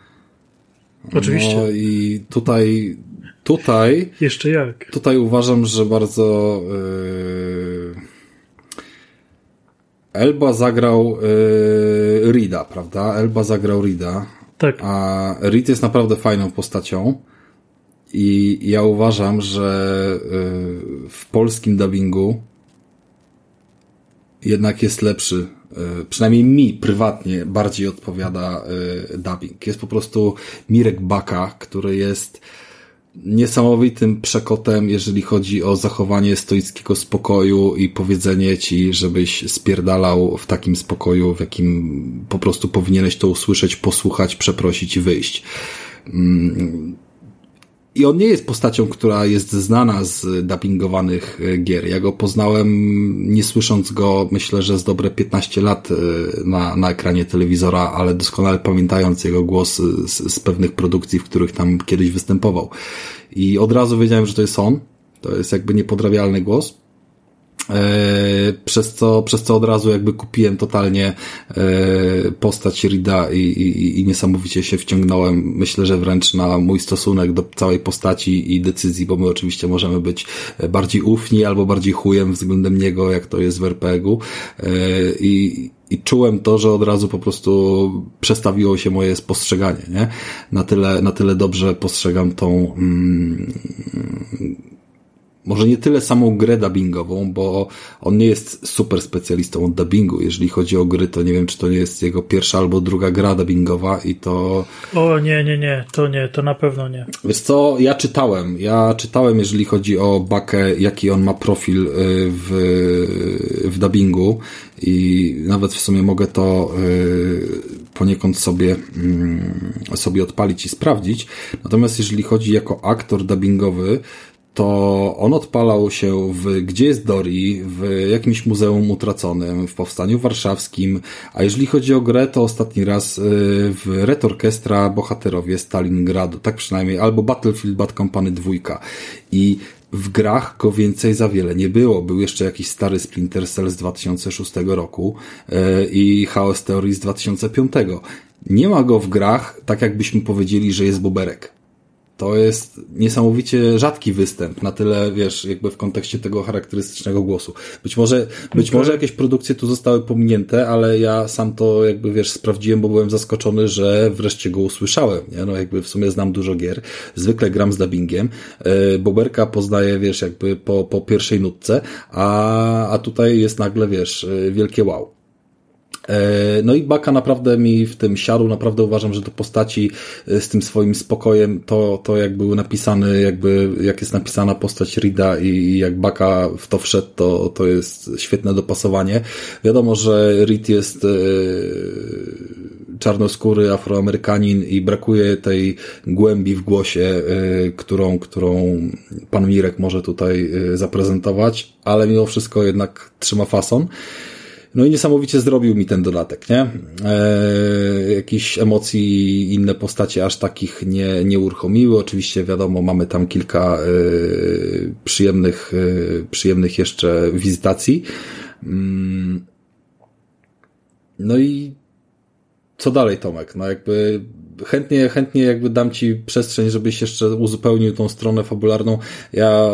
Oczywiście. No i tutaj Tutaj. Jeszcze jak? Tutaj uważam, że bardzo. Yy, Elba zagrał yy, Rida, prawda? Elba zagrał Rida. Tak. A Reed jest naprawdę fajną postacią. I ja uważam, że yy, w polskim dubbingu jednak jest lepszy. Yy, przynajmniej mi prywatnie bardziej odpowiada yy, dubbing. Jest po prostu Mirek Baka, który jest niesamowitym przekotem, jeżeli chodzi o zachowanie stoickiego spokoju i powiedzenie ci, żebyś spierdalał w takim spokoju, w jakim po prostu powinieneś to usłyszeć, posłuchać, przeprosić i wyjść. I on nie jest postacią, która jest znana z dubbingowanych e, gier. Ja go poznałem, nie słysząc go, myślę, że z dobre 15 lat e, na, na ekranie telewizora, ale doskonale pamiętając jego głos z, z pewnych produkcji, w których tam kiedyś występował. I od razu wiedziałem, że to jest on. To jest jakby niepodrabialny głos. E, przez co, przez co od razu jakby kupiłem totalnie e, postać Rida i, i, i niesamowicie się wciągnąłem. Myślę, że wręcz na mój stosunek do całej postaci i decyzji, bo my oczywiście możemy być bardziej ufni albo bardziej chujem względem niego, jak to jest w RPG-u. E, I, i czułem to, że od razu po prostu przestawiło się moje spostrzeganie, nie? Na tyle, na tyle dobrze postrzegam tą, mm, może nie tyle samą grę dubbingową, bo on nie jest super specjalistą od dubbingu. Jeżeli chodzi o gry, to nie wiem, czy to nie jest jego pierwsza albo druga gra dubbingowa i to... O, nie, nie, nie, to nie, to na pewno nie. Wiesz co, ja czytałem, ja czytałem, jeżeli chodzi o Bakę, jaki on ma profil y, w, w dubbingu i nawet w sumie mogę to y, poniekąd sobie, mm, sobie odpalić i sprawdzić. Natomiast jeżeli chodzi jako aktor dubbingowy, to on odpalał się w Gdzie jest Dori, w jakimś muzeum utraconym, w Powstaniu Warszawskim, a jeżeli chodzi o grę, to ostatni raz y, w Red Orchestra Bohaterowie Stalingradu, tak przynajmniej, albo Battlefield Bad Company 2. I w grach go więcej za wiele nie było. Był jeszcze jakiś stary Splinter Cell z 2006 roku y, i Chaos Theory z 2005. Nie ma go w grach, tak jakbyśmy powiedzieli, że jest Boberek to jest niesamowicie rzadki występ, na tyle, wiesz, jakby w kontekście tego charakterystycznego głosu. Być może, być okay. może jakieś produkcje tu zostały pominięte, ale ja sam to jakby, wiesz, sprawdziłem, bo byłem zaskoczony, że wreszcie go usłyszałem, nie? No jakby w sumie znam dużo gier, zwykle gram z dubbingiem, e, Boberka poznaję, wiesz, jakby po, po pierwszej nutce, a, a tutaj jest nagle, wiesz, e, wielkie wow. E, no i Baka naprawdę mi w tym siadł, naprawdę uważam, że do postaci e, z tym swoim spokojem, to, to jak był napisany, jakby, jak jest napisana postać Rida i jak Baka w to wszedł, to, to jest świetne dopasowanie. Wiadomo, że Reed jest yy, czarnoskóry Afroamerykanin i brakuje tej głębi w głosie, którą, którą pan Mirek może tutaj zaprezentować, ale mimo wszystko jednak trzyma fason. No i niesamowicie zrobił mi ten dodatek, nie? E, jakichś emocji inne postacie aż takich nie, nie uruchomiły. Oczywiście wiadomo, mamy tam kilka e, przyjemnych, e, przyjemnych jeszcze wizytacji. Mm. No i co dalej, Tomek? No jakby chętnie, chętnie jakby dam Ci przestrzeń, żebyś jeszcze uzupełnił tą stronę fabularną. Ja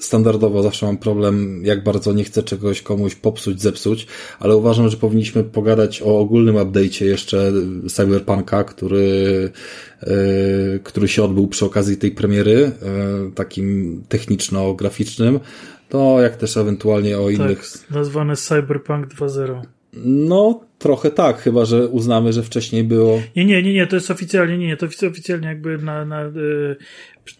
standardowo zawsze mam problem, jak bardzo nie chcę czegoś komuś popsuć, zepsuć, ale uważam, że powinniśmy pogadać o ogólnym update'cie jeszcze Cyberpunka, który, yy, który się odbył przy okazji tej premiery, yy, takim techniczno-graficznym, to jak też ewentualnie o tak, innych... nazwane Cyberpunk 2.0. No, trochę tak, chyba że uznamy, że wcześniej było. Nie, nie, nie, nie, to jest oficjalnie, nie, nie, to oficjalnie jakby na, na y,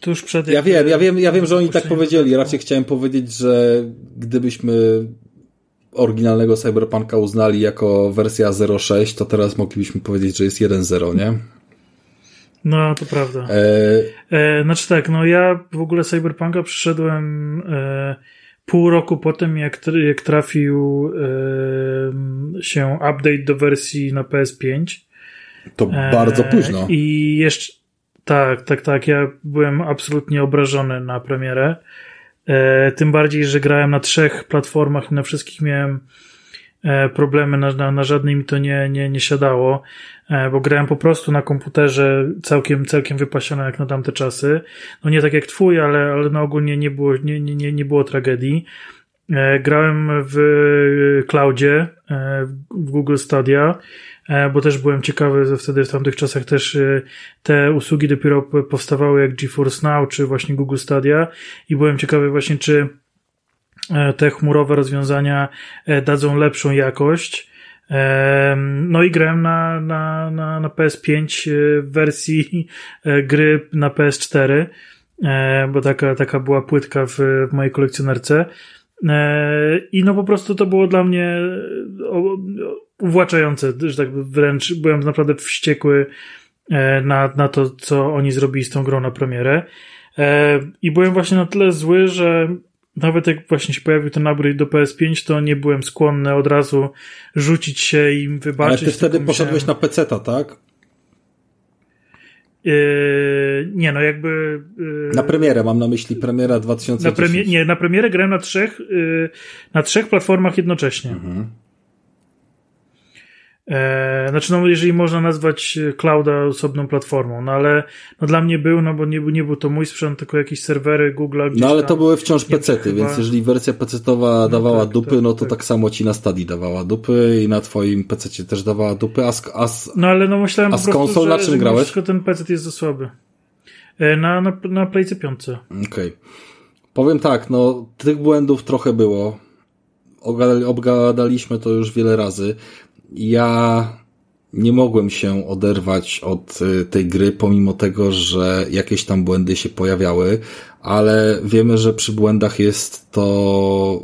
tuż przed. Ja wiem, ja wiem, ja wiem, że oni tak powiedzieli. Raczej chciałem powiedzieć, że gdybyśmy oryginalnego Cyberpunka uznali jako wersja 0.6, to teraz moglibyśmy powiedzieć, że jest 1.0, nie? No, to prawda. E... E, znaczy tak, no ja w ogóle Cyberpunka przyszedłem e, pół roku po tym, jak, jak trafił yy, się update do wersji na PS5. To bardzo późno. I jeszcze, tak, tak, tak. Ja byłem absolutnie obrażony na premierę. E, tym bardziej, że grałem na trzech platformach i na wszystkich miałem e, problemy, na, na, na żadnej mi to nie, nie, nie siadało. E, bo grałem po prostu na komputerze całkiem, całkiem wypasione jak na tamte czasy. No nie tak jak twój, ale, ale no ogólnie nie było, nie, nie, nie było tragedii. E, grałem w cloudzie, e, w Google Stadia, bo też byłem ciekawy, wtedy w tamtych czasach też te usługi dopiero powstawały jak GeForce Now, czy właśnie Google Stadia i byłem ciekawy właśnie, czy te chmurowe rozwiązania dadzą lepszą jakość. No i grałem na, na, na, na PS5 w wersji e, gry na PS4, e, bo taka, taka była płytka w, w mojej kolekcjonerce. E, I no po prostu to było dla mnie uwłaczające, że tak wręcz byłem naprawdę wściekły na, na to, co oni zrobili z tą grą na premierę. I byłem właśnie na tyle zły, że nawet jak właśnie się pojawił ten upgrade do PS5, to nie byłem skłonny od razu rzucić się i wybaczyć. Ale ty wtedy poszedłeś na PC, tak? Yy, nie, no jakby. Yy, na premierę, mam na myśli premiera 2010. Na premie, nie, na premierę grałem na trzech, yy, na trzech platformach jednocześnie. Mhm. E, znaczy, no, jeżeli można nazwać clouda osobną platformą, no ale no, dla mnie był, no bo nie, nie był to mój sprzęt, tylko jakieś serwery Google. No ale to były wciąż pecety, chyba... więc jeżeli wersja pecetowa no, dawała tak, dupy, tak, no to tak. tak. samo ci na Stadii dawała dupy i na twoim pececie też dawała dupy, a z, a z, No ale no myślałem a z prostu, konsol że, na czym grałeś? ten pecet jest za słaby. E, na, na, na Playce 5. Okej. Okay. Powiem tak, no tych błędów trochę było. Obgadaliśmy to już wiele razy ja nie mogłem się oderwać od y, tej gry, pomimo tego, że jakieś tam błędy się pojawiały, ale wiemy, że przy błędach jest to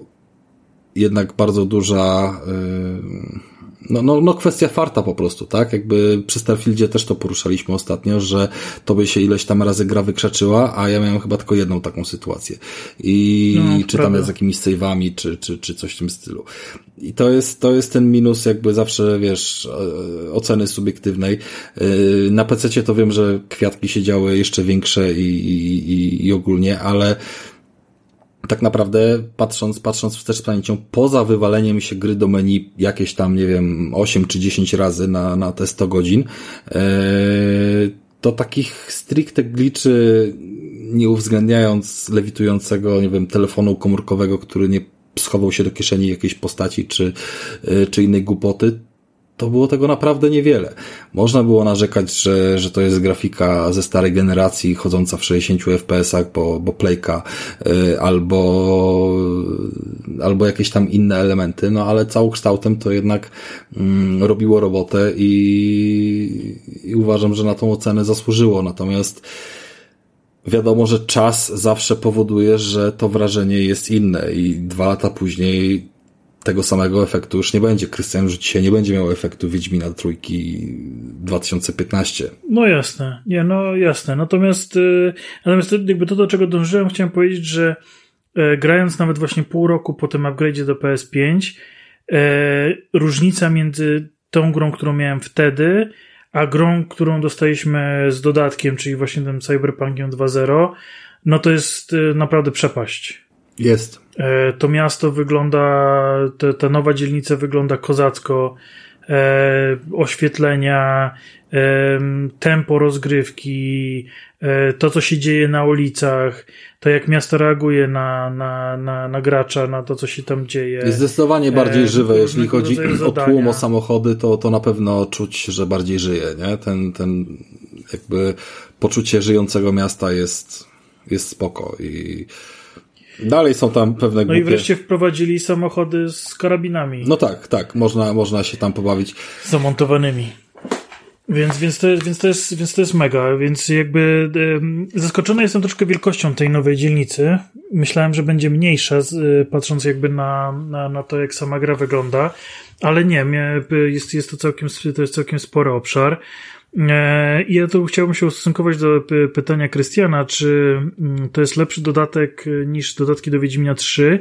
jednak bardzo duża. Yy no, no, no kwestia farta po prostu, tak? Jakby przy Starfieldzie też to poruszaliśmy ostatnio, że to by się ileś tam razy gra wykrzaczyła, a ja miałem chyba tylko jedną taką sytuację. I no, czy tam z jakimiś save'ami, czy, czy, czy coś w tym stylu. I to jest, to jest ten minus jakby zawsze, wiesz, e, oceny subiektywnej. E, na PC to wiem, że kwiatki się działy jeszcze większe i, i, i ogólnie, ale tak naprawdę patrząc, patrząc wstecz z pamięcią, poza wywaleniem się gry do menu jakieś tam, nie wiem, 8 czy 10 razy na, na te 100 godzin, e, to takich stricte gliczy, nie uwzględniając lewitującego, nie wiem, telefonu komórkowego, który nie schował się do kieszeni jakiejś postaci czy, e, czy innej głupoty, to było tego naprawdę niewiele. Można było narzekać, że, że to jest grafika ze starej generacji, chodząca w 60 FPS-ach, bo, bo playka, yy, albo, albo jakieś tam inne elementy, no ale całokształtem to jednak yy, robiło robotę i, i uważam, że na tą ocenę zasłużyło. Natomiast wiadomo, że czas zawsze powoduje, że to wrażenie jest inne i dwa lata później tego samego efektu już nie będzie. Krystian już dzisiaj nie będzie miał efektu Wiedźmina trójki 2015. No jasne, nie, no jasne. Natomiast, yy, natomiast jakby to, do czego dążyłem, chciałem powiedzieć, że yy, grając nawet właśnie pół roku po tym upgrade'zie do PS5, yy, różnica między tą grą, którą miałem wtedy, a grą, którą dostaliśmy z dodatkiem, czyli właśnie tym Cyberpunkiem 2.0, no to jest y, naprawdę przepaść. Jest. E, to miasto wygląda, te, ta nowa dzielnica wygląda kozacko. E, oświetlenia, e, tempo rozgrywki, e, to co się dzieje na ulicach, to jak miasto reaguje na, na, na, na gracza, na to co się tam dzieje. Jest zdecydowanie bardziej e, żywe. Jeśli chodzi o tłum, o samochody, to, to na pewno czuć, że bardziej żyje. Nie? Ten, ten jakby poczucie żyjącego miasta jest, jest spoko i Dalej są tam pewne głupie... No i wreszcie wprowadzili samochody z karabinami. No tak, tak, można, można się tam pobawić. Zamontowanymi. Więc, więc, to jest, więc, to jest, więc to jest mega, więc jakby y, zaskoczony jestem troszkę wielkością tej nowej dzielnicy. Myślałem, że będzie mniejsza, y, patrząc jakby na, na, na to, jak sama gra wygląda, ale nie, jest, jest to całkiem, to jest całkiem spory obszar. E, I ja tu chciałbym się ustosunkować do pytania Krystiana, czy mm, to jest lepszy dodatek e, niż dodatki do Wiedźmina 3.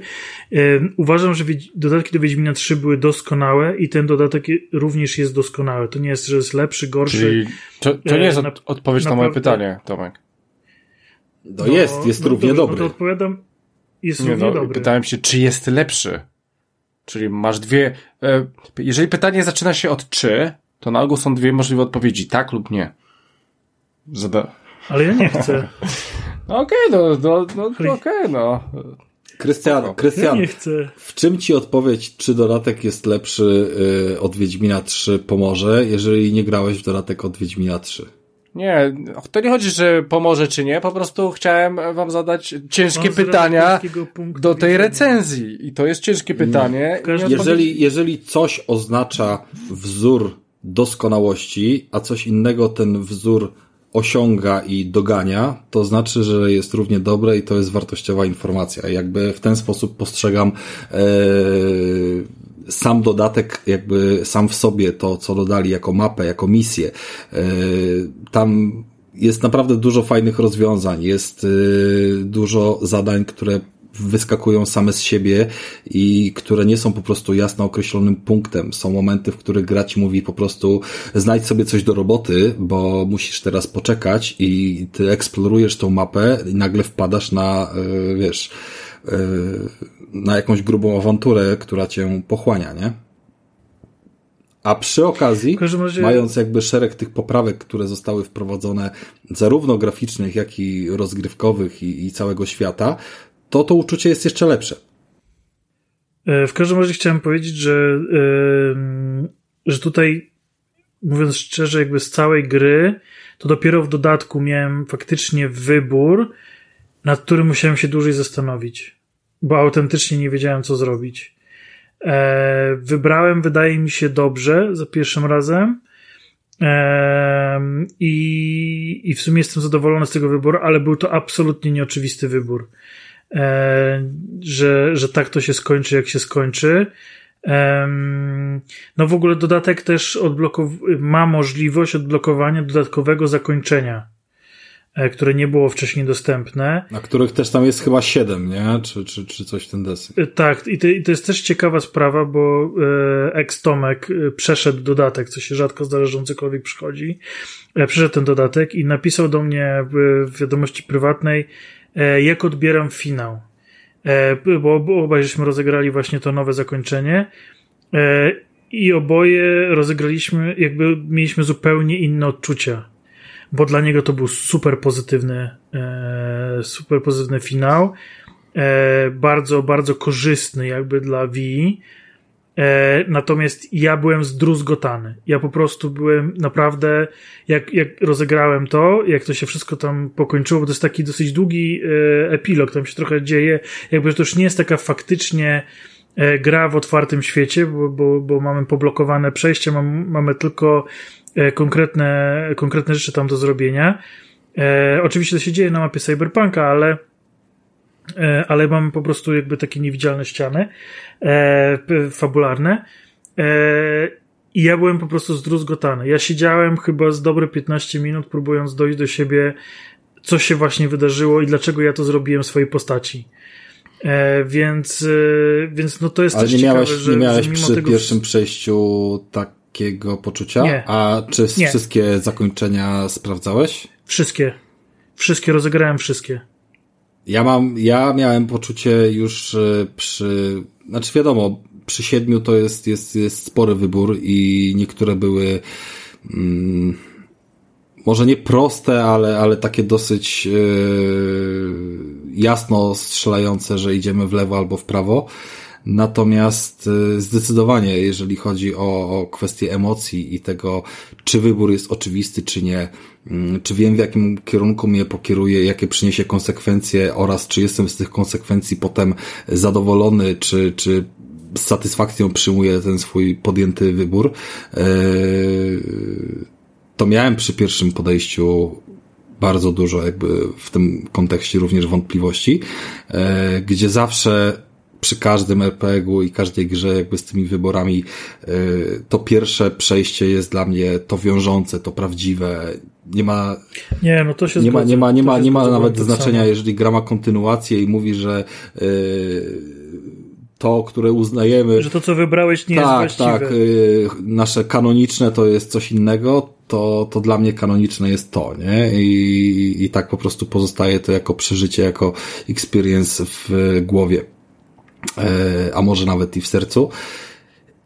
E, uważam, że dodatki do Wiedźmina 3 były doskonałe i ten dodatek również jest doskonały. To nie jest, że jest lepszy, gorszy. Czyli to, to nie jest na, odpowiedź na, na moje pytanie, Tomek. No, no jest, jest no, równie dobry. No to odpowiadam, jest nie, równie no, dobry. Pytałem się, czy jest lepszy. Czyli masz dwie. Jeżeli pytanie zaczyna się od czy, to na ogół są dwie możliwe odpowiedzi, tak lub nie. Zada... Ale ja nie chcę. No okej, okay, no, no, no okej, okay, no. Krystian, Krystian, ja w czym ci odpowiedź, czy dodatek jest lepszy y, od Wiedźmina 3 pomoże, jeżeli nie grałeś w dodatek od Wiedźmina 3? Nie, to nie chodzi, że pomoże czy nie, po prostu chciałem wam zadać ciężkie pytania do tej recenzji i to jest ciężkie pytanie. Jeżeli, jeżeli coś oznacza wzór doskonałości, a coś innego ten wzór osiąga i dogania, to znaczy, że jest równie dobre i to jest wartościowa informacja. Jakby w ten sposób postrzegam e, sam dodatek, jakby sam w sobie to, co dodali jako mapę, jako misję. E, tam jest naprawdę dużo fajnych rozwiązań, jest e, dużo zadań, które wyskakują same z siebie i które nie są po prostu jasno określonym punktem. Są momenty, w których gra ci mówi po prostu znajdź sobie coś do roboty, bo musisz teraz poczekać i ty eksplorujesz tą mapę i nagle wpadasz na, e, wiesz, e, na jakąś grubą awanturę, która cię pochłania, nie? A przy okazji, razie... mając jakby szereg tych poprawek, które zostały wprowadzone, zarówno graficznych, jak i rozgrywkowych i, i całego świata, to to uczucie jest jeszcze lepsze. E, w każdym razie chciałem powiedzieć, że, że tutaj, mówiąc szczerze, jakby z całej gry, to dopiero w dodatku miałem faktycznie wybór, nad którym musiałem się dłużej zastanowić, bo autentycznie nie wiedziałem, co zrobić. E, wybrałem, wydaje mi się, dobrze za pierwszym razem. I, I w sumie jestem zadowolony z tego wyboru, ale był to absolutnie nieoczywisty wybór. E, że, że tak to się skończy, jak się skończy. No w ogóle dodatek też odblokow- ma możliwość odblokowania dodatkowego zakończenia, e, które nie było wcześniej dostępne. Na których też tam jest chyba siedem, nie? Czy, czy, czy coś w ten desy. E, tak, i to, i to jest też ciekawa sprawa, bo ex Tomek przeszedł dodatek, co się rzadko zdarza, cokolwiek przychodzi. Przeszedł ten dodatek i napisał do mnie w wiadomości prywatnej, jak odbieram finał. E, bo, obaj żeśmy rozegrali właśnie to nowe zakończenie e, i oboje rozegraliśmy, jakby mieliśmy zupełnie inne odczucia, bo dla niego to był super pozytywny, super pozytywny finał, bardzo, bardzo korzystny jakby dla V. E, natomiast ja byłem zdruzgotany. Ja po prostu byłem naprawdę, jak, jak rozegrałem to, jak to się wszystko tam pokończyło, bo to jest taki dosyć długi e, epilog, tam się trochę dzieje, jakby to już nie jest taka faktycznie e, gra w otwartym świecie, bo, bo, bo mamy poblokowane przejście, mam, mamy tylko konkretne, konkretne rzeczy tam do zrobienia. E, oczywiście to się dzieje na mapie Cyberpunka, ale ale mamy po prostu jakby takie niewidzialne ściany e, fabularne. E, I ja byłem po prostu zdruzgotany. Ja siedziałem chyba z dobre 15 minut, próbując dojść do siebie, co się właśnie wydarzyło i dlaczego ja to zrobiłem w swojej postaci. E, więc, e, więc no to jest Ale też nie ciekawe, miałeś, że, nie miałeś przy tego... pierwszym przejściu takiego poczucia? Nie. A czy Nie. wszystkie zakończenia sprawdzałeś? Wszystkie. Wszystkie, rozegrałem wszystkie. Ja mam, ja miałem poczucie już e, przy, znaczy wiadomo, przy siedmiu to jest, jest, jest spory wybór i niektóre były, mm, może nie proste, ale, ale takie dosyć yy, jasno strzelające, że idziemy w lewo albo w prawo. Natomiast y, zdecydowanie, jeżeli chodzi o, o emocji i tego, czy wybór jest oczywisty, czy nie, mm, czy wiem w jakim kierunku mnie pokieruje, jakie przyniesie konsekwencje oraz czy jestem z tych konsekwencji potem zadowolony, czy, czy z satysfakcją przyjmuję ten swój podjęty wybór, yy, to miałem przy pierwszym podejściu bardzo dużo jakby w tym kontekście również wątpliwości, e, gdzie zawsze przy każdym RPG-u i każdej grze jakby z tymi wyborami e, to pierwsze przejście jest dla mnie to wiążące, to prawdziwe. Nie ma Nie, no to się nie ma, nie ma, nie ma, nie ma nawet znaczenia, jeżeli gra ma kontynuację i mówi, że yy, to, które uznajemy, Że to, co wybrałeś, nie tak, jest właściwe. tak, yy, nasze kanoniczne to jest coś innego, to, to dla mnie kanoniczne jest to, nie? I, I tak po prostu pozostaje to jako przeżycie, jako experience w głowie, a może nawet i w sercu.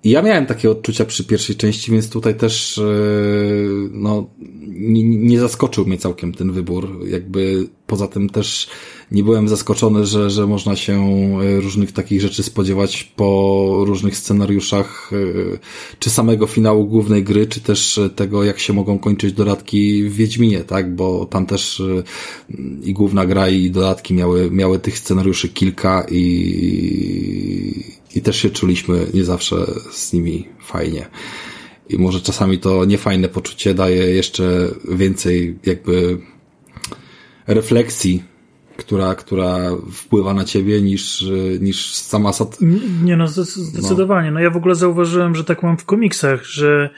Ja miałem takie odczucia przy pierwszej części, więc tutaj też yy, no, nie, nie zaskoczył mnie całkiem ten wybór. Jakby poza tym też nie byłem zaskoczony, że, że można się yy, różnych takich rzeczy spodziewać po różnych scenariuszach, yy, czy samego finału głównej gry, czy też tego, jak się mogą kończyć dodatki w Wiedźminie, tak? Bo tam też i główna gra, i dodatki miały, miały tych scenariuszy kilka i, i też się czuliśmy nie zawsze z nimi fajnie. I może czasami to niefajne poczucie daje jeszcze więcej jakby refleksji, która, która wpływa na ciebie niż, niż sama sat... Nie no, zdecy- zdecydowanie. No. ja w ogóle zauważyłem, że tak mam w komiksach, że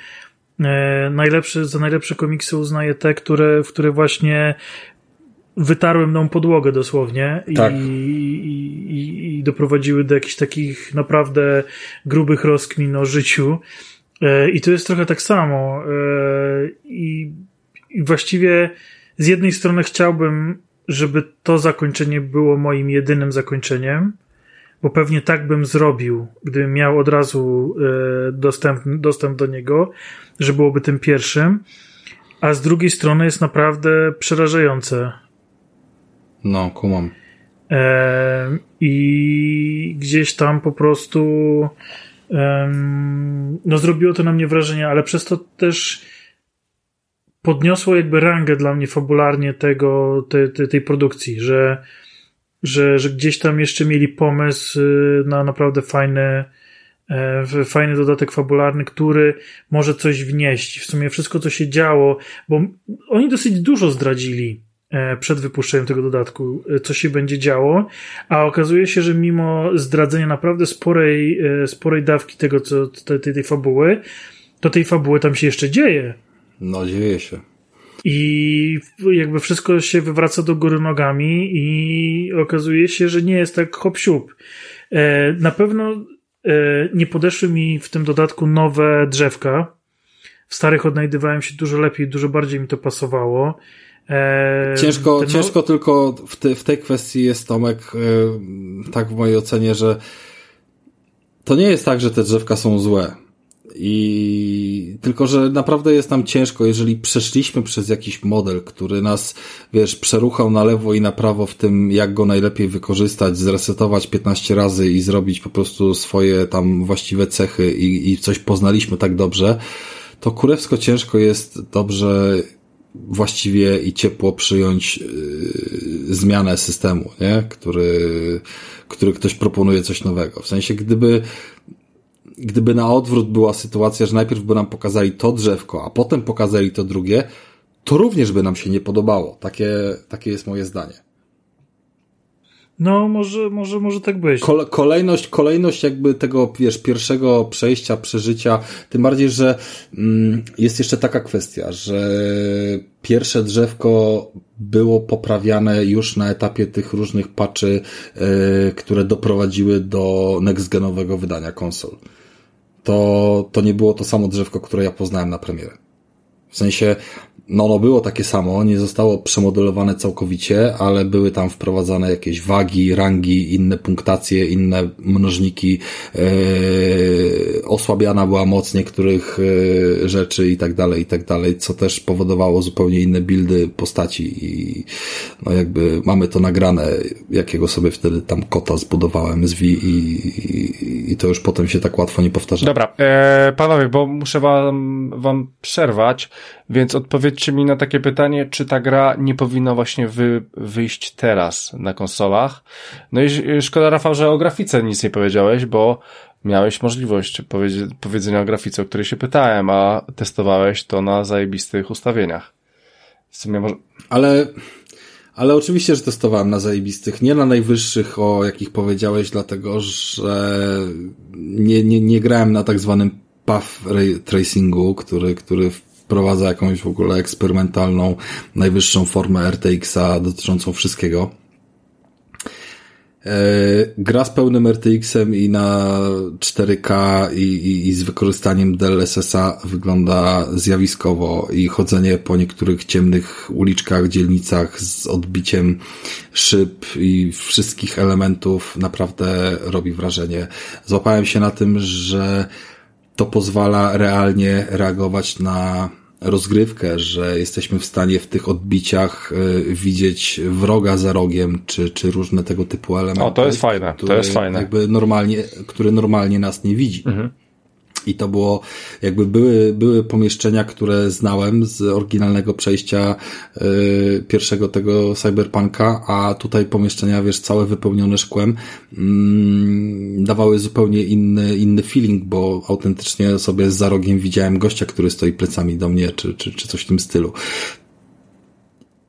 e, najlepsze, za najlepsze komiksy uznaję te, które, w które właśnie wytarły mną podłogę dosłownie Tak. i, i, i doprowadziły do jakichś takich naprawdę grubych rozkmin o życiu. E, I to jest trochę tak samo. E, I, I właściwie z jednej strony chciałbym, żeby to zakończenie było moim jedynym zakończeniem, bo pewnie tak bym zrobił, gdybym miał od razu e, dostęp, dostęp do niego, że byłoby tym pierwszym. A z drugiej strony jest naprawdę przerażające. No, kumam. I gdzieś tam po prostu no zrobiło to na mnie wrażenie, ale przez to też podniosło jakby rangę dla mnie fabularnie tego, te, te, tej produkcji, że, że, że gdzieś tam jeszcze mieli pomysł y, na naprawdę fajny, e, fajny dodatek fabularny, który może coś wnieść. W sumie wszystko, co się działo, bo oni dosyć dużo zdradzili przed wypuszczeniem tego dodatku, e, co się będzie działo, a okazuje się, że mimo zdradzenia naprawdę sporej, e, sporej dawki tego, co tej, tej, fabuły, to tej fabuły tam się jeszcze dzieje. No, dzieje się. I jakby wszystko się wywraca do góry nogami i okazuje się, że nie jest tak hop siup. E, Na pewno e, nie podeszły mi w tym dodatku nowe drzewka. W starych odnajdywałem się dużo lepiej, dużo bardziej mi to pasowało. E, Ciężko, te no- ciężko tylko w, te, w tej kwestii jest Tomek, yy, tak w mojej ocenie, że to nie jest tak, że te drzewka są złe. I tylko, że naprawdę jest nam ciężko, jeżeli przeszliśmy przez jakiś model, który nas, wiesz, przeruchał na lewo i na prawo w tym, jak go najlepiej wykorzystać, zresetować 15 razy i zrobić po prostu swoje tam właściwe cechy i, i coś poznaliśmy tak dobrze, to kurewsko ciężko jest dobrze właściwie i ciepło przyjąć yy, zmianę systemu, nie? Który, który ktoś proponuje coś nowego. W sensie, gdyby gdyby na odwrót była sytuacja, że najpierw by nam pokazali to drzewko, a potem pokazali to drugie, to również by nam się nie podobało. Takie, takie jest moje zdanie. No, może, może, może tak być. kolejność, kolejność jakby tego, wiesz, pierwszego przejścia, przeżycia, tym bardziej, że mm, jest jeszcze taka kwestia, że pierwsze drzewko było poprawiane już na etapie tych różnych patchy, yy, które doprowadziły do next-genowego wydania konsol. To, to nie było to samo drzewko, które ja poznałem na premierę. W sensie, no ono było takie samo, nie zostało przemodelowane całkowicie, ale były tam wprowadzane jakieś wagi, rangi, inne punktacje, inne mnożniki, yy, osłabiana była moc niektórych yy, rzeczy i tak dalej, i tak dalej, co też powodowało zupełnie inne buildy postaci i no jakby mamy to nagrane, jakiego sobie wtedy tam kota zbudowałem z V i, i, i to już potem się tak łatwo nie powtarza. Dobra, e, panowie, bo muszę wam, wam przerwać, więc odpowiedzcie mi na takie pytanie, czy ta gra nie powinna właśnie wy, wyjść teraz na konsolach. No i szkoda, Rafał, że o grafice nic nie powiedziałeś, bo miałeś możliwość powiedz, powiedzenia o grafice, o której się pytałem, a testowałeś to na zajebistych ustawieniach. W sumie może... Ale... Ale oczywiście, że testowałem na zajebistych, nie na najwyższych, o jakich powiedziałeś, dlatego że nie, nie, nie grałem na tak zwanym path tracingu, który, który wprowadza jakąś w ogóle eksperymentalną, najwyższą formę RTX-a dotyczącą wszystkiego. E, gra z pełnym RTX-em i na 4K i, i, i z wykorzystaniem DLSS-a wygląda zjawiskowo i chodzenie po niektórych ciemnych uliczkach, dzielnicach z odbiciem szyb i wszystkich elementów naprawdę robi wrażenie. Złapałem się na tym, że to pozwala realnie reagować na rozgrywkę, że jesteśmy w stanie w tych odbiciach y, widzieć wroga za rogiem, czy, czy różne tego typu elementy. O, to jest fajne, to jest fajne. Jakby normalnie, który normalnie nas nie widzi. Mhm. I to było, jakby były, były pomieszczenia, które znałem z oryginalnego przejścia y, pierwszego tego cyberpunka, a tutaj pomieszczenia, wiesz, całe wypełnione szkłem, mm, dawały zupełnie inny, inny feeling, bo autentycznie sobie za rogiem widziałem gościa, który stoi plecami do mnie, czy, czy, czy coś w tym stylu.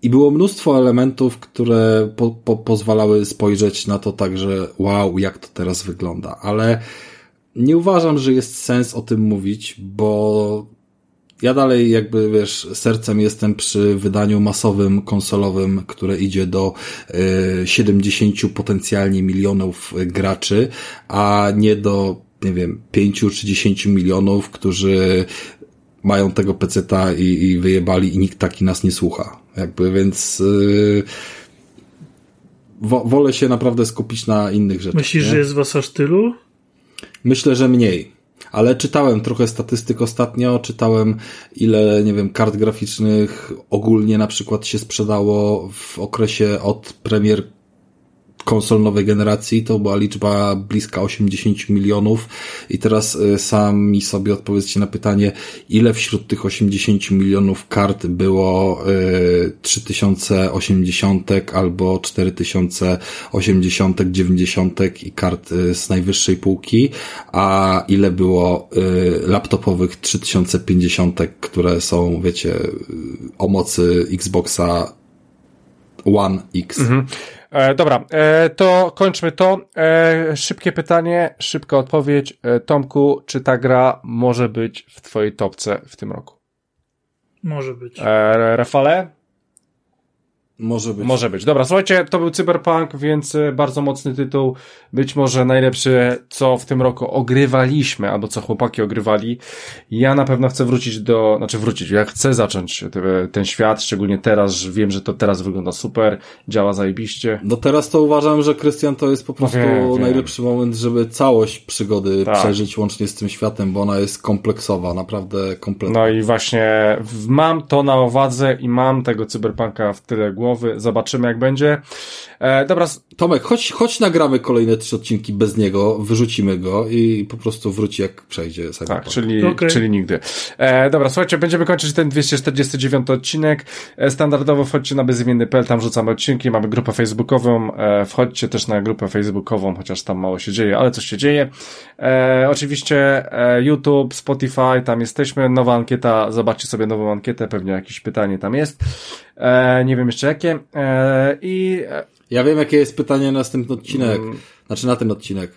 I było mnóstwo elementów, które po, po, pozwalały spojrzeć na to tak, że wow, jak to teraz wygląda, ale nie uważam, że jest sens o tym mówić, bo ja dalej jakby, wiesz, sercem jestem przy wydaniu masowym, konsolowym, które idzie do y, 70 potencjalnie milionów graczy, a nie do, nie wiem, 5 czy 10 milionów, którzy mają tego peceta i, i wyjebali i nikt taki nas nie słucha. Jakby, więc wo, wolę się naprawdę skupić na innych rzeczach. Myślisz, nie? że jest was aż tylu? Myślę, że mniej. Ale czytałem trochę statystyk ostatnio, czytałem ile, nie wiem, kart graficznych ogólnie na przykład się sprzedało w okresie od premier konsol nowej generacji to była liczba bliska 80 milionów i teraz y, sami sobie odpowiedzcie na pytanie, ile wśród tych 80 milionów kart było 3080 y, albo 4080, 90 i kart y, z najwyższej półki, a ile było laptopowych 3050, które są, wiecie, o mocy Xboxa One X. Mhm. E, dobra, e, to kończmy to. E, szybkie pytanie, szybka odpowiedź. E, Tomku, czy ta gra może być w twojej topce w tym roku? Może być. E, Rafale? Może być. Może być. Dobra, słuchajcie, to był Cyberpunk, więc e, bardzo mocny tytuł. Być może najlepszy, co w tym roku ogrywaliśmy, albo co chłopaki ogrywali. Ja na pewno chcę wrócić do, znaczy wrócić, ja chcę zacząć te, ten świat, szczególnie teraz, że wiem, że to teraz wygląda super, działa zajebiście. No teraz to uważam, że Krystian to jest po prostu wiem, najlepszy wiem. moment, żeby całość przygody tak. przeżyć łącznie z tym światem, bo ona jest kompleksowa, naprawdę kompletna. No i właśnie mam to na uwadze i mam tego Cyberpunka w tyle głowy głowy. Zobaczymy, jak będzie. E, dobra. Tomek, chodź, chodź nagramy kolejne trzy odcinki bez niego, wyrzucimy go i po prostu wróci, jak przejdzie. Tak, czyli, okay. czyli nigdy. E, dobra, słuchajcie, będziemy kończyć ten 249 odcinek. E, standardowo wchodźcie na bezimienny.pl, tam rzucamy odcinki, mamy grupę facebookową, e, wchodźcie też na grupę facebookową, chociaż tam mało się dzieje, ale coś się dzieje. E, oczywiście e, YouTube, Spotify, tam jesteśmy, nowa ankieta, zobaczcie sobie nową ankietę, pewnie jakieś pytanie tam jest. E, nie wiem jeszcze jakie. E, I. E, ja wiem, jakie jest pytanie na następny odcinek. Mm. Znaczy na ten odcinek.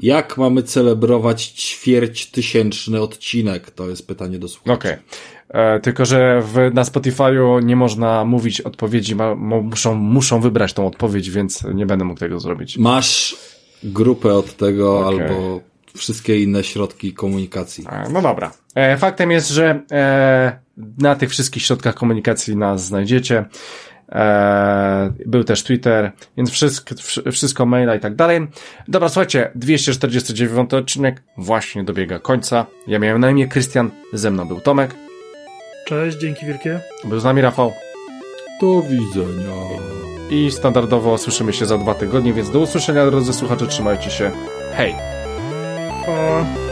Jak mamy celebrować ćwierć tysięczny odcinek? To jest pytanie do słuchaczy. Okej. Okay. Tylko, że w, na Spotify'u nie można mówić odpowiedzi, ma, muszą, muszą wybrać tą odpowiedź, więc nie będę mógł tego zrobić. Masz grupę od tego okay. albo wszystkie inne środki komunikacji. No dobra. E, faktem jest, że e, na tych wszystkich środkach komunikacji nas znajdziecie. E, był też Twitter, więc wszystko, wszystko maila i tak dalej. Dobra, słuchajcie, 249 odcinek właśnie dobiega końca. Ja miałem na imię Krystian, ze mną był Tomek. Cześć, dzięki wielkie. Był z nami Rafał. Do widzenia. I standardowo słyszymy się za dwa tygodnie, więc do usłyszenia drodzy słuchacze, trzymajcie się. Hej! for